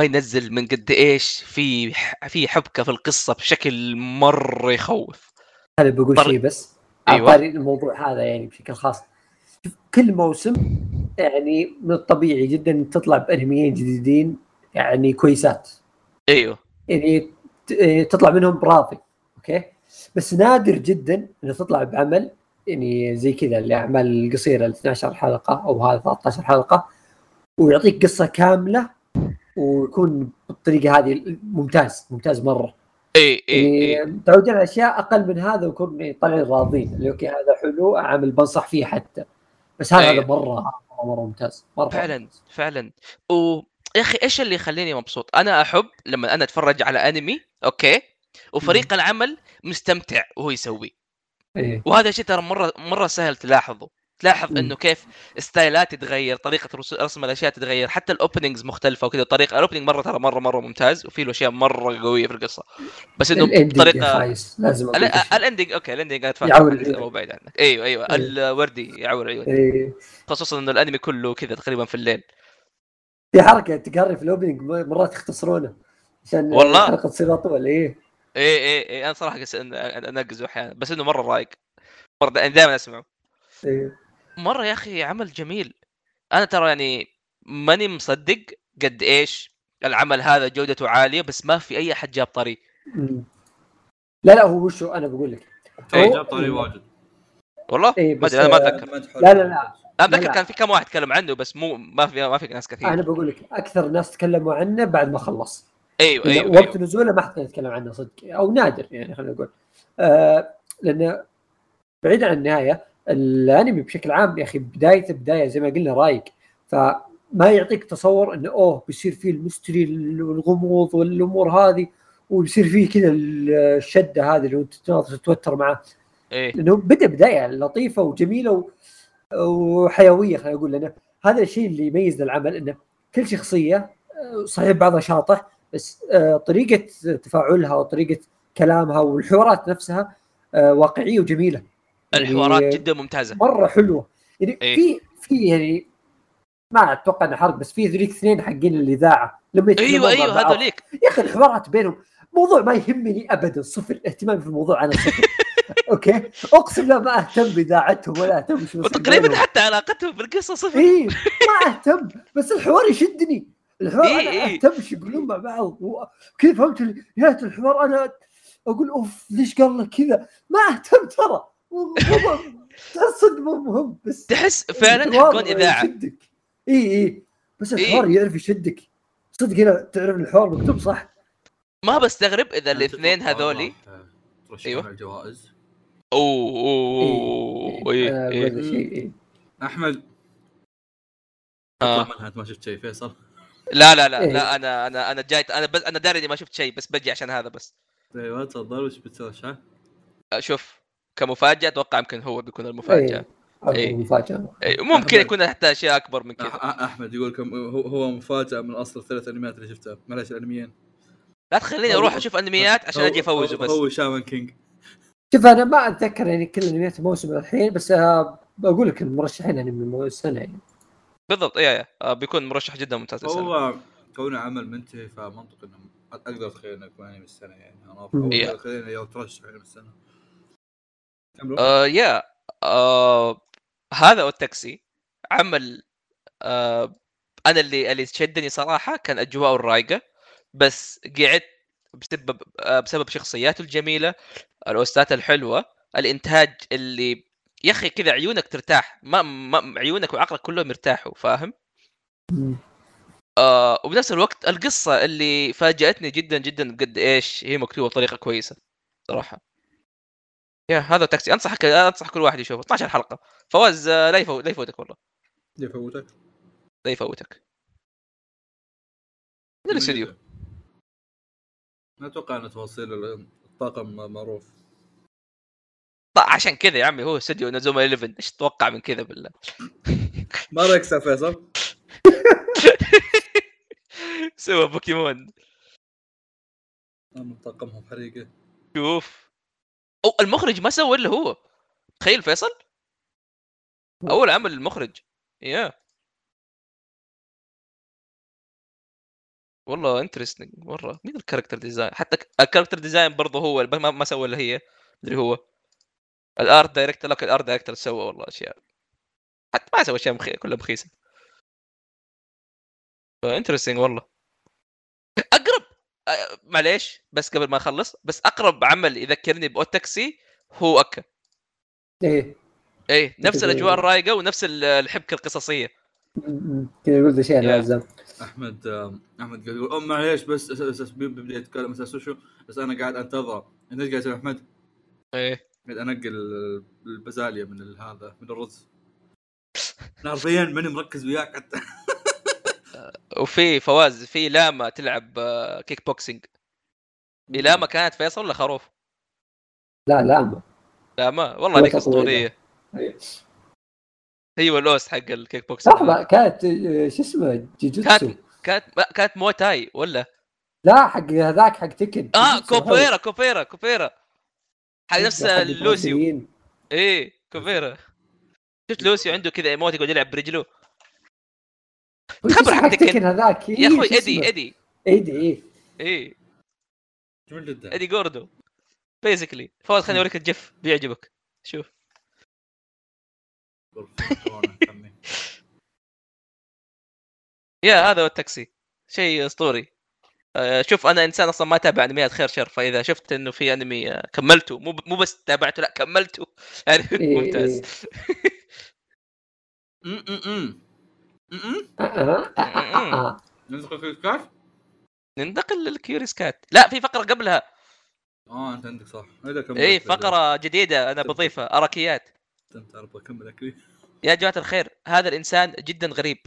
Speaker 1: ما ينزل من قد إيش في في حبكة في القصة بشكل مرة يخوف.
Speaker 3: هذا بقول شيء بس؟
Speaker 1: أيوة.
Speaker 3: طاري الموضوع هذا يعني بشكل خاص. كل موسم يعني من الطبيعي جدا تطلع بأنميين جديدين يعني كويسات.
Speaker 1: إيوه.
Speaker 3: يعني يعني تطلع منهم راضي أوكي؟ بس نادر جدا إنه تطلع بعمل يعني زي كذا الأعمال القصيرة ال 12 حلقة أو هذا 13 حلقة ويعطيك قصة كاملة ويكون بالطريقة هذه ممتاز ممتاز
Speaker 1: مرة. إي إي
Speaker 3: يعني متعودين على أشياء أقل من هذا ويكون يعني طالعين راضين. اللي أوكي هذا حلو عمل بنصح فيه حتى. بس هذا مرة مرة, ممتاز مرة
Speaker 1: فعلا
Speaker 3: ممتاز.
Speaker 1: فعلا. و يا أخي إيش اللي يخليني مبسوط؟ أنا أحب لما أنا أتفرج على أنمي أوكي وفريق العمل مستمتع وهو يسوي
Speaker 3: إيه
Speaker 1: وهذا شيء ترى مرة مرة سهل تلاحظه تلاحظ
Speaker 3: مم.
Speaker 1: إنه كيف style ات تتغير طريقة رس- رسم الأشياء تتغير حتى ال openings مختلفة وكذا طريقه ال opening مرة ترى مرة مرة ممتاز وفي له أشياء مرة قوية في القصة بس
Speaker 3: إنه
Speaker 1: بطريقة
Speaker 3: خايس لازم.
Speaker 1: ال ending okay
Speaker 3: ال
Speaker 1: ending
Speaker 3: عيونك.
Speaker 1: مو بعيد عنك أيوه أيوه
Speaker 3: إيه.
Speaker 1: الوردي يعور عيونك
Speaker 3: إيه.
Speaker 1: خصوصا إنه الأنمي كله كذا تقريبا في الليل
Speaker 3: في حركة تقري في ال opening مرات يختصرونه. عشان
Speaker 1: والله؟
Speaker 3: الحلقة تصير أطول إيه.
Speaker 1: إيه إيه إيه أنا صراحة قس- أنقزه أحيانا بس إنه مرة رايق. مرة دائما أسمعه.
Speaker 3: إيه.
Speaker 1: مرة يا أخي عمل جميل. أنا ترى يعني ماني مصدق قد إيش العمل هذا جودته عالية بس ما في أي أحد جاب طريق.
Speaker 3: مم. لا لا هو وشو؟ أنا بقول لك. هو-
Speaker 2: جاب طريق واجد.
Speaker 1: والله؟
Speaker 3: إيه،
Speaker 1: ما
Speaker 3: بس،
Speaker 1: ادري أنا ما
Speaker 2: أتذكر.
Speaker 3: لا، لا، لا. أتذكر.
Speaker 1: كان في كم واحد تكلم عنه بس مو ما في ما في ناس كثير.
Speaker 3: أنا بقول لك أكثر ناس تكلموا عنه بعد ما خلص. أيوه
Speaker 1: أيوه,
Speaker 3: وقت
Speaker 1: أيوه.
Speaker 3: نزوله ما حد يتكلم عنه صدق أو نادر يعني خلينا نقول. آه لأن بعيد عن النهاية الأنمي بشكل عام يا أخي بدايته بداية زي ما قلنا رايق. فما يعطيك تصور إنه أوه بيصير فيه المستري والغموض والأمور هذه ويصير فيه كذا الشدة هذه اللي تتوتر معه.
Speaker 1: إيه.
Speaker 3: لأنه بدا بداية لطيفة وجميلة و... وحيوية خلينا نقول لنا هذا الشيء اللي يميز العمل أنه كل شخصية آه، صحيح بعضها شاطح بس آه، طريقة تفاعلها وطريقة كلامها والحوارات نفسها آه، واقعية وجميلة. يعني
Speaker 1: الحوارات جدا ممتازة.
Speaker 3: مرة حلوة. يعني
Speaker 1: إيه.
Speaker 3: في في يعني ما أتوقع إنه حرق بس في ذوليك اثنين حقين الإذاعة لما يتكلمون
Speaker 1: أيوه
Speaker 3: أيوه.
Speaker 1: هذوليك.
Speaker 3: يا أخي الحوارات بينهم موضوع ما يهمني ابدا صفر اهتمامي في الموضوع أنا صفر. أوكي. أقسم لا ما أهتم بإذاعتهم ولا أهتم بشو
Speaker 1: وتقريبا. حتى علاقتهم بالقصة صفر.
Speaker 3: إيه ما أهتم. بس الحوار يشدني. الحوار
Speaker 1: إيه،
Speaker 3: أنا
Speaker 1: إيه.
Speaker 3: أهتم إيش يقولون مع بعض كذا فهمت نهايه الحوار؟ أنا أقول أوف ليش قال لك كذا؟ ما أهتم ترى. تحس صدق مو مهم بس
Speaker 1: تحس فعلا حقون إذاعة.
Speaker 3: يشدك اي اي بس
Speaker 1: إيه.
Speaker 3: الحوار يعرف يشدك. صدق هنا تعرف الحوار مكتوب صح؟
Speaker 1: ما بستغرب
Speaker 2: إذا
Speaker 1: الاثنين هذولي.
Speaker 2: على الجوائز؟
Speaker 1: أوه أوه
Speaker 3: إيه،
Speaker 1: إيه، إيه.
Speaker 3: إيه.
Speaker 2: أحمد.
Speaker 1: آه.
Speaker 2: انت ما شفت شيء فيصل؟
Speaker 1: لا لا لا
Speaker 3: إيه.
Speaker 1: لا أنا أنا أنا جاي أنا بس أنا داري إني ما شفت شيء بس بجي عشان هذا بس.
Speaker 2: أيوه تفضل. وش بترشح؟
Speaker 1: شوف كمفاجأة أتوقع يمكن هو بيكون
Speaker 3: المفاجأة.
Speaker 1: إيه.
Speaker 3: مفاجأة.
Speaker 1: إيه، ممكن يكون حتى أشياء أكبر من كذا.
Speaker 2: أحمد يقول لكم هو هو مفاجأة من أصل الثلاث أنميات اللي شفتها. معلش الأنميين.
Speaker 1: لا تخليني أروح أشوف أنميات عشان أجي
Speaker 2: أفوزه
Speaker 1: بس.
Speaker 2: هو شامان كينج.
Speaker 3: شوف أنا ما أتذكر يعني كل انميات الموسم الحين بس آه، بقول لك المرشحين يعني من السنة يعني
Speaker 1: بالضبط إيه إيه. آه، بيكون مرشح جدا ممتاز.
Speaker 2: هو كونه عمل منتهي فمنطق إنه أقدر أتخيل إنه يكون انمي السنة يعني أنا أتخيل إنه يوم ترشح انمي السنة كملوا.
Speaker 1: آه يا آه هذا التاكسي عمل آه أنا اللي اللي شدني صراحة كان اجواءه الرايقة بس قعدت بسبب آه بسبب شخصياته الجميلة الاوستات الحلوة الإنتاج اللي يا أخي كذا عيونك ترتاح ما, ما عيونك وعقلك كلهم يرتاحوا فاهم؟ آه وبنفس الوقت القصة اللي فاجأتني جدا جدا قد إيش هي مكتوبة بطريقة كويسة صراحة. يا هذا تاكسي. أنصحك أنصح كل واحد يشوفه. 12 حلقة. فواز آه، لا يفوت لا يفوتك والله.
Speaker 2: يفوتك.
Speaker 1: لا يفوتك. من الاستديو
Speaker 2: ما أتوقع ان تفاصيل الطاقم معروف.
Speaker 1: طيب عشان كذا يا عمي هو استديو نزوما 11 إيش تتوقع من كذا بالله؟
Speaker 2: ما رايك فيصل؟
Speaker 1: سوى بوكيمون.
Speaker 2: طاقمهم حريقة.
Speaker 1: شوف. أو المخرج ما سوى إلا هو. تخيل فيصل. أول عمل المخرج. يا. والله interesting مرة. مين ال character design حتى ال character design برضه هو اللي ما, ما سوى إلا هي. مدري هو. ال art director لك ال art director سوى والله أشياء. حتى ما سوى أشياء مخي... كلها مخيسة. interesting والله. أقرب معليش بس قبل ما أخلص بس أقرب عمل يذكرني ب Odd Taxi هو اكا
Speaker 3: إيه.
Speaker 1: إيه نفس
Speaker 3: تقول-
Speaker 1: الأجواء الرايقة ونفس ال- الحبكة
Speaker 3: القصصية. كذا يقول ذا شيء
Speaker 1: أنا.
Speaker 3: ألزم.
Speaker 2: أحمد آم، أحمد قاعد يقول أم معليش بس أس- بيبدا يتكلم أساس شو؟ بس أنا قاعد أنتظر. انت إيش قاعد تسوي أحمد؟
Speaker 1: إيه.
Speaker 2: قاعد أنقل البزاليه من ال- هذا من الرز. حرفيا ماني مركز وياك حتى.
Speaker 1: وفي فواز في لاما تلعب آه، كيك بوكسينج في لاما كانت فيصل ولا خروف؟
Speaker 3: لا لا ما.
Speaker 1: لاما؟ والله هذيك أسطورية.
Speaker 3: إيه.
Speaker 1: هي والأوست حق الكيك بوكسينج
Speaker 3: لحظة كانت شو اسمه جيجوتسو
Speaker 1: كانت كانت كانت موتاي ولا؟
Speaker 3: لا حق هذاك حق تكن آه.
Speaker 1: كوبيرا كوبيرا كوبيرا. حق نفس
Speaker 3: حق
Speaker 1: لوسيو. إيه كوبيرا. شفت لوسيو عنده كذا ايموت يقعد يلعب برجله؟ خبر حق تكن.
Speaker 3: هذاك؟
Speaker 1: يا
Speaker 3: إيه،
Speaker 1: أخوي
Speaker 3: شو إيدي؟
Speaker 1: إيدي.
Speaker 3: إيدي إيه.
Speaker 1: إيه.
Speaker 2: جميل جدا.
Speaker 1: إيدي جوردو. basically فواز خليني أوريك ال GIF بيعجبك. شوف. يا هذا هو التاكسي. شيء أسطوري. آه، شوف أنا إنسان أصلا ما أتابع أنميات خير شر فإذا شفت إنه في أنمي آه، كملته مو مو بس تابعته لا كملته. يعني ممتاز.
Speaker 2: الكاف؟
Speaker 1: ننتقل لل Curious Cat. لا في فقرة قبلها.
Speaker 2: آه أنت عندك صح.
Speaker 1: اي فقرة جديدة أنا بضيفها اركيات
Speaker 2: أنت أبغى أكمل أكلي.
Speaker 1: يا جماعة الخير هذا الإنسان جدا غريب.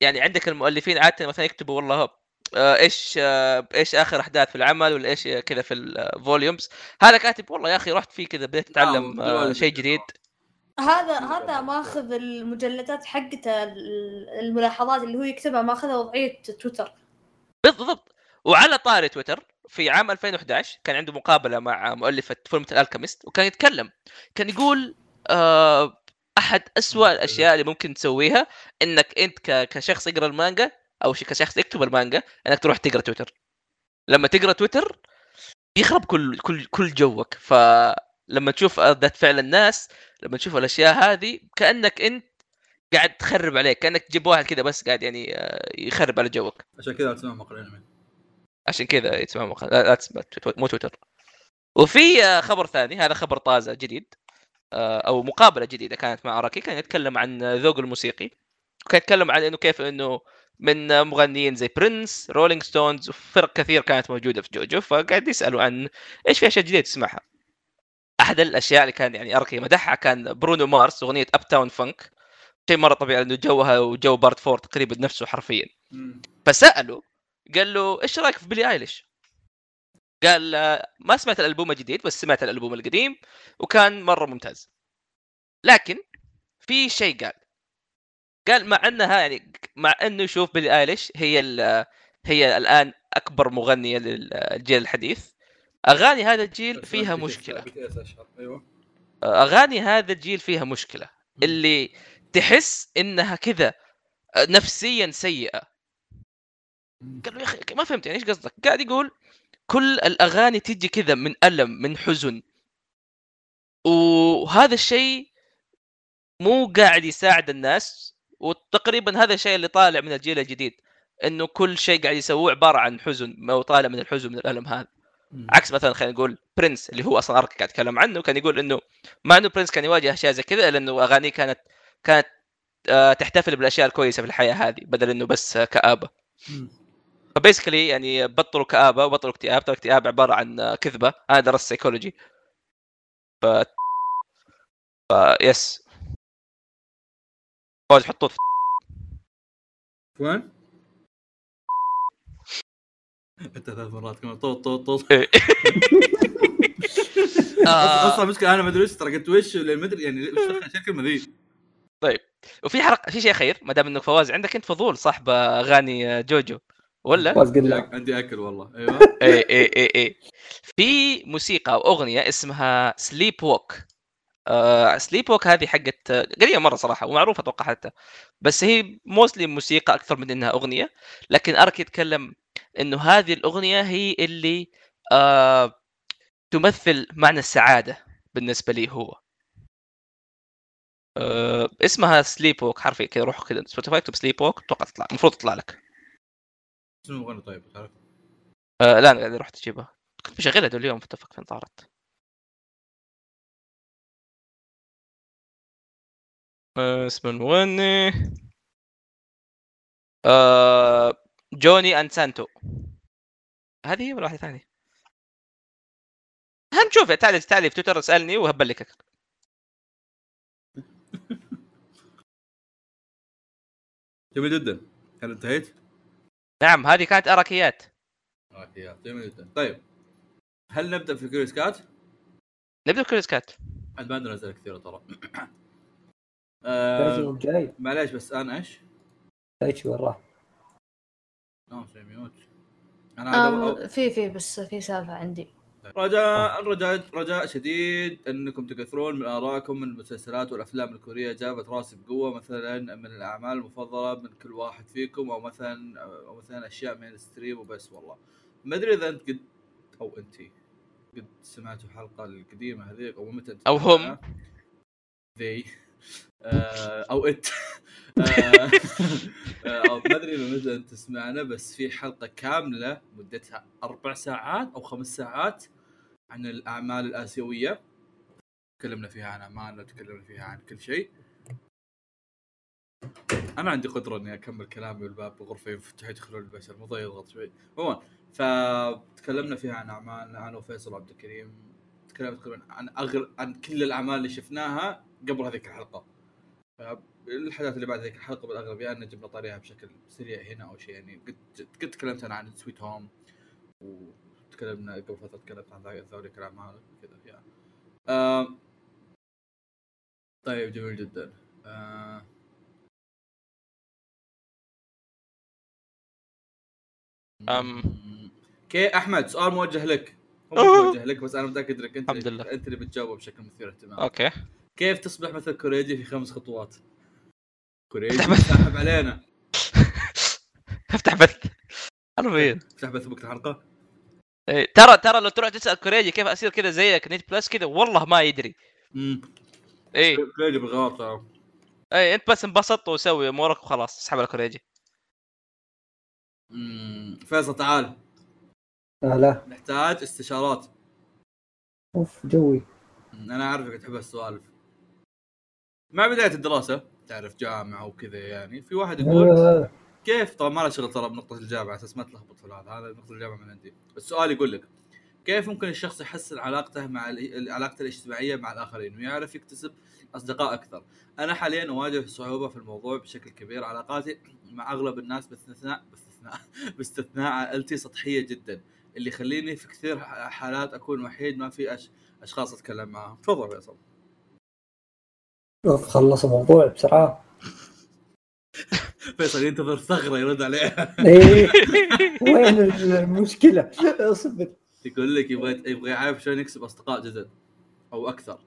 Speaker 1: يعني عندك المؤلفين عادة مثلا يكتبوا والله آه، إيش آه، إيش آخر أحداث في العمل ولا إيش كذا في ال volumes. هذا كاتب والله يا أخي رحت فيه كذا بديت
Speaker 2: أتعلم
Speaker 1: آه،. شيء جديد.
Speaker 4: هذا هذا ماخذ المجلدات حقته ال- الملاحظات اللي هو يكتبها ماخذها وضعية تويتر.
Speaker 1: بالضبط. وعلى طاري تويتر في عام 2011 كان عنده مقابلة مع مؤلفة فيلم الألكيميست وكان يتكلم كان يقول أحد أسوأ الأشياء اللي ممكن تسويها إنك أنت كشخص يقرأ المانجا أو كشخص يكتب المانجا إنك تروح تقرأ تويتر. لما تقرأ تويتر يخرب كل كل كل جوك. فلما تشوف ردة فعل الناس لما تشوف الأشياء هذه كأنك أنت قاعد تخرب عليك كأنك تجيب واحد كذا بس قاعد يعني آه، يخرب على جوك.
Speaker 2: عشان كذا تسمع مقال انمي
Speaker 1: عشان كذا يتسمى مخ... لا تويت- مو تويتر. وفي آه، خبر ثاني هذا خبر طازة جديد. آه، أو مقابلة جديدة كانت مع اراكي كان يتكلم عن ذوق الموسيقي وكان يتكلم عن إنه كيف إنه من آه، مغنيين زي برنس رولينج ستونز وفرق كثير كانت موجودة في جوجو فقاعد يسألوا عن إيش في أشياء جديدة تسمعها أحد الأشياء اللي كان يعني اركي مدحها كان برونو مارس أغنية Uptown Funk شيء مرة طبيعي لأنه جوها جوجو part four تقريبا نفسه حرفيا. فساله قال له إيش رأيك في بيلي ايليش؟ قال ما سمعت الألبوم الجديد بس سمعت الألبوم القديم وكان مرة ممتاز. لكن في شيء قال قال مع أنها يعني مع أنه يشوف بيلي آيليش هي هي الآن أكبر مغنية للجيل الحديث أغاني هذا الجيل فيها
Speaker 2: مشكلة. أيوه.
Speaker 1: أغاني هذا الجيل فيها مشكلة. اللي تحس إنها كذا نفسيا سيئة. قال له يا أخي ما فهمت يعني إيش قصدك؟ قاعد يقول كل الأغاني تجي كذا من ألم من حزن وهذا الشيء مو قاعد يساعد الناس وتقريبا هذا الشيء اللي طالع من الجيل الجديد إنه كل شيء قاعد يسووه عبارة عن حزن ما طالع من الحزن من الألم هذا
Speaker 2: مم.
Speaker 1: عكس مثلا خلينا نقول برنس اللي هو أصلا أرك قاعد يتكلم عنه كان يقول إنه مع إنه برنس كان يواجه أشياء زي كذا لأنه أغانيه كانت كانت آه، تحتفل بالأشياء الكويسة في الحياة هذه بدل إنه بس كآبة
Speaker 2: مم.
Speaker 1: ف basically يعني بطلوا كآبة وبطلوا اكتئاب. ترى الاكتئاب عبارة عن كذبة. أنا درست سيكولوجي ف ف yes فوز حطوه في
Speaker 2: وين؟ انت ثلاث مرات كمان. طوط طوط طوط
Speaker 1: إيه. آه،
Speaker 2: أصلا المشكلة أنا ما أدري وش ترى قلت وش ما أدري يعني وش دخل عشان الكلمة ذي
Speaker 1: وفي حرق في شيء خير ما دام إنك فواز عندك أنت فضول صاحب أغاني جوجو. ولا؟
Speaker 2: عندي أكل والله. أيوه.
Speaker 1: اي اي اي اي في موسيقى أو أغنية اسمها سليب ووك Sleep Walk هذه حقت قديمة مرة صراحة ومعروفة أتوقع حتى. بس هي mostly موسيقى أكثر من إنها أغنية. لكن أرك يتكلم إنه هذه الأغنية هي اللي آه تمثل معنى السعادة بالنسبة لي هو. آه اسمها Sleep Walk حرفيا كذا روح كذا. سبوتيفاي اكتب Sleep Walk أتوقع تطلع المفروض تطلع لك.
Speaker 2: شنو المغني طيب تعرف؟
Speaker 1: آه لا أنا قاعد رحت اجيبها كنت مشغلها دول اليوم فتفك فين طارت آه اسم المغني آه جوني أند سانتو هذه هي ولا واحدة ثانية؟ هنشوف تعال تعال في تويتر اسالني وهبلكك
Speaker 2: جميل جدا هل انتهيت؟
Speaker 1: نعم هذه كانت اركيات
Speaker 2: okay جميل جدا. طيب هل نبدأ في Curious Cat؟
Speaker 1: نبدأ Curious Cat.
Speaker 2: عاد ما عندنا أسئلة كثيرة ترى. آه معليش بس أنا إيش؟
Speaker 3: دايتشي وين راح؟
Speaker 2: شيء mute.
Speaker 4: أنا في في بس في سالفة عندي.
Speaker 2: رجاء رجاء رجاء شديد. إنكم تكثرون من آرائكم من المسلسلات والأفلام الكورية جابت راسي بقوة مثلا من الأعمال المفضلة من كل واحد فيكم أو مثلا أو مثلا أشياء من ال stream وبس. والله ما أدري إذا أنت قد أو أنت قد سمعتوا الحلقة القديمة هذيك أو متى
Speaker 1: أو هم.
Speaker 2: ذي. آه، أو انت آه، آه، أو ما أدري متى أنت تسمعنا بس في حلقة كاملة مدتها أربع ساعات أو خمس ساعات. عن الأعمال الآسيوية. تكلمنا فيها عن اعمالنا وتكلمنا فيها عن كل شيء. أنا عندي قدرة إني أكمل كلامي والباب بغرفه يفتح يدخلون البشر مو يضغط شوي. عموما فتكلمنا فيها عن اعمالنا أنا وفيصل وعبد الكريم تكلمنا تقريبا عن أغر... عن كل الأعمال اللي شفناها قبل هذيك الحلقة. الحدث اللي بعد ذيك الحلقة بالاغلب يا أن جبنا طاريها بشكل سريع هنا أو شيء يعني. قد قد تكلمت أنا عن سويت هوم وتكلمنا قبل فتره تكلمت عن ذولي الكلام هذا كذا يا آه طيب جميل جدا آه
Speaker 1: أم.
Speaker 2: okay أحمد سؤال موجه لك هو موجه لك بس أنا متأكد إنك أنت
Speaker 1: الحمد لله.
Speaker 2: أنت اللي بتجاوبه بشكل مثير اهتمام
Speaker 1: okay
Speaker 2: كيف تصبح مثل كوريجي في خمس خطوات؟ كوريجي. ساحب علينا
Speaker 1: افتح بث حرفيا
Speaker 2: افتح بث وقت الحلقة
Speaker 1: إيه، ترى ترى لو تروح تسأل كوريجي كيف أصير كذا زيك نيت بلس كذا والله ما يدري.
Speaker 2: امم
Speaker 1: اي
Speaker 2: كوريجي بالغلط ترى
Speaker 1: اي أنت بس انبسط وسوي أمورك وخلاص اسحب على كوريجي.
Speaker 2: امم فيصل تعال.
Speaker 3: آه لا
Speaker 2: نحتاج استشارات.
Speaker 3: أوف جوي.
Speaker 2: أنا أعرفك تحب السوالف. مع بدايه الدراسة تعرف جامعة وكذا يعني. في واحد يقول
Speaker 3: آه،
Speaker 2: كيف طبعا ما له شغل ترى بنقطه الجامعة أساس ما تلخبط في هذا هذا نقطة الجامعة من عندي. السؤال يقول لك كيف ممكن الشخص يحسن علاقته مع علاقته الاجتماعية مع الآخرين ويعرف يكتسب أصدقاء أكثر؟ أنا حاليا أواجه صعوبة في الموضوع بشكل كبير. علاقاتي مع أغلب الناس باستثناء باستثناء باستثناء عائلتي سطحية جدا اللي يخليني في كثير حالات أكون وحيد ما في أش... أشخاص أتكلم معاهم. تفضل فيصل
Speaker 3: خلص الموضوع بسرعة.
Speaker 2: فيصل ينتظر ثغرة يرد عليها.
Speaker 3: إيه. وين المشكلة؟ اصبر.
Speaker 2: يقول لك يبغى يبغى يعرف شلون يكسب أصدقاء جدد أو أكثر.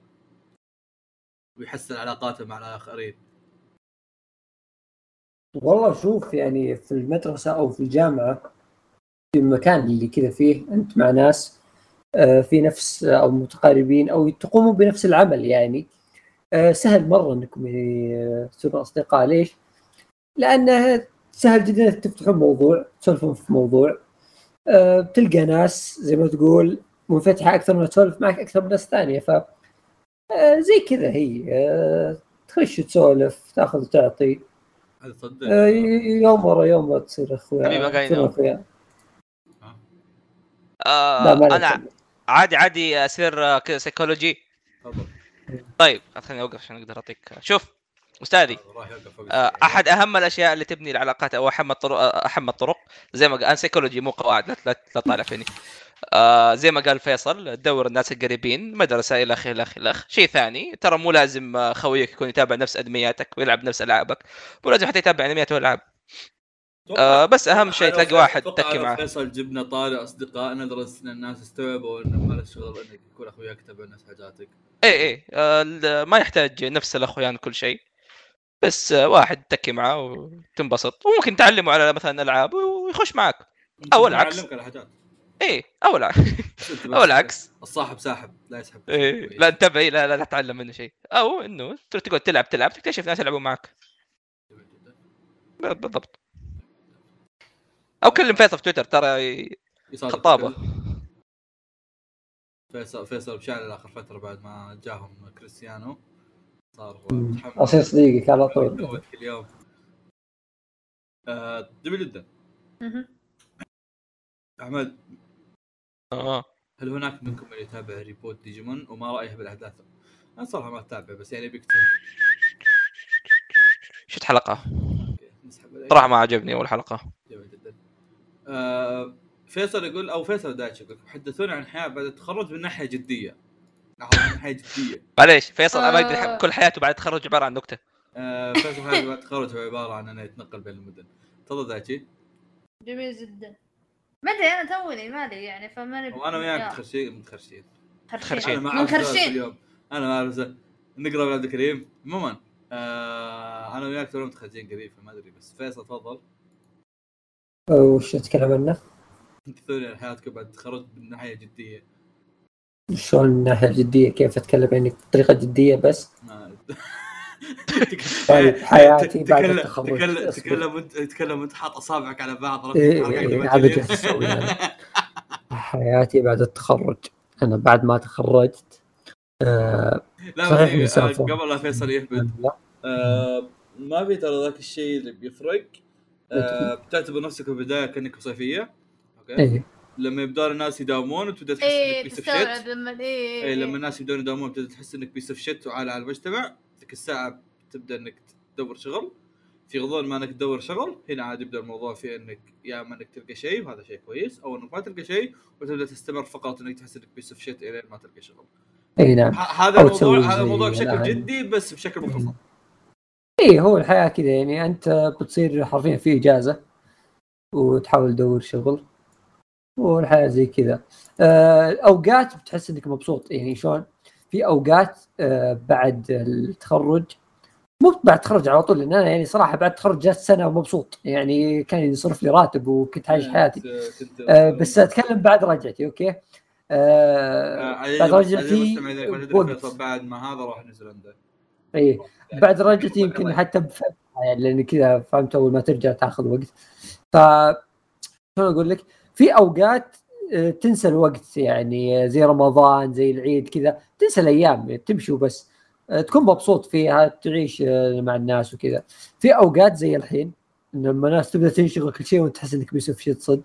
Speaker 2: ويحسن علاقاته مع الآخرين.
Speaker 3: والله شوف يعني في المدرسة أو في الجامعة في المكان اللي كذا فيه أنت مع ناس آه، في نفس أو متقاربين أو تقوموا بنفس العمل يعني. آه، سهل مرة إنكم يعني تصيروا أصدقاء. ليش؟ لأنه سهل جدا إنك تفتحون موضوع تسولفون في موضوع. آه، بتلقى ناس زي ما تقول منفتحة أكثر من تسولف معك أكثر من ناس ثانية. ف آه، زي كذا هي. آه، تخش تسولف تأخذ وتعطي. يوم ورا يوم تصير أخويا
Speaker 1: حبيبي
Speaker 3: أخويا.
Speaker 1: آه
Speaker 3: ما أنا
Speaker 1: عادي عادي اصير كذا سيكولوجي. طيب خليني أوقف عشان أقدر أعطيك. شوف
Speaker 2: أستاذي
Speaker 1: آه،. أحد أهم الأشياء اللي تبني العلاقات أو أهم الطرق أهم الطرق زي ما قال أنا سيكولوجي مو قواعد لا لا, لا طالع فيني. آه زي ما قال فيصل تدور الناس القريبين مدرسة إلى آخره إلى آخره شيء ثاني ترى مو لازم آه، خويك يكون يتابع نفس أنمياتك ويلعب نفس ألعابك. مو لازم حتى يتابع أنميات وألعاب. آه بس أهم شيء تلاقي واحد تكي
Speaker 2: لو
Speaker 1: معاه
Speaker 2: فيصل جبنا طالع اصدقائنا درس إن الناس استوعبوا انه ما له شغل إنك يكون اخوياك يتابع نفس حاجاتك.
Speaker 1: اي اي آه ما يحتاج نفس الأخويان كل شيء. بس واحد تكي معاه وتنبسط. وممكن تعلمه على مثلا ألعاب ويخش معك.
Speaker 2: ممكن
Speaker 1: العكس.
Speaker 2: يعلمك على حاجات.
Speaker 1: اي أو العكس أو العكس.
Speaker 2: الصاحب ساحب لا يسحب.
Speaker 1: إيه لا انتبه لا لا لا تتعلم منه شيء. أو إنه تقعد تلعب تلعب تكتشف ناس يلعبون معك. بالضبط. أو كلم فيصل في تويتر ترى.
Speaker 2: كل- فيصل فيصل بشعل اخر فترة بعد ما جاهم كريستيانو. صار.
Speaker 3: أصير صديقك على طول.
Speaker 2: يتوت كل يوم آه، جميل جدا. أحمد.
Speaker 1: آه.
Speaker 2: هل هناك منكم من يتابع reboot ديجيمون؟ وما رأيه بالأحداث؟ أنا صراحة ما أتابع بس يعني بيكتب
Speaker 1: شفت
Speaker 2: حلقة.
Speaker 1: صراحة ما عجبني أول حلقة.
Speaker 2: جميل جدا. آه فيصل يقول أو فيصل دايتشي يقول حدثونا عن حياة بعد التخرج من ناحية جدية. ناحيه جدية.
Speaker 1: معليش فيصل ما
Speaker 4: آه.
Speaker 1: كل حياته بعد التخرج عبارة عن نكتة.
Speaker 2: آه فيصل حياته بعد التخرج هو عبارة عن أنه يتنقل بين المدن. تفضل دايتشي
Speaker 4: جميل جدا. ما أدري أنا توني مالي يعني فماني
Speaker 2: وأنا وياك
Speaker 4: يا،
Speaker 2: متخرشين متخرشين
Speaker 1: خرشين.
Speaker 2: أنا ما
Speaker 4: من
Speaker 2: اعرف ما. نقرأ من عبد الكريم عموما آه أنا وياك تونا متخرجين قريب فما أدري بس فيصل تفضل.
Speaker 3: وش نتكلم عنه؟
Speaker 2: حدثوني عن حياتكم بعد التخرج؟ من ناحيه جدية.
Speaker 3: شلون من الناحيه الجديه كيف أتكلم؟ يعني بطريقه جدية بس؟ طيب حياتي بعد التخرج.
Speaker 2: تكلم. تكلم انت تكلم انت حاط أصابعك على بعض
Speaker 3: إيه، إيه، أنا. حياتي بعد التخرج. أنا بعد ما تخرجت آه
Speaker 2: لا
Speaker 3: صحيح إني
Speaker 2: آه،. قبل لا فيصل يهبد
Speaker 3: لا.
Speaker 2: آه ما في ترى ذاك الشيء اللي بيفرق. آه بتعتبر نفسك في البداية كأنك صيفية. okay.
Speaker 3: إيه.
Speaker 2: لما يبدون الناس يداومون وتبدأ تحس إنك بيس اوف شيت
Speaker 4: لما
Speaker 2: اي لما الناس يبدون يداومون تبدا تحس إنك piece of shit وعالة على المجتمع ذيك الساعة تبدأ إنك تدور شغل. في غضون ما إنك تدور شغل هنا عاد يبدأ الموضوع في إنك يا إما إنك تلقى شيء وهذا شيء كويس أو إنك ما تلقى شيء وتبدأ تستمر فقط إنك تحس إنك piece of shit الين ما تلقى شغل.
Speaker 3: إي نعم.
Speaker 2: هذا الموضوع هذا الموضوع بشكل
Speaker 3: الآن.
Speaker 2: جدي بس بشكل مختصر.
Speaker 3: إي هو الحياة كذا يعني أنت بتصير حرفيا في إجازة وتحاول تدور شغل. والحياة زي كذا. آه، أوقات بتحس إنك مبسوط. يعني شلون؟ في أوقات آه، بعد التخرج مو بعد التخرج على طول لأن أنا يعني صراحة بعد التخرج جات سنة مبسوط يعني كان يصرف لي راتب وكنت عايش حياتي. آه، بس أتكلم بعد رجعتي أوكي؟ آه، بعد رجعتي
Speaker 2: بعد ما هذا راح نيوزيلندا.
Speaker 3: إيه. بعد رجعتي يمكن حتى يعني لأن كذا فهمت أول ما ترجع تاخذ وقت. ف شلون أقول لك؟ في أوقات آه، تنسى الوقت يعني آه، زي رمضان زي العيد كذا تنسى الأيام تمشي وبس. آه، تكون مبسوط فيها تعيش مع الناس وكذا. في أوقات زي الحين لما الناس تبدأ تنشغل كل شيء وانت تحس إنك بيسوي شيء صدق.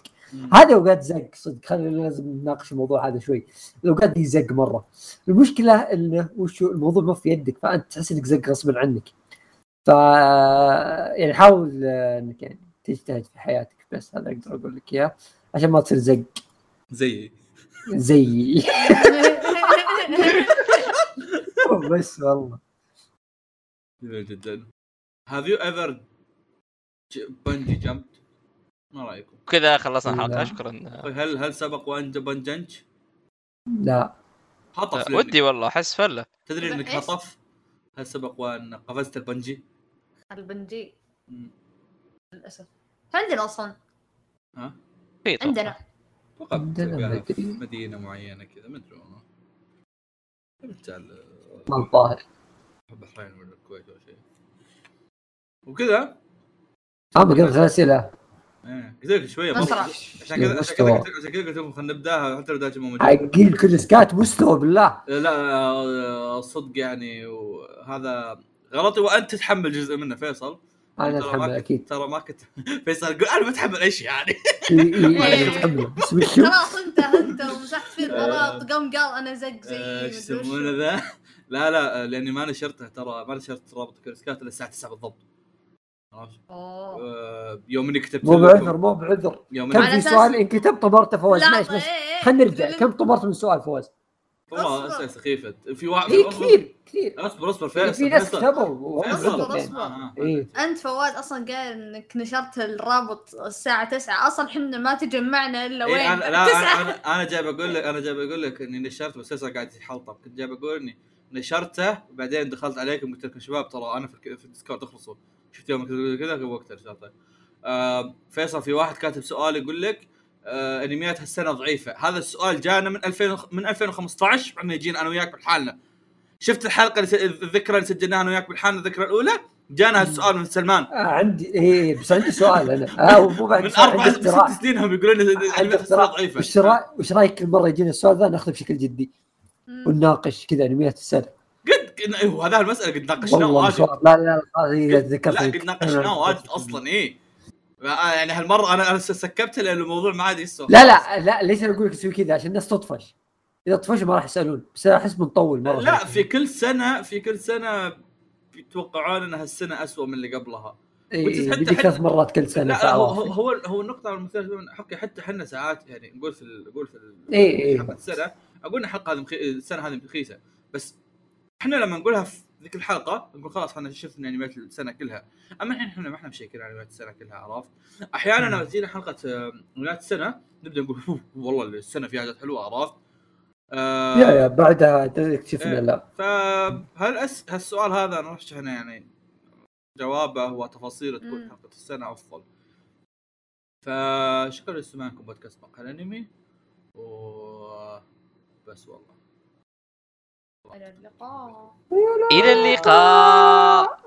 Speaker 3: هذه أوقات زق صدق. خلينا لازم نناقش الموضوع هذا شوي. الأوقات دي زق مرة. المشكلة انه وش الموضوع ما في يدك فأنت تحس إنك زق غصبا عنك. ف يعني حاول إنك يعني تجتهد في حياتك. بس هذا أقدر أقول لك إياه. عشان ما تصير زق
Speaker 2: زي
Speaker 3: زي بس والله
Speaker 2: جميل جدا have you ever bungee jumped ما رأيكم؟
Speaker 1: كذا خلصنا
Speaker 3: الحلقة.
Speaker 1: شكرا
Speaker 2: طيب هل هل سبق وان بنجنج؟
Speaker 3: لا
Speaker 2: هطف
Speaker 1: ودي
Speaker 2: ودي
Speaker 1: والله أحس فلة
Speaker 2: تدري
Speaker 4: إنك؟
Speaker 2: هطف؟ هل سبق وان قفزت البنجي؟
Speaker 4: البنجي. للأسف عندنا أصلا
Speaker 2: ها؟
Speaker 1: في طبعاً.
Speaker 4: عندنا.
Speaker 2: فقط. مدينة معينة كذا ما أدري والله.
Speaker 3: ما الظاهر.
Speaker 2: البحرين ولا الكويت ولا شيء. وكذا.
Speaker 3: اما قلت اسئله
Speaker 2: إيه قلت لك
Speaker 4: شوية.
Speaker 2: مصر. عشان كذا عشان. كذا قلت عشان كذا قلت لكم خلينا نبدأها حتى لو دايتشي مو موجود.
Speaker 3: حقين CuriousCat مستوى بالله.
Speaker 2: لا آه، صدق يعني وهذا غلطي وأنت تتحمل جزء منه فيصل.
Speaker 3: أنا
Speaker 2: أتحمل
Speaker 3: أكيد.
Speaker 2: ترى ما كنت فيصل يقول أنا بتحمل يعني؟
Speaker 3: إي- إي- أنا اتحمل بس؟
Speaker 4: خلاص انت انت ومسحت فيه الغلط. قام قال أنا زق زي
Speaker 2: آه،
Speaker 4: إيش.
Speaker 2: يسمونه ذا؟ لا لا آه، لأني ما نشرته ترى ما نشرت رابط CuriousCat إلا الساعة 9 بالضبط. آه، يوم إني كتبت
Speaker 3: مو بعذر مو بعذر.
Speaker 2: يوم
Speaker 3: كم في سؤال؟ إن كتبت طمرته فواز. ماشي ماشي.
Speaker 4: إيه، إيه.
Speaker 3: خلينا نرجع.
Speaker 4: لل-
Speaker 3: كم طمرت من سؤال فواز؟
Speaker 2: والله. اسئله سخيفة في واحد
Speaker 3: في كثير كثير
Speaker 2: أصبر أصبر
Speaker 3: في
Speaker 2: فيصل
Speaker 3: في ناس. كتبوا.
Speaker 2: آه، آه.
Speaker 3: إيه.
Speaker 4: أنت فواز أصلا قال إنك نشرت الرابط الساعة 9 أصلا إحنا ما تجمعنا إلا وين
Speaker 2: إيه أنا لا
Speaker 4: 9
Speaker 2: أنا أنا, أنا جاي بقول لك أنا جاي بقول لك إني نشرت بس فيصل قاعد يحلطم كنت جاي بقول إني نشرته وبعدين دخلت عليكم قلت لكم شباب ترى أنا في, ال Discord اخلصوا شفت يوم كذا كذا وقتها نشرته آه فيصل في واحد كاتب سؤال يقول لك آه انميات هالسنه ضعيفة. هذا السؤال جانا من 2000 من 2015 إحنا يجينا أنا وياك بحالنا شفت الحلقة الذكرى اللي سجلناها أنا وياك بالحالنا الذكرى الأولى؟ جانا هالسؤال من سلمان.
Speaker 3: آه عندي إيه بس عندي سؤال أنا. آه مو بعد
Speaker 2: من
Speaker 3: أربع
Speaker 2: ست سنين هم يقولون لي ضعيفة.
Speaker 3: وش رايك وش رأيك كل مرة يجينا السؤال ذا؟ ناخذه بشكل جدي. ونناقش كذا أنميات السنة.
Speaker 2: قد أيوه هذا المسألة قد ناقشناه
Speaker 3: والله
Speaker 2: واجد.
Speaker 3: لا لا لا إيه،
Speaker 2: لا قد ناقشناه واجد أصلا اي يعني هالمرة أنا أنا سكبت لأن الموضوع ما عاد يسوى
Speaker 3: لا لا لا ليش أنا أقول لك تسوي كذا؟ عشان الناس تطفش. إذا طفشوا ما راح يسألون. بس أحس بنطول مرة.
Speaker 2: لا في كل سنة في كل سنة يتوقعون إن هالسنة أسوأ من اللي قبلها.
Speaker 3: إيه
Speaker 2: حتى-
Speaker 3: ثلاث مرات كل سنة
Speaker 2: لا هو هو. هو, النقطة المثيره حقي حتى إحنا ساعات يعني نقول في نقول في
Speaker 3: إيه، إيه.
Speaker 2: حلقه السنة أقول الحلقة هذه. السنة هذه رخيصه بس إحنا لما نقولها في ذيك الحلقة نقول خلاص إحنا شفنا أنميات السنة كلها. أما الحين إحنا ما إحنا مشيكين على أنميات السنة كلها عرفت؟ أحيانا لما تجينا حلقة آه، أنميات السنة نبدأ نقول "أوف، والله السنة فيها حاجات حلوة عرفت؟ آه
Speaker 3: يا يا بعدها اكتشفنا
Speaker 2: إيه.
Speaker 3: لا.
Speaker 2: فهل أس... هالسؤال هذا أنا ارشح انه يعني جوابه وتفاصيله تكون. حلقة السنة أفضل. فشكرا لاستماعكم بودكاست مقهى الأنمي و بس والله.
Speaker 4: إلى اللقاء.
Speaker 1: إلى اللقاء.